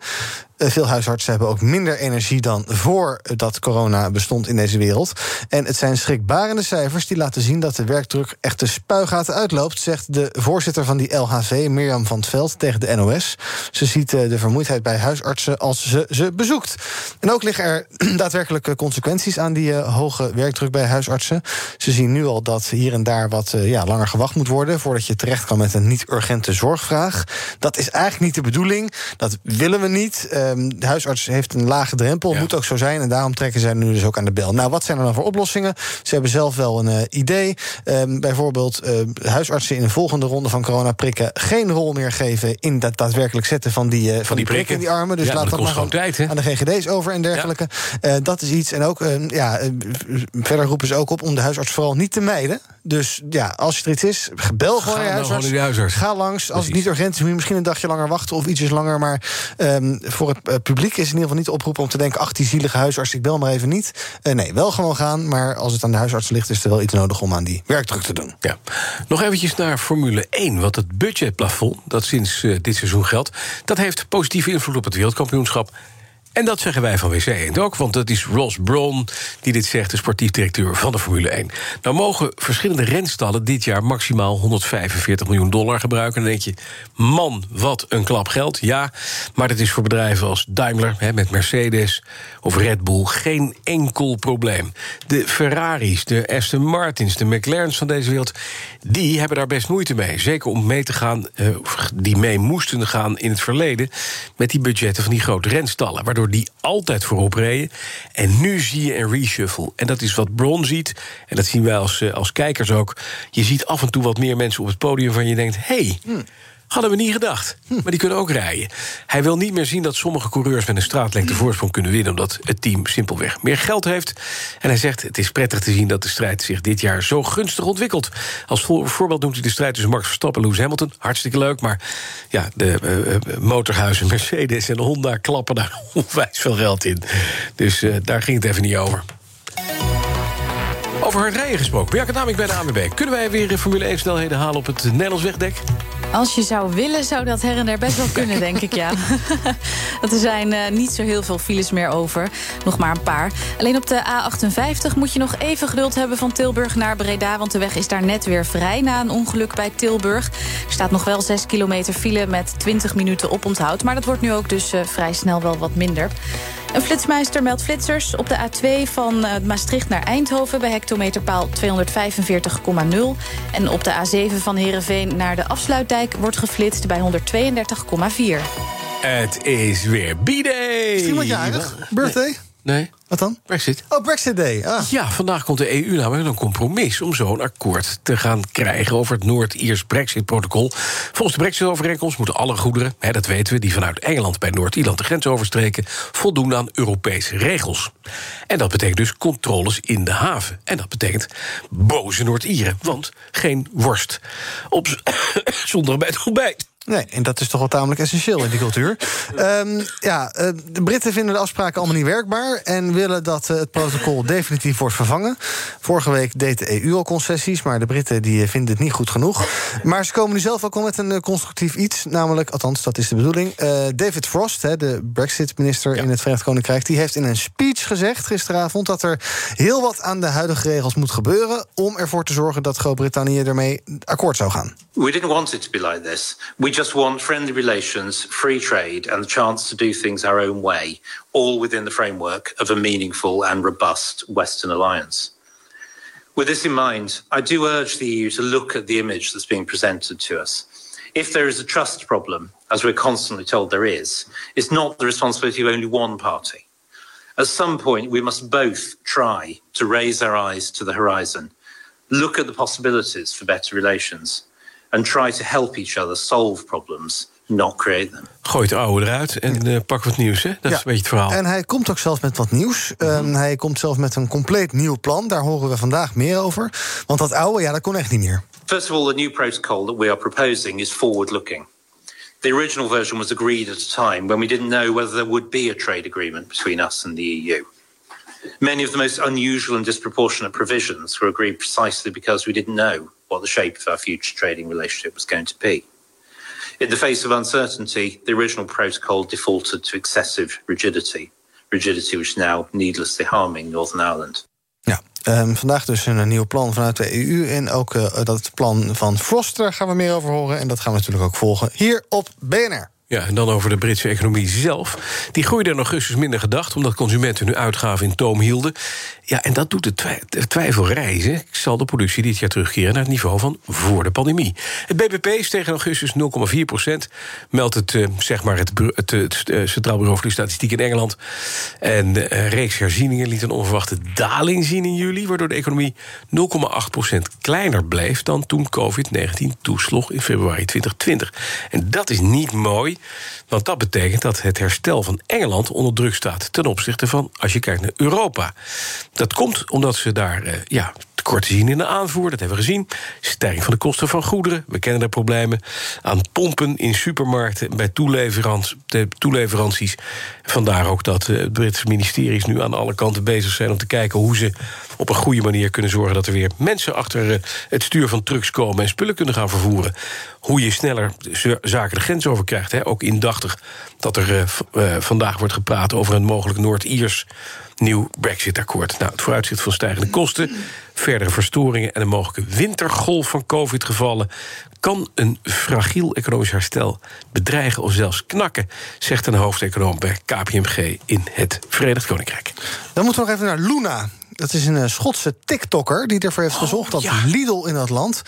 Eh, Veel huisartsen hebben ook minder energie dan voordat corona bestond in deze wereld. En het zijn schrikbarende cijfers die laten zien dat de werkdruk echt de spuigaten uitloopt, zegt de voorzitter van die LHV, Mirjam van het Veld, tegen de NOS. Ze ziet eh, de vermoeidheid bij huisartsen als ze ze bezoekt. En ook liggen er daadwerkelijke consequenties aan die eh, hoge werkdruk bij huisartsen. Ze zien nu al dat hier en daar wat ja, langer gewacht moet worden voordat je terecht kan met een niet-urgente zorgvraag. Dat is eigenlijk niet de bedoeling. Dat willen we niet. De huisarts heeft een lage drempel, moet ook zo zijn. En daarom trekken zij nu dus ook aan de bel. Nou, wat zijn er dan voor oplossingen? Ze hebben zelf wel een eh, idee. Ehm, bijvoorbeeld eh, huisartsen in een volgende ronde van coronaprikken geen rol meer geven in dat daadwerkelijk zetten van die, eh, van die prikken in die armen. Dus Ja, laat dat maar gewoon tijd, aan de GGD's over en dergelijke. Dat is iets. En ook, eh, ja, verder roepen ze ook op om de huisarts vooral niet te mijden. Dus ja, als er iets is, bel gewoon je huisarts. Ga langs. Als het niet urgent is, moet je misschien een dagje langer wachten of ietsjes langer. Maar ehm, voor het eh, publiek is in ieder geval niet de oproep om te denken: ach, die zielige huisarts, ik bel maar even niet. Eh, nee, wel gewoon gaan. Maar als het aan de huisarts ligt, is er wel iets nodig om aan die werkdruk te doen. Ja. Nog eventjes naar Formule 1. Want het budgetplafond, dat sinds eh, dit seizoen geldt... dat heeft positieve invloed op het wereldkampioenschap. En dat zeggen wij van WC Eend ook, want dat is Ross Brawn die dit zegt, de sportief directeur van de Formule 1. Nou mogen verschillende renstallen dit jaar maximaal 145 miljoen dollar gebruiken. En dan denk je, man, wat een klap geld. Ja, maar dat is voor bedrijven als Daimler hè, met Mercedes of Red Bull geen enkel probleem. De Ferraris, de Aston Martins, de McLaren's van deze wereld, die hebben daar best moeite mee. Zeker om mee te gaan, eh, die mee moesten gaan in het verleden met die budgetten van die grote renstallen, waardoor die altijd voorop reden. En nu zie je een reshuffle. En dat is wat Bron ziet. En dat zien wij als, eh, als kijkers ook. Je ziet af en toe wat meer mensen op het podium van je denkt: hé. Hey, Hadden we niet gedacht. Maar die kunnen ook rijden. Hij wil niet meer zien dat sommige coureurs met een straatlengte voorsprong kunnen winnen. omdat het team simpelweg meer geld heeft. En hij zegt: Het is prettig te zien dat de strijd zich dit jaar zo gunstig ontwikkelt. Als voor- voorbeeld noemt hij de strijd tussen Max Verstappen en Lewis Hamilton. Hartstikke leuk. Maar ja, de eh, eh, motorhuizen Mercedes en Honda klappen daar onwijs veel geld in. Dus eh, daar ging het even niet over. Over hard rijden gesproken. Bjarke Namik bij de ANWB. Kunnen wij weer Formule 1 snelheden halen op het Nederlands wegdek? Als je zou willen, zou dat her en der best wel kunnen, denk ik, ja. Er zijn eh, niet zo heel veel files meer over. Nog maar een paar. Alleen op de A58 moet je nog even geduld hebben van Tilburg naar Breda... want de weg is daar net weer vrij na een ongeluk bij Tilburg. Er staat nog wel 6 kilometer file met 20 minuten oponthoud... maar dat wordt nu ook dus eh, vrij snel wel wat minder. Een flitsmeister meldt flitsers op de A2 van eh, Maastricht naar Eindhoven... bij hectometerpaal 245,0. En op de A7 van Heerenveen naar de afsluitdijk... wordt geflitst bij 132,4. Het is weer B-Day. Is iemand jarig? Birthday? Nee. Wat dan? Brexit. Oh, Brexit Day. Ah. Ja, vandaag komt de EU namelijk een compromis om zo'n akkoord te gaan krijgen over het Noord-Iers Brexit-protocol. Volgens de Brexit-overeenkomst moeten alle goederen, hè, dat weten we, die vanuit Engeland bij Noord-Ierland de grens overstreken, voldoen aan Europese regels. En dat betekent dus controles in de haven. En dat betekent boze Noord-Ieren, want geen worst op zonder bij het ontbijt. Nee, en dat is toch wel tamelijk essentieel in die cultuur. Um, ja, eh, de Britten vinden de afspraken allemaal niet werkbaar... en willen dat eh, het protocol definitief wordt vervangen. Vorige week deed de EU al concessies... maar de Britten die eh, vinden het niet goed genoeg. Maar ze komen nu zelf ook al met een constructief iets. Namelijk, althans, dat is de bedoeling. David Frost, de Brexit-minister in het Verenigd Koninkrijk... die heeft in een speech gezegd gisteravond... dat er heel wat aan de huidige regels moet gebeuren... om ervoor te zorgen dat Groot-Brittannië ermee akkoord zou gaan. We didn't want it to be like this. We just want friendly relations, free trade, and the chance to do things our own way, all within the framework of a meaningful and robust Western alliance. With this in mind, I do urge the EU to look at the image that's being presented to us. If there is a trust problem, as we're constantly told there is, it's not the responsibility of only one party. At some point, we must both try to raise our eyes to the horizon, look at the possibilities for better relations, and try to help each other solve problems, not create them. Gooi het oude eruit en uh, pak wat nieuws, hè? Dat is een beetje het verhaal. En hij komt ook zelf met wat nieuws. Mm -hmm. hij komt zelf met een compleet nieuw plan. Daar horen we vandaag meer over. Want dat oude, ja, dat kon echt niet meer. First of all, the new protocol that we are proposing is forward-looking. The original version was agreed at a time when we didn't know whether there would be a trade agreement between us and the EU. Many of the most unusual and disproportionate provisions were agreed precisely because we didn't know what the shape of our future trading relationship was going to be. In the face of uncertainty, the original protocol defaulted to excessive rigidity, rigidity which is now needlessly harming Northern Ireland. Ja, um, vandaag dus een nieuw plan vanuit de EU. En ook uh, dat plan van Foster gaan we meer over horen. En dat gaan we natuurlijk ook volgen hier op BNR. Ja, en dan over de Britse economie zelf. Die groeide in augustus minder gedacht... omdat consumenten hun uitgaven in toom hielden. Ja, en dat doet de, twi de twijfel reizen. Zal de productie dit jaar terugkeren naar het niveau van voor de pandemie. Het BBP steeg in augustus 0,4 procent. Meldt het, uh, zeg maar het, het, het Centraal Bureau voor de Statistiek in Engeland. En de uh, reeks herzieningen liet een onverwachte daling zien in juli... waardoor de economie 0,8 procent kleiner bleef... dan toen COVID-19 toesloeg in februari 2020. En dat is niet mooi... Want dat betekent dat het herstel van Engeland onder druk staat ten opzichte van als je kijkt naar Europa. Dat komt omdat ze daar uh, ja, tekorten zien in de aanvoer, dat hebben we gezien. Stijging van de kosten van goederen, we kennen de problemen. Aan pompen in supermarkten, bij toeleverant, toeleveranties. Vandaar ook dat uh, de Britse ministeries nu aan alle kanten bezig zijn om te kijken hoe ze op een goede manier kunnen zorgen dat er weer mensen achter uh, het stuur van trucks komen en spullen kunnen gaan vervoeren. Hoe je sneller zaken de grens over krijgt. Hè. Ook indachtig dat er uh, vandaag wordt gepraat over een mogelijk Noord-Iers nieuw Brexit-akkoord. Nou, het vooruitzicht van stijgende kosten, verdere verstoringen en een mogelijke wintergolf van COVID-gevallen kan een fragiel economisch herstel bedreigen of zelfs knakken, zegt een hoofdeconoom bij KPMG in het Verenigd Koninkrijk. Dan moeten we nog even naar Luna. Dat is een Schotse TikToker die ervoor heeft oh, gezorgd dat. Lidl in dat land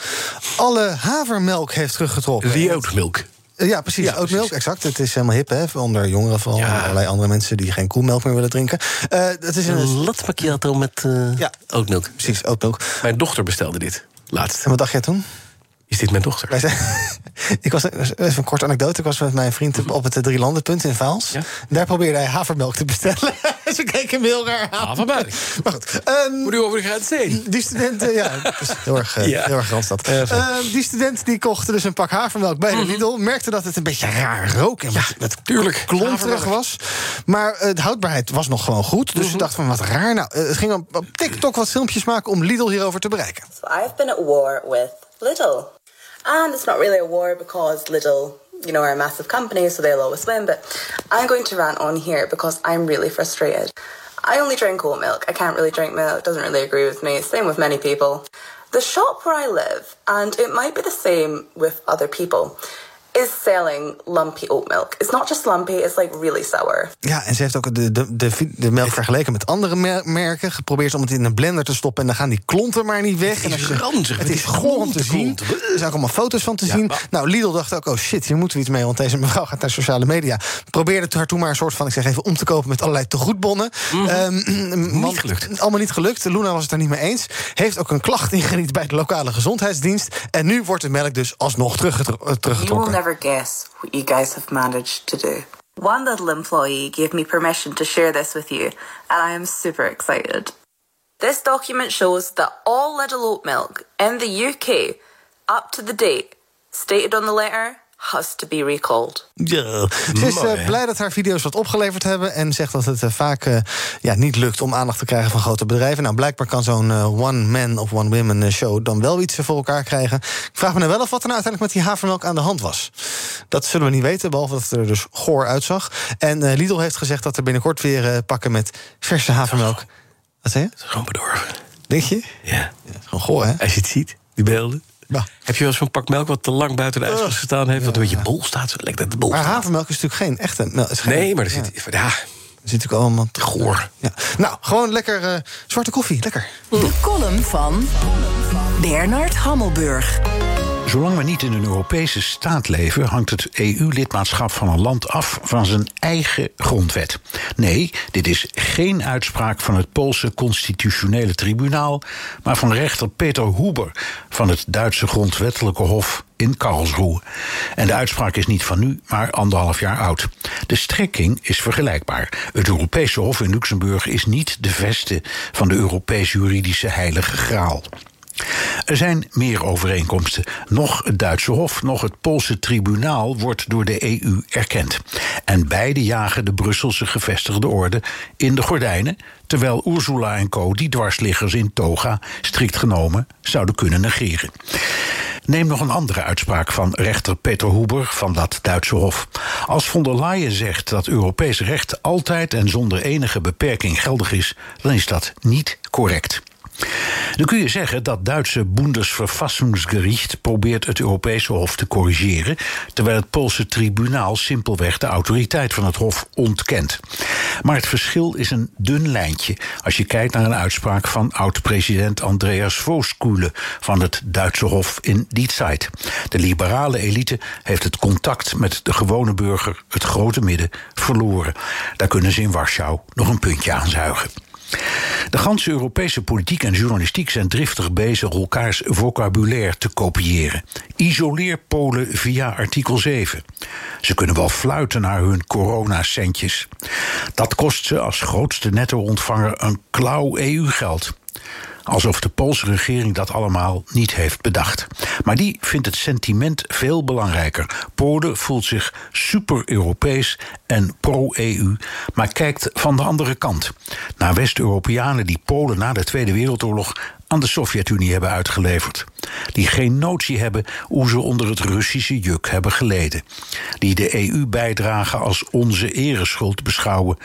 alle havermelk heeft teruggetrokken. The oatmilk. Ja, precies. Ja, oatmilk, exact. Het is helemaal hip, hè, onder jongeren vooral. Ja. Allerlei andere mensen die geen koelmelk meer willen drinken. Uh, het is een, een latte macchiato met uh, ja. oatmilk. Precies, oatmilk. Mijn dochter bestelde dit laatst. En wat dacht jij toen? Is dit mijn dochter? ik was, even een korte anekdote. Ik was met mijn vriend op het Drie Landenpunt in Vaals. Ja? Daar probeerde hij havermelk te bestellen. Ze keken hem heel raar aan. Havermelk. Maar goed. Um, Moet u over de grens heen? Die studenten, ja, is heel erg, uh, ja. heel erg Randstad. Uh, die student die kocht dus een pak havermelk bij de Lidl. Merkte dat het een beetje raar rook. En ja, met tuurlijk. klonterig was. Maar uh, de houdbaarheid was nog gewoon goed. Dus -hmm. ze dacht van wat raar. Nou, het ging op, op TikTok wat filmpjes maken om Lidl hierover te bereiken. So I've been at war with Lidl. And it's not really a war because Lidl, you know, are a massive company, so they'll always win. But I'm going to rant on here because I'm really frustrated. I only drink oat milk. I can't really drink milk. It doesn't really agree with me. Same with many people. The shop where I live, and it might be the same with other people, is selling lumpy oat milk. It's not just lumpy, it's like really sour. Ja, en ze heeft ook de, de, de, de melk vergeleken met andere mer- merken. Geprobeerd om het in een blender te stoppen. En dan gaan die klonten maar niet weg. Het is ranzig, Het is goor om te zien. Er zijn ook allemaal foto's van te Ja, zien. maar- Nou, Lidl dacht ook, oh shit, hier moeten we iets mee. Want deze mevrouw gaat naar sociale media. Probeerde het haar toen maar een soort van, ik zeg even, om te kopen met allerlei tegoedbonnen. Ehm, want- gelukt. Allemaal niet gelukt. Luna was het daar niet mee eens. Heeft ook een klacht ingediend bij de lokale gezondheidsdienst. En nu wordt de melk dus alsnog teruggetro- You will teruggetrokken. Never guess what you guys have managed to do. One little employee gave me permission to share this with you, and I am super excited. This document shows that all Little Oat milk in the UK, up to the date, stated on the letter, has to be recalled. Ja. Ze is eh, blij dat haar video's wat opgeleverd hebben. En zegt dat het eh, vaak eh, ja, niet lukt om aandacht te krijgen van grote bedrijven. Nou, blijkbaar kan zo'n eh, one-man of one-women eh, show dan wel iets voor elkaar krijgen. Ik vraag me nou wel af wat er nou uiteindelijk met die havermelk aan de hand was. Dat zullen we niet weten, behalve dat het er dus goor uitzag. En Lidl heeft gezegd dat er binnenkort weer pakken met verse havermelk. Wat zei je? Gewoon bedorven. Denk je? Ja. Gewoon goor, hè? Als je het ziet, die beelden. Heb je wel eens zo'n pak melk wat te lang buiten de ijskast gestaan heeft... wat een beetje bol staat? Zo lekker dat de bol Maar staat. havermelk is natuurlijk geen echte... Nou, is geen- Nee, maar er zit... Ja, Er zit natuurlijk allemaal... Goor. Ja. Nou, gewoon lekker eh, zwarte koffie. Lekker. De column van Bernard Hammelburg. Zolang we niet in een Europese staat leven, hangt het EU-lidmaatschap van een land af van zijn eigen grondwet. Nee, dit is geen uitspraak van het Poolse Constitutionele Tribunaal, maar van rechter Peter Huber van het Duitse Grondwettelijke Hof in Karlsruhe. En de uitspraak is niet van nu, maar anderhalf jaar oud. De strekking is vergelijkbaar. Het Europese Hof in Luxemburg is niet de veste van de Europese juridische heilige graal. Er zijn meer overeenkomsten. Nog het Duitse Hof, nog het Poolse tribunaal wordt door de EU erkend. En beide jagen de Brusselse gevestigde orde in de gordijnen, terwijl Ursula en co. die dwarsliggers in toga strikt genomen zouden kunnen negeren. Neem nog een andere uitspraak van rechter Peter Huber van dat Duitse Hof. Als von der Leyen zegt dat Europees recht altijd en zonder enige beperking geldig is, dan is dat niet correct. Dan kun je zeggen dat Duitse Bundesverfassungsgericht probeert het Europese Hof te corrigeren, terwijl het Poolse tribunaal simpelweg de autoriteit van het Hof ontkent. Maar het verschil is een dun lijntje als je kijkt naar een uitspraak van oud-president Andreas Vooskule van het Duitse Hof in die tijd. De liberale elite heeft het contact met de gewone burger, het grote midden, verloren. Daar kunnen ze in Warschau nog een puntje aan zuigen. De ganse Europese politiek en journalistiek zijn driftig bezig elkaars vocabulaire te kopiëren. Isoleer Polen via artikel 7. Ze kunnen wel fluiten naar hun coronacentjes. Dat kost ze als grootste netto-ontvanger een klauw EU-geld. Alsof de Poolse regering dat allemaal niet heeft bedacht. Maar die vindt het sentiment veel belangrijker. Polen voelt zich super-Europees en pro-EU, maar kijkt van de andere kant. Naar West-Europeanen die Polen na de Tweede Wereldoorlog aan de Sovjet-Unie hebben uitgeleverd. Die geen notie hebben hoe ze onder het Russische juk hebben geleden. Die de EU-bijdrage als onze ereschuld beschouwen.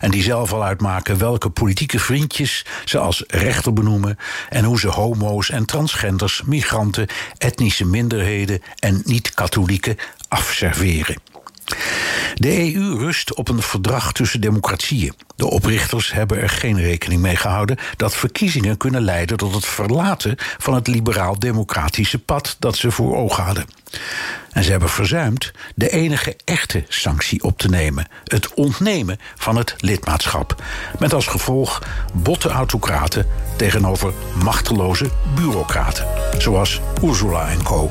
En die zelf al uitmaken welke politieke vriendjes ze als rechter benoemen. En hoe ze homo's en transgenders, migranten, etnische minderheden en niet-katholieken afserveren. De EU rust op een verdrag tussen democratieën. De oprichters hebben er geen rekening mee gehouden dat verkiezingen kunnen leiden tot het verlaten van het liberaal-democratische pad dat ze voor ogen hadden. En ze hebben verzuimd de enige echte sanctie op te nemen: het ontnemen van het lidmaatschap. Met als gevolg botte autocraten tegenover machteloze bureaucraten, zoals Ursula en co.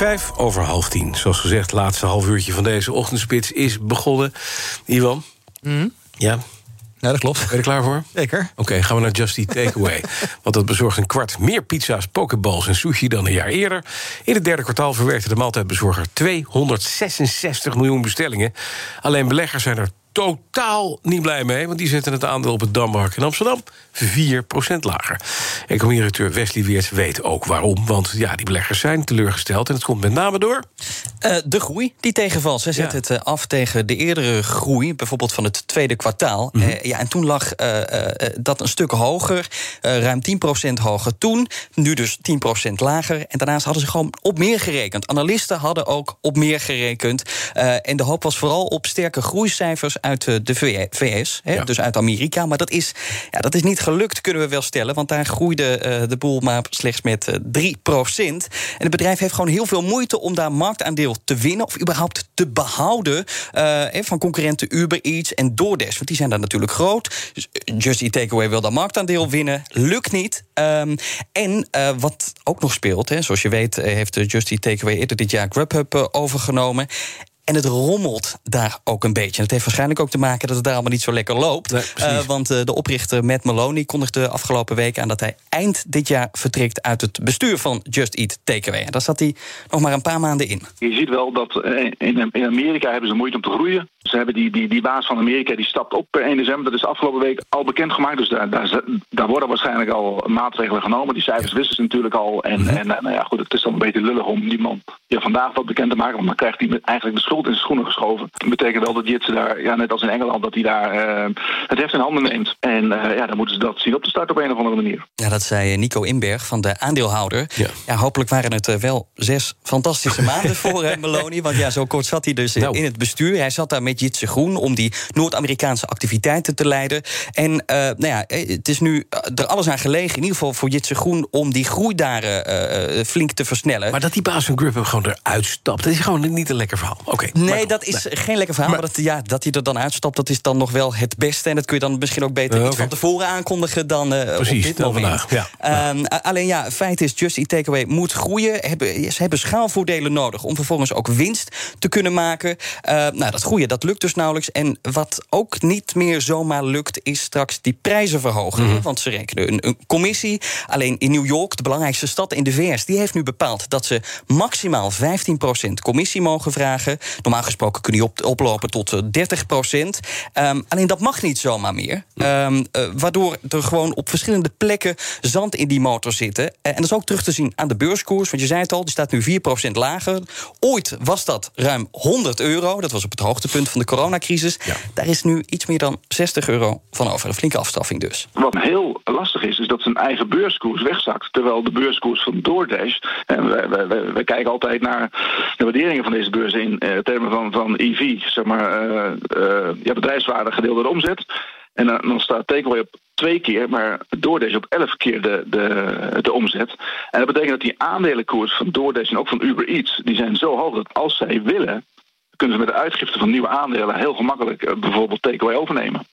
Vijf over half tien. Zoals gezegd, laatste half uurtje van deze ochtendspits is begonnen. Iwan? Ja? Ja, dat klopt. Ben je er klaar voor? Zeker. Oké, gaan we naar Just Eat Takeaway. Want dat bezorgt een kwart meer pizza's, pokeballs en sushi dan een jaar eerder. In het derde kwartaal verwerkte de maaltijdbezorger 266 miljoen bestellingen. Alleen beleggers zijn er totaal niet blij mee... want die zetten het aandeel op het Damrak in Amsterdam 4% lager. Economie-directeur Wesley Weert weet ook waarom. Want ja, die beleggers zijn teleurgesteld... en het komt met name door... Uh, de groei die tegenvalt. Zij zet het uh, af tegen de eerdere groei, bijvoorbeeld van het tweede kwartaal. Mm -hmm. uh, ja, en toen lag dat een stuk hoger, ruim 10% hoger toen. Nu dus 10% lager. En daarnaast hadden ze gewoon op meer gerekend. Analisten hadden ook op meer gerekend. en de hoop was vooral op sterke groeicijfers uit de VS, hè, ja. dus uit Amerika. Maar dat is, ja, dat is niet gelukt, kunnen we wel stellen. Want daar groeide uh, de boel maar slechts met uh, 3% En het bedrijf heeft gewoon heel veel moeite om daar marktaandeel te winnen... of überhaupt te behouden uh, van concurrenten Uber Eats en DoorDash. Want die zijn daar natuurlijk groot. Dus Just Eat Takeaway wil dat marktaandeel winnen. Lukt niet. Um, en wat ook nog speelt, hè, zoals je weet... heeft Just Eat Takeaway eerder dit jaar Grubhub overgenomen... En het rommelt daar ook een beetje. En het heeft waarschijnlijk ook te maken dat het daar allemaal niet zo lekker loopt. Nee, uh, want uh, de oprichter Matt Maloney kondigde afgelopen week aan dat hij eind dit jaar vertrekt uit het bestuur van Just Eat Takeaway. En daar zat hij nog maar een paar maanden in. Je ziet wel dat in, in Amerika hebben ze moeite om te groeien. Ze hebben die, die, die baas van Amerika die stapt op per 1 december. Dat is afgelopen week al bekendgemaakt. Dus daar, daar, daar worden waarschijnlijk al maatregelen genomen. Die cijfers wisten ze natuurlijk al. En, en nou ja, goed, het is dan een beetje lullig om die man ja, vandaag wat bekend te maken. Want dan krijgt hij eigenlijk de schuld in zijn schoenen geschoven. Dat betekent wel dat Jitse daar, ja, net als in Engeland, dat hij daar uh, het heft in handen neemt. En uh, ja, dan moeten ze dat zien op te starten op een of andere manier. Ja, dat zei Nico Inberg van de aandeelhouder. Ja, ja hopelijk waren het uh, wel zes fantastische maanden voor Meloni. Want ja, zo kort zat hij dus nou. in het bestuur. Hij zat daar met Jitse Groen om die Noord-Amerikaanse activiteiten te leiden. En nou ja, het is nu er alles aan gelegen, in ieder geval voor Jitse Groen, om die groei daar flink te versnellen. Maar dat die baas van Grip gewoon eruit stapt, dat is gewoon niet een lekker verhaal. Oké. Okay. Nee, dat is nee. geen lekker verhaal. Maar, maar dat, ja, dat hij er dan uitstapt, dat is dan nog wel het beste. En dat kun je dan misschien ook beter uh, okay. van tevoren aankondigen dan Precies, op dit dan moment. vandaag. Ja. Um, alleen ja, feit is, Just Eat Takeaway moet groeien. Hebben, ze hebben schaalvoordelen nodig om vervolgens ook winst te kunnen maken. Uh, nou, dat groeien, dat lukt dus nauwelijks. En wat ook niet meer zomaar lukt, is straks die prijzen verhogen. Mm -hmm. Want ze rekenen een, een commissie. Alleen in New York, de belangrijkste stad in de VS, die heeft nu bepaald dat ze maximaal 15% commissie mogen vragen. Normaal gesproken kun je op, oplopen tot 30 procent. Um, alleen dat mag niet zomaar meer. Um, uh, waardoor er gewoon op verschillende plekken zand in die motor zitten. Uh, en dat is ook terug te zien aan de beurskoers. Want je zei het al, die staat nu 4 procent lager. Ooit was dat ruim 100 euro. Dat was op het hoogtepunt van de coronacrisis. Ja. Daar is nu iets meer dan 60 euro van over. Een flinke afstraffing dus. Wat heel lastig is, is dat zijn eigen beurskoers wegzakt. Terwijl de beurskoers van DoorDash... en we, we, we, we kijken altijd naar de waarderingen van deze beurs in uh, termen van, van EV, zeg maar, uh, uh, ja, bedrijfswaarde gedeeld door de omzet. En dan, dan staat Takeaway op twee keer, maar DoorDash op elf keer de, de, de omzet. En dat betekent dat die aandelenkoers van DoorDash en ook van Uber Eats, die zijn zo hoog dat als zij willen, kunnen ze met de uitgifte van nieuwe aandelen heel gemakkelijk bijvoorbeeld Takeaway overnemen.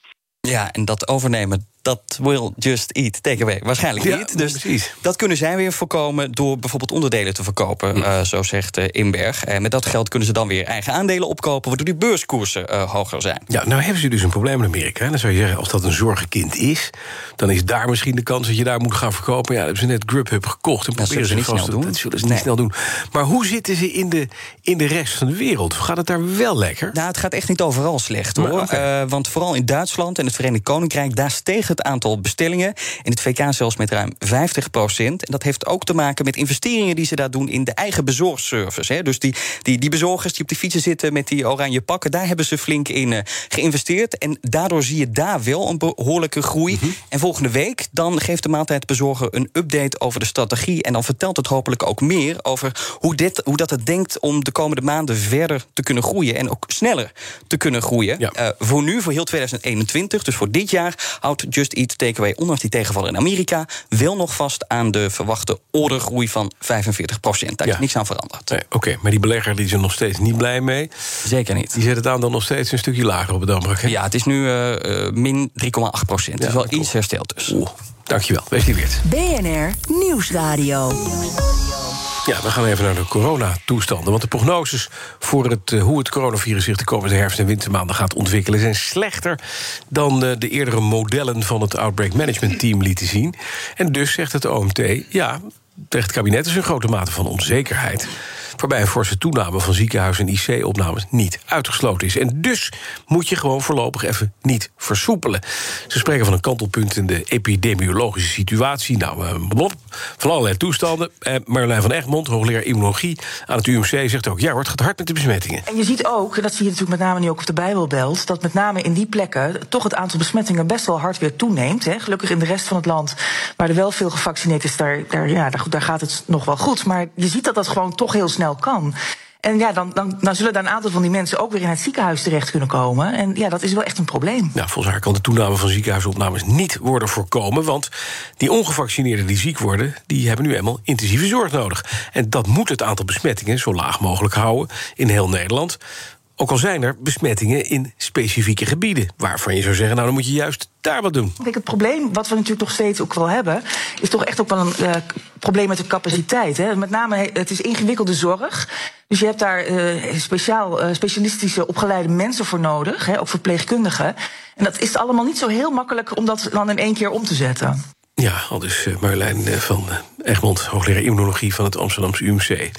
Ja, en dat overnemen, dat will just eat takeaway. Waarschijnlijk Ja, niet. Dus precies. dat kunnen zij weer voorkomen door bijvoorbeeld onderdelen te verkopen, Hm. eh, zo zegt uh, Inberg. En met dat geld kunnen ze dan weer eigen aandelen opkopen, waardoor die beurskoersen uh, hoger zijn. Ja, nou hebben ze dus een probleem in Amerika. Dan zou je zeggen, als dat een zorgenkind is... dan is daar misschien de kans dat je daar moet gaan verkopen. Ja, dat hebben ze net Grubhub gekocht. En Dat proberen ze niet snel te- doen. Dat zullen ze niet snel doen. Maar hoe zitten ze in de, in de rest van de wereld? Gaat het daar wel lekker? Nou, het gaat echt niet overal slecht hoor. Maar. Eh, want vooral in Duitsland en het Verenigd Koninkrijk, daar steeg het aantal bestellingen. In het VK zelfs met ruim 50 procent. En dat heeft ook te maken met investeringen die ze daar doen in de eigen bezorgservice. Hè. Dus die, die, die bezorgers die op de fietsen zitten met die oranje pakken, daar hebben ze flink in eh, geïnvesteerd. En daardoor zie je daar wel een behoorlijke groei. Mhm. En volgende week dan geeft de maaltijdbezorger een update over de strategie. En dan vertelt het hopelijk ook meer over hoe, dit, hoe dat het denkt om de komende maanden verder te kunnen groeien. En ook sneller te kunnen groeien. Eh, voor nu, voor heel 2021, dus voor dit jaar, houdt Just Eat Takeaway, ondanks die tegenvaller in Amerika, wel nog vast aan de verwachte ordergroei van 45 procent. Daar is Ja. niks aan veranderd. Nee, Oké, maar die belegger die is er nog steeds niet blij mee. Zeker niet. Die zet het aandeel nog steeds een stukje lager op het Damrak. Ja, het is nu eh, eh, min 3,8 procent. Het is wel iets hersteld dus. Dankjewel, Wesley Weert. BNR Nieuwsradio. Ja, we gaan even naar de coronatoestanden. Want de prognoses voor het, uh, hoe het coronavirus zich de komende herfst- en wintermaanden gaat ontwikkelen... zijn slechter dan uh, de eerdere modellen van het Outbreak Management Team lieten zien. En dus zegt het OMT, ja, tegen het kabinet is een grote mate van onzekerheid waarbij een forse toename van ziekenhuis- en IC-opnames niet uitgesloten is. En dus moet je gewoon voorlopig even niet versoepelen. Ze spreken van een kantelpunt in de epidemiologische situatie. Nou, uh, van allerlei toestanden. Uh, Marjolein van Egmond, hoogleraar immunologie aan het UMC, zegt ook: ja, wordt het hard met de besmettingen. En je ziet ook, dat zie je natuurlijk met name nu ook op de Bijbelbelt, dat met name in die plekken toch het aantal besmettingen best wel hard weer toeneemt. Hè. Gelukkig in de rest van het land, waar er wel veel gevaccineerd is, daar, daar, ja, daar, daar gaat het nog wel goed. Maar je ziet dat dat gewoon toch heel snel kan. En ja, dan, dan, dan zullen daar een aantal van die mensen ook weer in het ziekenhuis terecht kunnen komen. En ja, dat is wel echt een probleem. Nou, volgens haar kan de toename van ziekenhuisopnames niet worden voorkomen. Want die ongevaccineerden die ziek worden, die hebben nu eenmaal intensieve zorg nodig. En dat moet het aantal besmettingen zo laag mogelijk houden in heel Nederland. Ook al zijn er besmettingen in specifieke gebieden. Waarvan je zou zeggen, nou dan moet je juist daar wat doen. Kijk, het probleem wat we natuurlijk nog steeds ook wel hebben... is toch echt ook wel een uh, probleem met de capaciteit. Hè. Met name, het is ingewikkelde zorg. Dus je hebt daar uh, speciaal, uh, specialistische opgeleide mensen voor nodig. Hè, ook verpleegkundigen. En dat is allemaal niet zo heel makkelijk om dat dan in één keer om te zetten. Ja, al dus uh, Marjolein van Egmond, hoogleraar immunologie van het Amsterdamse UMC.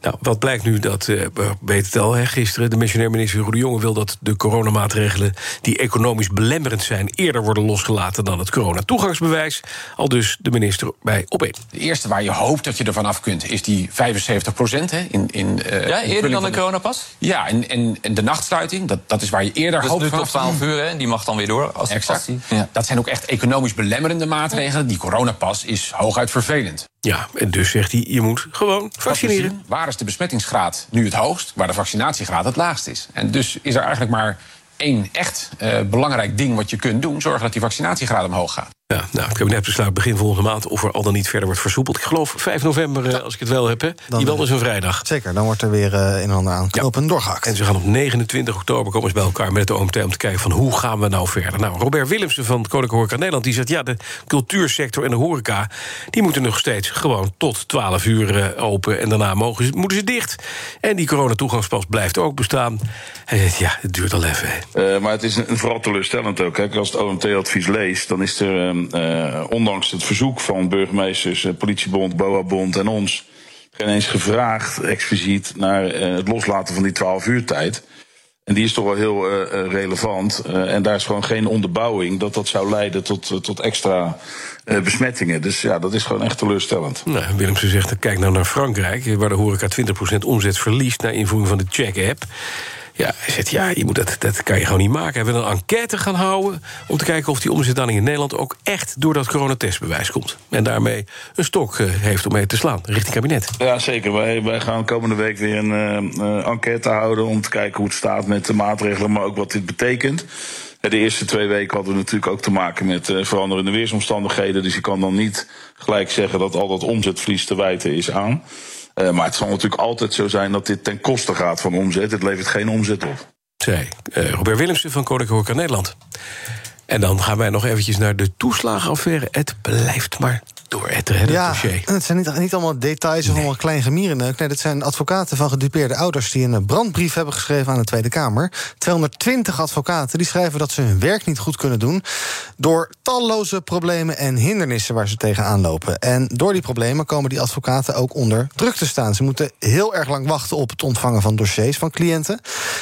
Nou, wat blijkt nu dat, uh, we weten het al, hè, gisteren... de missionair minister Ruud de Jonge wil dat de coronamaatregelen... die economisch belemmerend zijn, eerder worden losgelaten... dan het coronatoegangsbewijs. Al dus de minister bij op één. De eerste waar je hoopt dat je ervan af kunt, is die 75 procent. In, in, uh, ja, eerder dan de, de coronapas? Ja, en, en, en, de nachtsluiting, dat, dat is waar je eerder dus hoopt nu tot 12 uur, hè, die mag dan weer door. Als exact. Ja. Dat zijn ook echt economisch belemmerende maatregelen. Die coronapas is hooguit vervelend. Ja, en dus zegt hij, je moet gewoon vaccineren. Waar is de besmettingsgraad nu het hoogst? Waar de vaccinatiegraad het laagst is. En dus is er eigenlijk maar één echt uh, belangrijk ding wat je kunt doen. Zorgen dat die vaccinatiegraad omhoog gaat. Ja, nou, het kabinet besluit begin volgende maand of er al dan niet verder wordt versoepeld. Ik geloof 5 november, uh, als ik het wel heb. Hè. Die wel is een vrijdag. Zeker, dan wordt er weer uh, een en ander aan knopen ja. doorgehakt. En ze gaan op 29 oktober komen ze bij elkaar met de OMT om te kijken van hoe gaan we nou verder. Nou, Robert Willemsen van Koninklijke Horeca Nederland die zegt ja, de cultuursector en de horeca die moeten nog steeds gewoon tot 12 uur uh, open en daarna mogen ze, moeten ze dicht. En die coronatoegangspas blijft ook bestaan. Hij zegt ja, het duurt al even. Uh, maar het is een, vooral teleurstellend ook. Kijk, als het OMT-advies leest, dan is er. Uh, ondanks het verzoek van burgemeesters, uh, politiebond, BOA-bond en ons, geen eens gevraagd expliciet naar uh, het loslaten van die 12 uur tijd. En die is toch wel heel relevant. en daar is gewoon geen onderbouwing dat dat zou leiden tot, tot extra besmettingen. Dus ja, dat is gewoon echt teleurstellend. Nou, Willemsen zegt, kijk nou naar Frankrijk, waar de horeca 20% omzet verliest na invoering van de check-app. Ja, hij zegt, ja, je moet dat, dat kan je gewoon niet maken. We willen een enquête gaan houden om te kijken of die omzetdaling in Nederland ook echt door dat coronatestbewijs komt. En daarmee een stok uh, heeft om mee te slaan richting kabinet. Ja, zeker. Wij, wij gaan komende week weer een uh, enquête houden om te kijken hoe het staat met de maatregelen, maar ook wat dit betekent. De eerste twee weken hadden we natuurlijk ook te maken met uh, veranderende weersomstandigheden. Dus je kan dan niet gelijk zeggen dat al dat omzetverlies te wijten is aan. Uh, maar het zal natuurlijk altijd zo zijn dat dit ten koste gaat van omzet. Het levert geen omzet op. Zij, uh, Robert Willemsen van Koninklijke Nederland. En dan gaan wij nog eventjes naar de toeslagenaffaire. Het blijft maar dooretteren, ja, dossier. Het zijn niet, niet allemaal details of nee. allemaal klein gemierenneuk. Nee, dit zijn advocaten van gedupeerde ouders... die een brandbrief hebben geschreven aan de Tweede Kamer. 220 advocaten die schrijven dat ze hun werk niet goed kunnen doen... door talloze problemen en hindernissen waar ze tegenaan lopen. En door die problemen komen die advocaten ook onder druk te staan. Ze moeten heel erg lang wachten op het ontvangen van dossiers van cliënten.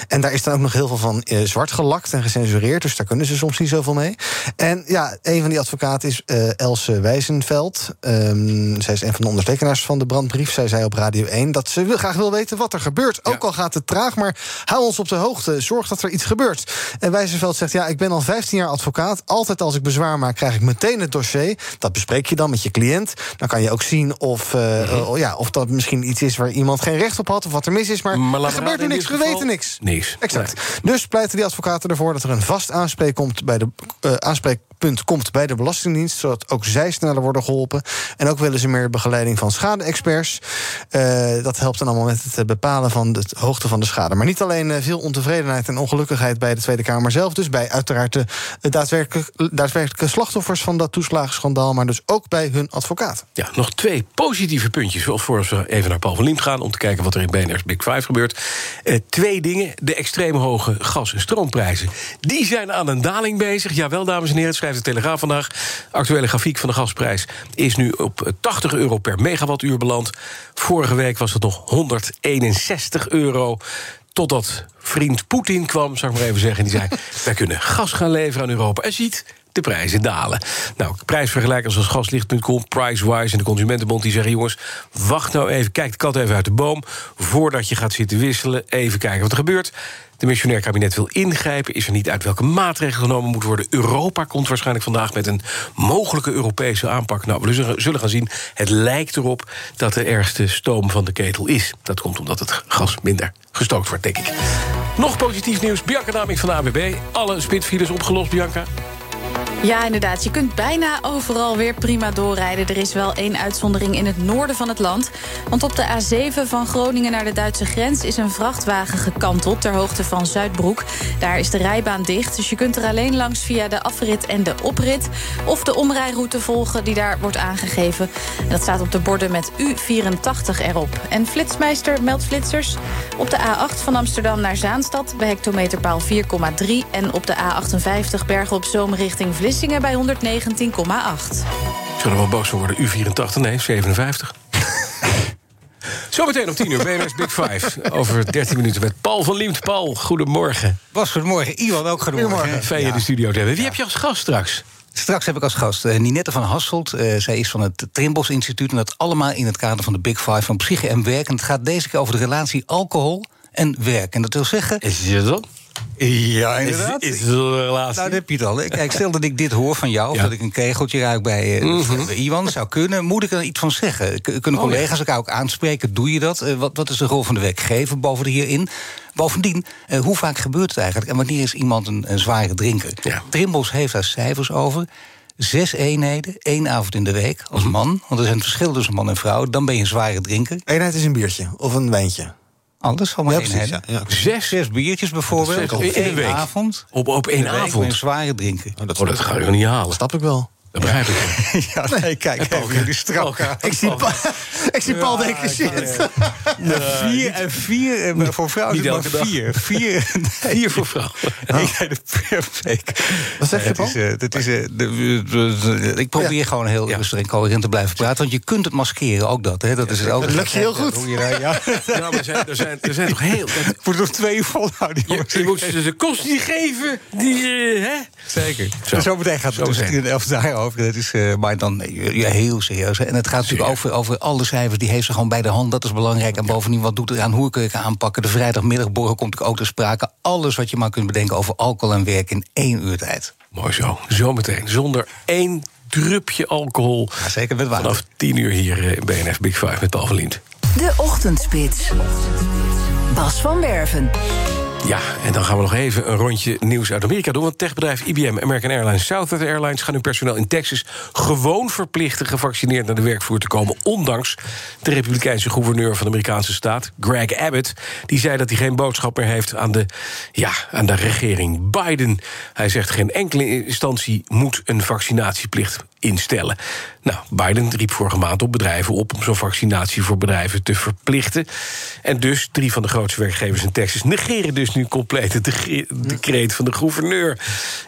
En daar is dan ook nog heel veel van eh, zwart gelakt en gecensureerd... dus daar kunnen ze soms niet zoveel mee. En ja, een van die advocaten is uh, Else Wijzenveld... Um, zij is een van de ondertekenaars van de brandbrief. Zij zei op Radio 1 dat ze graag wil weten wat er gebeurt. Ja. Ook al gaat het traag, maar hou ons op de hoogte. Zorg dat er iets gebeurt. En Wijzenveld zegt, ja, ik ben al 15 jaar advocaat. Altijd als ik bezwaar maak, krijg ik meteen het dossier. Dat bespreek je dan met je cliënt. Dan kan je ook zien of, uh, uh, ja, of dat misschien iets is waar iemand geen recht op had... of wat er mis is, maar, maar er gebeurt nu niks. We weten niks. Niks. Exact. Nee. Dus pleiten die advocaten ervoor dat er een vast aanspreek komt bij de uh, aanspreek meldpunt komt bij de Belastingdienst, zodat ook zij sneller worden geholpen. En ook willen ze meer begeleiding van schade-experts. Uh, dat helpt dan allemaal met het bepalen van de hoogte van de schade. Maar niet alleen uh, veel ontevredenheid en ongelukkigheid bij de Tweede Kamer zelf, dus bij uiteraard de daadwerkelijke, slachtoffers van dat toeslagenschandaal, maar dus ook bij hun advocaat. Ja, nog twee positieve puntjes, voor we even naar Paul van Liemt gaan om te kijken wat er in BNR's Big Five gebeurt. Twee dingen: de extreem hoge gas- en stroomprijzen. Die zijn aan een daling bezig. Jawel, dames en heren, de Telegraaf vandaag. Actuele grafiek van de gasprijs is nu op 80 euro per megawattuur beland. Vorige week was het nog 161 euro. Totdat vriend Poetin kwam, zou ik maar even zeggen. Die zei: Wij kunnen gas gaan leveren aan Europa. En ziet, de prijzen dalen. Nou, prijsvergelijkers als gaslicht.com, Pricewise en de Consumentenbond... die zeggen, jongens, wacht nou even, kijk de kat even uit de boom... voordat je gaat zitten wisselen, even kijken wat er gebeurt. De missionair kabinet wil ingrijpen. Is er niet uit welke maatregelen genomen moet worden? Europa komt waarschijnlijk vandaag met een mogelijke Europese aanpak. Nou, we zullen gaan zien. Het lijkt erop dat de ergste stoom van de ketel is. Dat komt omdat het gas minder gestookt wordt, denk ik. Nog positief nieuws. Bianca Naming van de ABB. Alle spitfiles opgelost, Bianca. Ja, inderdaad. Je kunt bijna overal weer prima doorrijden. Er is wel één uitzondering in het noorden van het land. Want op de A7 van Groningen naar de Duitse grens... is een vrachtwagen gekanteld ter hoogte van Zuidbroek. Daar is de rijbaan dicht, dus je kunt er alleen langs... via de afrit en de oprit. Of de omrijroute volgen die daar wordt aangegeven. En dat staat op de borden met U84 erop. En Flitsmeister meldt flitsers op de A8 van Amsterdam naar Zaanstad... bij hectometerpaal 4,3. En op de A58 Bergen op Zoom richting Vlissingen bij 119,8. Zullen we wel boos worden? U84? Nee, 57. Zometeen om 10 uur, BNR's Big Five. Over 13 minuten met Paul van Liemt. Paul, goedemorgen. Bas, goedemorgen. Iwan ook goedemorgen. goedemorgen. Fijn je de studio te hebben. Wie heb je als gast straks? Straks heb ik als gast uh, Ninette van Hasselt. Uh, zij is van het Trimbos Instituut. En dat allemaal in het kader van de Big Five van psyche en werk. En het gaat deze keer over de relatie alcohol en werk. En dat wil zeggen... Is je dat? Ja, inderdaad. Is, is relatie? Nou, dat heb je het al. Kijk, stel dat ik dit hoor van jou... of dat ik een kegeltje ruik bij, uh, mm bij Iwan, zou kunnen... moet ik er iets van zeggen? Kunnen collega's elkaar ook aanspreken? Doe je dat? Uh, wat, wat is de rol van de werkgever boven hierin? Bovendien, uh, hoe vaak gebeurt het eigenlijk? En wanneer is iemand een, een zware drinker? Ja. Trimbos heeft daar cijfers over zes eenheden, één avond in de week als man. Want er zijn verschillen tussen man en vrouw. Dan ben je een zware drinker. Eenheid is een biertje of een wijntje. Alles van mijn ja. Ja, ja. Zes, zes biertjes bijvoorbeeld. Zes, op in één avond. Op, op één avond? een zware drinker. Oh, dat, oh, dat ga je niet halen. Snap ik wel. Dat begrijp ik. ja, nee, kijk, even jullie strak. Ik zie Paul, ik zie Paul denken, shit. Vier en vier, en voor vrouwen Niet het maar vier. Vier, nee. Vier voor vrouwen. Eenheden per week. Wat zeg je, Het Paul? is, eh, dat is, eh, de- de- de- ik probeer gewoon heel rustig en coherent te blijven praten. Want je kunt het maskeren, ook dat. Hè? Dat is het ook. Dat lukt je heel goed. Ja. Nou, maar er zijn, er, zijn, er zijn toch heel... Dat, Ik moet er nog twee volhouden, jongens. je moet ze de kost niet geven. Die, eh, hè? Zeker. Zo. Zometeen gaat het Zo tussen meteen. 10 en 11 daarover. Dat is, eh, maar dan eh, ja, heel serieus. En het gaat natuurlijk over, over alle cijfers. Die heeft ze gewoon bij de hand. Dat is belangrijk. En bovendien, wat doet er aan? Hoe kun je het aanpakken? De vrijdagmiddagborrel komt natuurlijk ook te sprake. Alles wat je maar kunt bedenken over alcohol en werk in één uur tijd. Mooi zo. Zometeen. Zonder één drupje alcohol. Ja, zeker met water. Vanaf 10 uur hier eh, in BNF Big Five met Paul van. De Ochtendspits. Bas van Werven. Ja, en dan gaan we nog even een rondje nieuws uit Amerika doen. Want techbedrijf IBM, American Airlines, Southwest Airlines... gaan hun personeel in Texas gewoon verplichten gevaccineerd naar de werkvloer te komen... ondanks de republikeinse gouverneur van de Amerikaanse staat, Greg Abbott... die zei dat hij geen boodschap meer heeft aan de, ja, aan de regering Biden. Hij zegt geen enkele instantie moet een vaccinatieplicht instellen. Nou, Biden riep vorige maand op bedrijven op om zo'n vaccinatie voor bedrijven te verplichten. En dus drie van de grootste werkgevers in Texas negeren dus nu compleet het decreet van de gouverneur.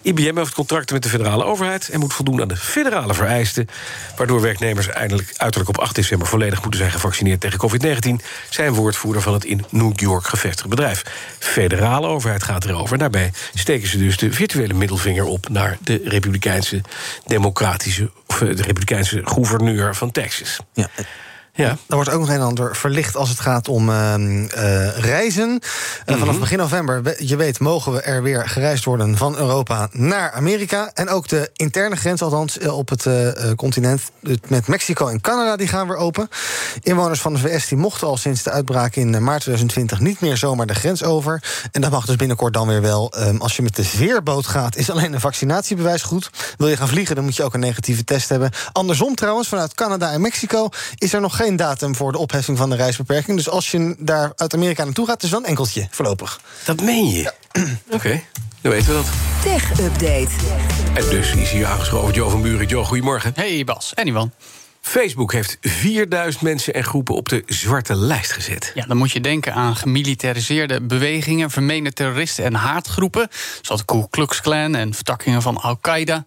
IBM heeft contracten met de federale overheid en moet voldoen aan de federale vereisten, waardoor werknemers eindelijk uiterlijk op 8 december volledig moeten zijn gevaccineerd tegen COVID-19. Zijn woordvoerder van het in New York gevestigde bedrijf. Federale overheid gaat erover. Daarbij steken ze dus de virtuele middelvinger op naar de republikeinse democratische of eh, de republikeinse gouverneur van Texas. Ja. Ja. Er wordt ook nog een en ander verlicht als het gaat om ehm, eh, reizen. Eh, vanaf Mhm. begin november, je weet, mogen we er weer gereisd worden van Europa naar Amerika. En ook de interne grens, althans eh, op het continent, met Mexico en Canada, die gaan weer open. Inwoners van de VS die mochten al sinds de uitbraak in maart 2020 niet meer zomaar de grens over. En dat mag dus binnenkort dan weer wel. Ehm, als je met de veerboot gaat, is alleen een vaccinatiebewijs goed. Wil je gaan vliegen, dan moet je ook een negatieve test hebben. Andersom trouwens, vanuit Canada en Mexico is er nog geen datum voor de opheffing van de reisbeperking. Dus als je daar uit Amerika naartoe gaat, is wel een enkeltje voorlopig. Dat meen je? Oké, dan weten we dat. Tech Update. En dus is hier aangeschoven Jo van Buren. Jo, goedemorgen. Hey Bas, en Iwan. Facebook heeft 4000 mensen en groepen op de zwarte lijst gezet. Ja, dan moet je denken aan gemilitariseerde bewegingen, vermeende terroristen en haatgroepen, zoals de Ku Klux Klan en vertakkingen van Al-Qaeda.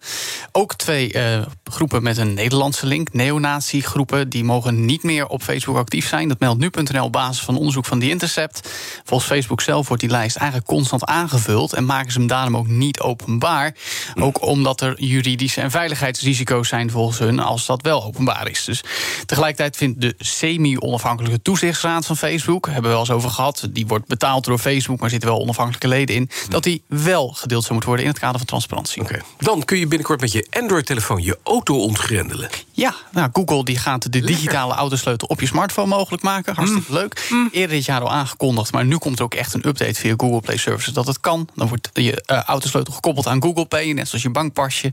Ook twee eh, groepen met een Nederlandse link, neonazi-groepen, die mogen niet meer op Facebook actief zijn. Dat meldt nu.nl op basis van onderzoek van The Intercept. Volgens Facebook zelf wordt die lijst eigenlijk constant aangevuld en maken ze hem daarom ook niet openbaar. Ook omdat er juridische en veiligheidsrisico's zijn volgens hun als dat wel openbaar is. Dus tegelijkertijd vindt de semi-onafhankelijke toezichtsraad van Facebook, hebben we wel eens over gehad, die wordt betaald door Facebook, maar zitten wel onafhankelijke leden in, dat die wel gedeeld zou moeten worden in het kader van transparantie. Dan kun je binnenkort met je Android-telefoon je auto ontgrendelen. Ja, nou, Google die gaat de digitale autosleutel op je smartphone mogelijk maken. Hartstikke leuk. Eerder dit jaar al aangekondigd, maar nu komt er ook echt een update via Google Play Services dat het kan. Dan wordt je eh, autosleutel gekoppeld aan Google Pay, net zoals je bankpasje.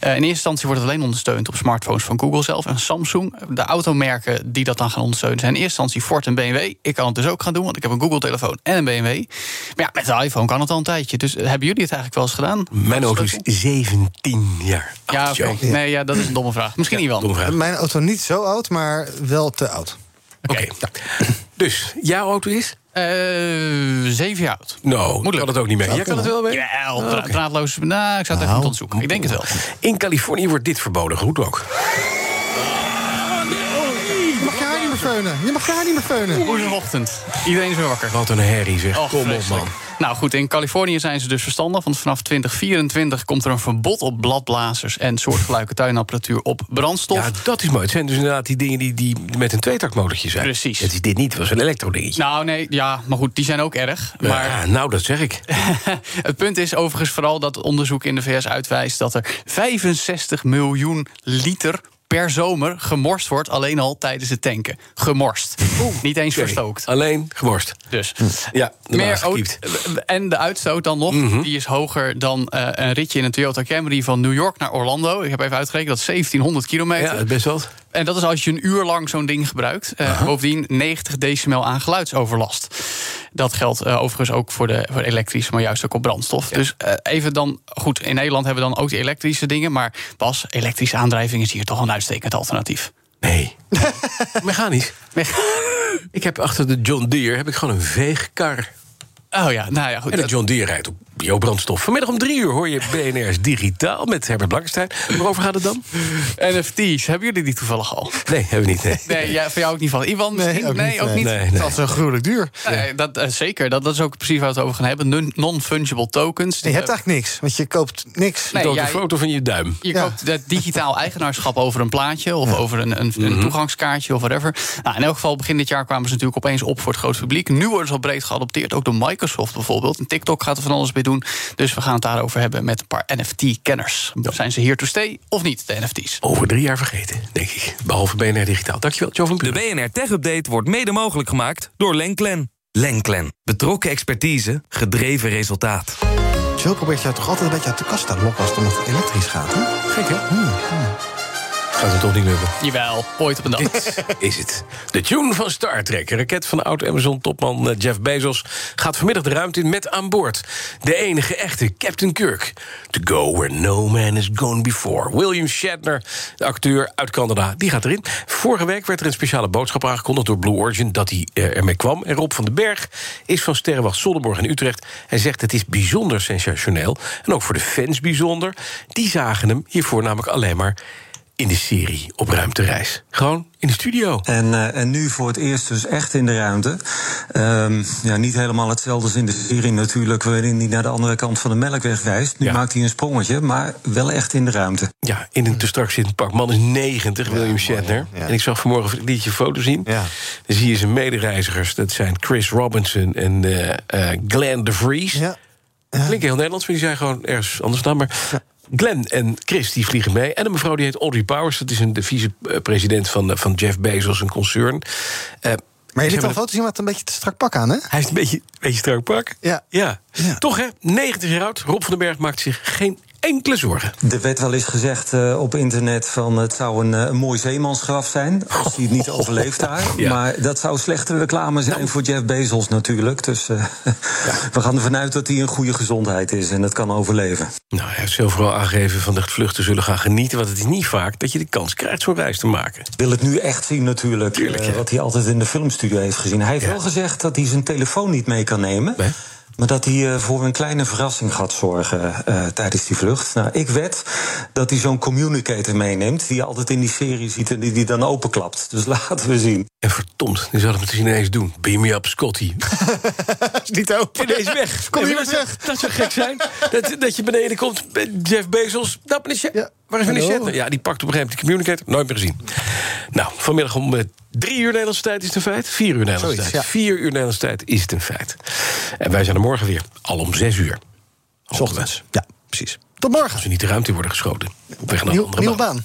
Eh, in eerste instantie wordt het alleen ondersteund op smartphones van Google zelf en Samsung. De automerken die dat dan gaan ondersteunen zijn in eerste instantie Ford en BMW. Ik kan het dus ook gaan doen, want ik heb een Google-telefoon en een BMW. Maar ja, met de iPhone kan het al een tijdje. Dus eh, hebben jullie het eigenlijk wel eens gedaan? Mijn auto is 17 jaar Ja, oké. Nee, ja, dat is een domme vraag. Misschien niet wel. Mijn auto niet zo oud, maar wel te oud. Oké. Dus, jouw auto is? Eh, zeven jaar oud. Nou, kan het ook niet meer. Jij kan het wel mee? Oh, oké. draadloos. Nou, ik zou het even moeten onderzoeken. Ik denk het wel. In Californië wordt dit verboden. Goed ook. Je mag je haar niet meer feunen. Je mag je haar niet meer feunen. Woensdagochtend. Iedereen is weer wakker. Wat een herrie zeg. Och, Kom op, man. Nou goed, in Californië zijn ze dus verstandig. Want vanaf 2024 komt er een verbod op bladblazers... en soortgelijke tuinapparatuur op brandstof. Ja, dat is mooi. Het zijn dus inderdaad die dingen die, die met een tweetaktmotortje zijn. Precies. Het is dit niet, het was een elektrodingetje. Nou, nee, ja, maar goed, die zijn ook erg. Maar Ja, nou, dat zeg ik. het punt is overigens vooral dat onderzoek in de VS uitwijst... dat er 65 miljoen liter per zomer gemorst wordt... alleen al tijdens het tanken. Gemorst. Niet eens verstookt. Alleen gemorst. Dus. Ja, de Meer ook, en de uitstoot dan nog, Mhm. die is hoger dan eh, een ritje in een Toyota Camry van New York naar Orlando. Ik heb even uitgerekend, dat is 1700 kilometer. Ja, best wel. En dat is als je een uur lang zo'n ding gebruikt. Eh, bovendien 90 decibel aan geluidsoverlast. Dat geldt eh, overigens ook voor de voor elektrisch, maar juist ook op brandstof. Dus eh, even dan, goed, in Nederland hebben we dan ook die elektrische dingen. Maar Bas, elektrische aandrijving is hier toch een uitstekend alternatief. Nee. Mechanisch. Ik heb achter de John Deere heb ik gewoon een veegkar. Oh ja, nou ja, goed. En de John Deere rijdt op biobrandstof. Vanmiddag om drie uur hoor je BNR's Digitaal met Herbert Blankenstein. Waarover gaat het dan? NFT's, hebben jullie die toevallig al? Nee, hebben we niet. Nee. Nee, ja, voor jou ook niet van. Ivan misschien? ook nee, niet, ook nee. niet. Nee, nee. Dat is zo gruwelijk duur. Nee, dat, eh, zeker, dat, dat is ook precies waar we het over gaan hebben. Non- Non-fungible tokens. Je hebt eigenlijk niks, want je koopt niks. Nee, Toont jij- een foto van je duim. Je koopt het digitaal eigenaarschap over een plaatje of over een, een, een Mhm. toegangskaartje of whatever. Nou, in elk geval, begin dit jaar kwamen ze natuurlijk opeens op voor het grote publiek. Nu worden ze al breed geadopteerd, ook door Microsoft bijvoorbeeld. En TikTok gaat er van alles doen. Dus we gaan het daarover hebben met een paar NFT-kenners. Zijn ze here to stay of niet, de NFT's? Over drie jaar vergeten, denk ik. Behalve BNR Digitaal. Dankjewel, Jo van De Buren. BNR Tech Update wordt mede mogelijk gemaakt door Lenklen. Lenklen. Betrokken expertise, gedreven resultaat. Joe probeert jou toch altijd een beetje uit de kast te lokken als het om het elektrisch gaat, hè? Gek, hè? Gaat het toch niet lukken? Jawel, ooit op een dag. Dit is het. De tune van Star Trek. Een raket van oud-Amazon-topman eh, Jeff Bezos... gaat vanmiddag de ruimte in met aan boord. De enige echte Captain Kirk. To go where no man has gone before. William Shatner, de acteur uit Canada, die gaat erin. Vorige week werd er een speciale boodschap aangekondigd door Blue Origin... dat hij eh, ermee kwam. En Rob van den Berg is van Sterrenwacht Zonnenborg in Utrecht. Hij zegt het is bijzonder sensationeel. En ook voor de fans bijzonder. Die zagen hem hiervoor namelijk alleen maar in de serie op ruimtereis. Gewoon in de studio. En, eh, en nu voor het eerst dus echt in de ruimte. Ehm, ja, niet helemaal hetzelfde als in de serie natuurlijk, waarin hij naar de andere kant van de melkweg reist. Nu maakt hij een sprongetje, maar wel echt in de ruimte. Ja, in een te strak zittend pak. Man is 90, William Shatner. En ik zag vanmorgen een liedje foto zien. Dan zie je zijn medereizigers. Dat zijn Chris Robinson en uh, uh, Glenn DeVries. Ja. Klinkt heel Nederlands, maar die zijn gewoon ergens anders dan. Maar Glenn en Chris die vliegen mee. En een mevrouw die heet Audrey Powers. Dat is een, de vicepresident van, van Jeff Bezos, een concern. Uh, maar je liet al foto's zien met een beetje te strak pak aan, hè? Hij heeft een beetje, beetje strak pak. Ja. ja. Toch, hè? 90 jaar oud. Rob van den Berg maakt zich geen enkele zorgen. Er werd wel eens gezegd uh, op internet van het zou een, een mooi zeemansgraf zijn. Als hij het niet overleeft daar. Ja. Maar dat zou slechte reclame zijn nou. voor Jeff Bezos natuurlijk. Dus uh, ja. we gaan ervan uit dat hij een goede gezondheid is en het kan overleven. Nou, hij heeft zelf vooral aangegeven van de vluchten zullen gaan genieten. Want het is niet vaak dat je de kans krijgt zo'n reis te maken. Ik wil het nu echt zien natuurlijk. Tuurlijk, wat hij altijd in de filmstudio heeft gezien. Hij heeft wel gezegd dat hij zijn telefoon niet mee kan nemen. Nee? Maar dat hij uh, voor een kleine verrassing gaat zorgen uh, tijdens die vlucht. Nou, ik wed dat hij zo'n communicator meeneemt... die je altijd in die serie ziet en die, die dan openklapt. Dus laten we zien. En verdomd, nu zal het misschien ineens doen. Beam me up, Scotty. is niet open. Ineens weg. Kom je weer weg. Dat zou gek zijn. dat, dat je beneden komt, Jeff Bezos. Dat is je... Ja. Waar is? Ja, die pakt op een gegeven moment de communicator. Nooit meer gezien. Nou, vanmiddag om uh, drie uur Nederlandse tijd is het een feit. Vier uur Nederlandse tijd. Ja. Vier uur Nederlandse tijd is het een feit. En wij zijn er morgen weer. Al om zes uur. Ochtends. Ja, precies. Tot morgen. Als we niet de ruimte worden geschoten. Op weg naar een andere baan.